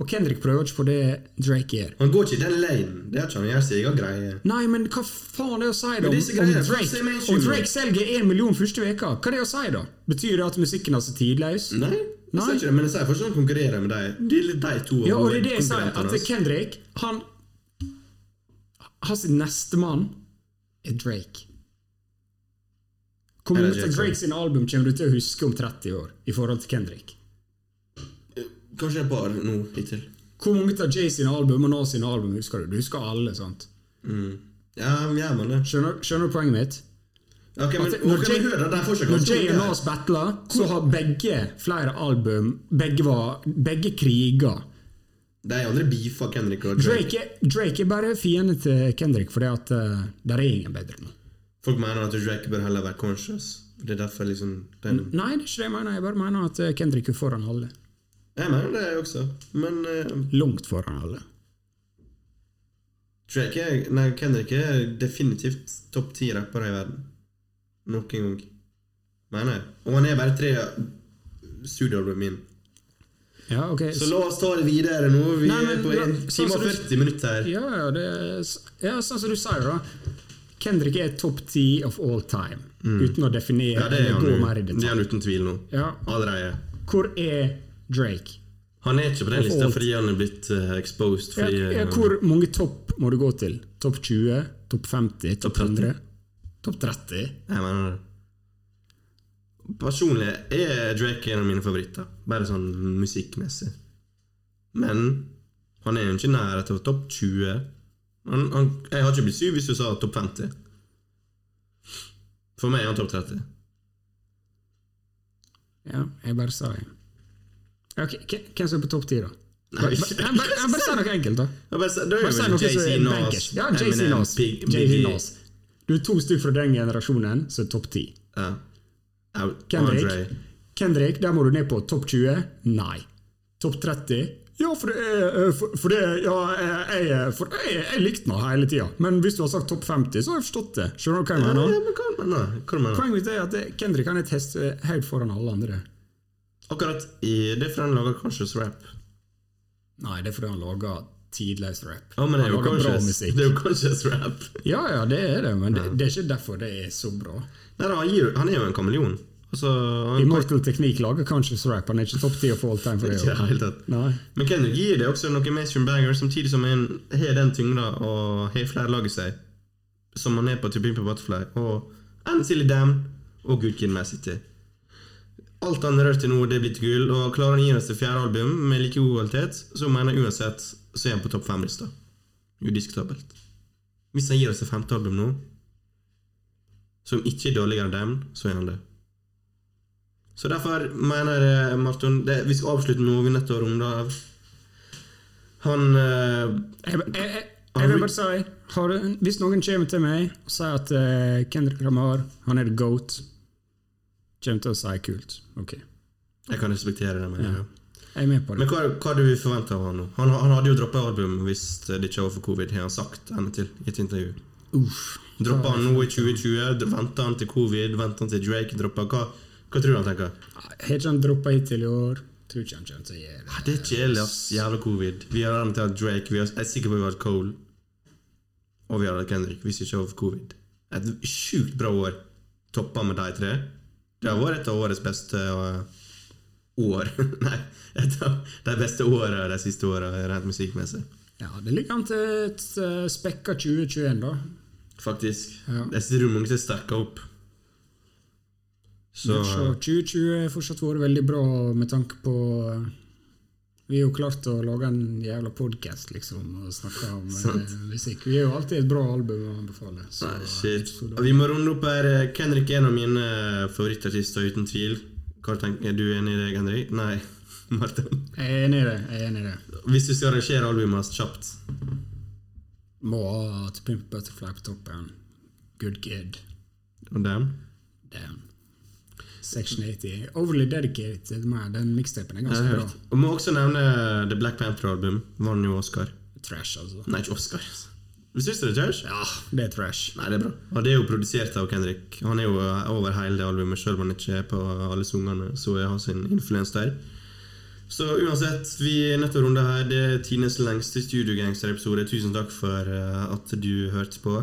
Og Kendrick prøver ikke på det Drake gjør. Han går ikke i den lanen. Det er ikke han gjør sin egen greie. Nei, men hva faen er det å si da? Om, om, Drake, om. Drake selger én million første veka, hva er det å si da? Betyr det at musikken hans er tidløs? Nei, jeg Nei. sier ikke det, men jeg sier fortsatt han konkurrerer med deg. De, de to Ja, og det er det jeg sier. At. Kendrick, han Hans nestemann er Drake. Eller mange av Drake sine album kommer du til å huske om 30 år i forhold til Kendrick? Kanskje et par nå hittil. Hvor mange av Jay sine album og Nas sine album husker du? Du husker alle, sant? Ja, gjør man det? Skjønner, skjønner du poenget mitt? Ok, men, At når Jay- høre, det Når Jay og. Nas battler, så har begge flere album Begge var Begge kriger. De er aldri beefa Kendrick og Drake. Drake, er- Drake er bare fiende til Kendrick fordi at uh, der er ingen bedre nå. Folk mener at Drake bør heller være conscious. Det er derfor liksom den, Nei, det er ikke det jeg mener. Jeg bare mener at eh, Kendrick er foran alle. Jeg mener det også, men uh... Langt foran alle. Drake er, nei, Kendrick er definitivt topp ti rappere i verden. Noen gang. Mener jeg. Og han er bare tre studioalbum inn. Ja, okay. Så la oss ta det videre nå. Vi Nei, men er på la- 1 sånn time og 40 minutter her. Ja, ja, det ja, sånn som du sier, da. Kendrick er topp ti of all time. Uten å definere Mm. Ja, det er eller gå mer i det er han uten tvil nå. Ja, Allerede. hvor er Drake? Han er ikke på den lista fordi han er blitt uh, exposed. Fordi, ja, eh, hvor mange topp må du gå til? Topp 20? Topp 50? Topp Topp 30. 100? Topp 30? Jeg mener det. Personlig er Drake en av mine favoritter. Bare sånn musikkmessig. Men han er jo ikke nær til topp 20. Han, han, jeg hadde ikke blitt syv hvis du sa topp 50. For meg er han topp 30. Ja, jeg bare sa det. Ok, Hvem som er på topp 10, da? Nei, Bare, bare si noe enkelt, da. Jeg bare, da Bare jo noe er Nas. Ja, Eminem, Nas. Biggie. Nas. Du er to stykker fra den generasjonen som er topp 10. Ja. Kendrick. Kendrick, der må du ned på topp 20. Nei. Topp 30. Ja, for det er eh, For, for det Ja, jeg, jeg, for jeg, jeg likte den hele tida. Men hvis du har sagt topp 50, så har jeg forstått det. Skjønner du hva jeg Ja, mener? ja, men hva mener? Hva mener? Poenget mitt er at Kendrick er et hest helt foran alle andre. Akkurat i det er fordi han lager conscious rap. Nei, det er fordi han lager tidløs rap. Ja, men det er jo conscious, det er jo conscious rap. Ja, ja, det er det, men det, det er ikke derfor det er så bra. Nei, han, gir, han er jo en kameleon. Altså, Immortal Teknikk lager conscious Rapper, han er ikke topp 10 for all time for det. Ikke helt tatt. Nei. Men Kendrick gir det også noen mainstream banger, samtidig som han har den tyngda og har flere lag i seg, som han er på To Pimp a Butterfly, og And Silly Damn og Good Kid Mass City. Alt han rører til nå, det er blitt gull, og klarer han å gi oss det fjerde album med like god kvalitet, så mener jeg uansett så er han på topp fem-lista. Udiskutabelt. Hvis han gir oss det femte album nå, som ikke er dårligere enn Damn, så er han det. Så derfor mener jeg, Marton det, Vi skal avslutte vi er nødt til av. Han eh, Jeg, jeg, jeg, vil bare si har, Hvis noen kommer til meg og sier at uh, Kendrick Lamar han er the goat, kommer til å si kult. Ok, Jeg kan respektere det. Men, Ja. jeg er med på det. men hva, hva det vi forventer av han nå? Han, han hadde jo droppa album hvis det ikke var for covid, har han sagt ennå til i et intervju. Uff. Droppa han nå i 2020? Venta han til covid? Venta han til Drake droppa? Hva, hva tror du han tenker? Har ikke han droppa hittil i år? Tror ikke han kommer til å gjøre det. Ah, Det er kjedelig, ass. Jævla covid. Vi har den Drake. Vi har, jeg er sikker på at vi har hatt Cole. Og vi har hatt Kendrick, hvis ikke over covid. Et sjukt bra år. Toppa med de tre. Det har vært et av årets beste uh, år. Nei, et av de beste åra de siste åra, rent musikkmessig. Ja, Det ligger an til et uh, spekka 2021, da. Faktisk. Ja. Jeg tror mange som å opp. Så Så 2020 har fortsatt vært veldig bra med tanke på uh, Vi har jo klart å lage en jævla podkast, liksom, og snakke om uh, musikk. Vi har jo alltid et bra album å anbefale. Så, Nei, shit. Vi må runde opp her. Kendrick er en av mine favorittartister, uten tvil. Hva tenker, er du enig i det, Henrik? Nei, Martin? Jeg er enig i det. jeg er enig i det. Hvis du skal arrangere albumet hans kjapt Må ha To Pimp Butterfly på toppen. Good Kid. Og dem? Damn. Section 80. Overly dedicated meg. Den mixtapen er ganske bra. Og må også nevne The Black Panther-album. Vant jo Oscar. Trash, altså. Nei, ikke Oscar. Du syns det er trash? Ja, det er trash. Nei, det er bra. Og det er jo produsert av Kendrick. Han er jo over hele det albumet, selv om han ikke er på alle sangene. Så jeg har sin influens der. Så uansett, vi er nødt til å runde her. Det er Tines lengste studiogangsterepisode. Tusen takk for eh, at du hørte på.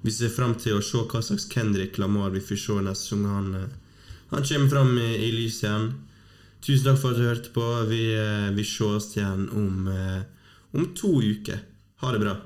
Vi ser fram til å se hva slags Kendrick Lamar vi får se neste gang han, eh, han kommer fram i, lyset igjen. Tusen takk for at du hørte på. Vi, eh, vi ses igjen om, eh, om to uker. Ha det bra.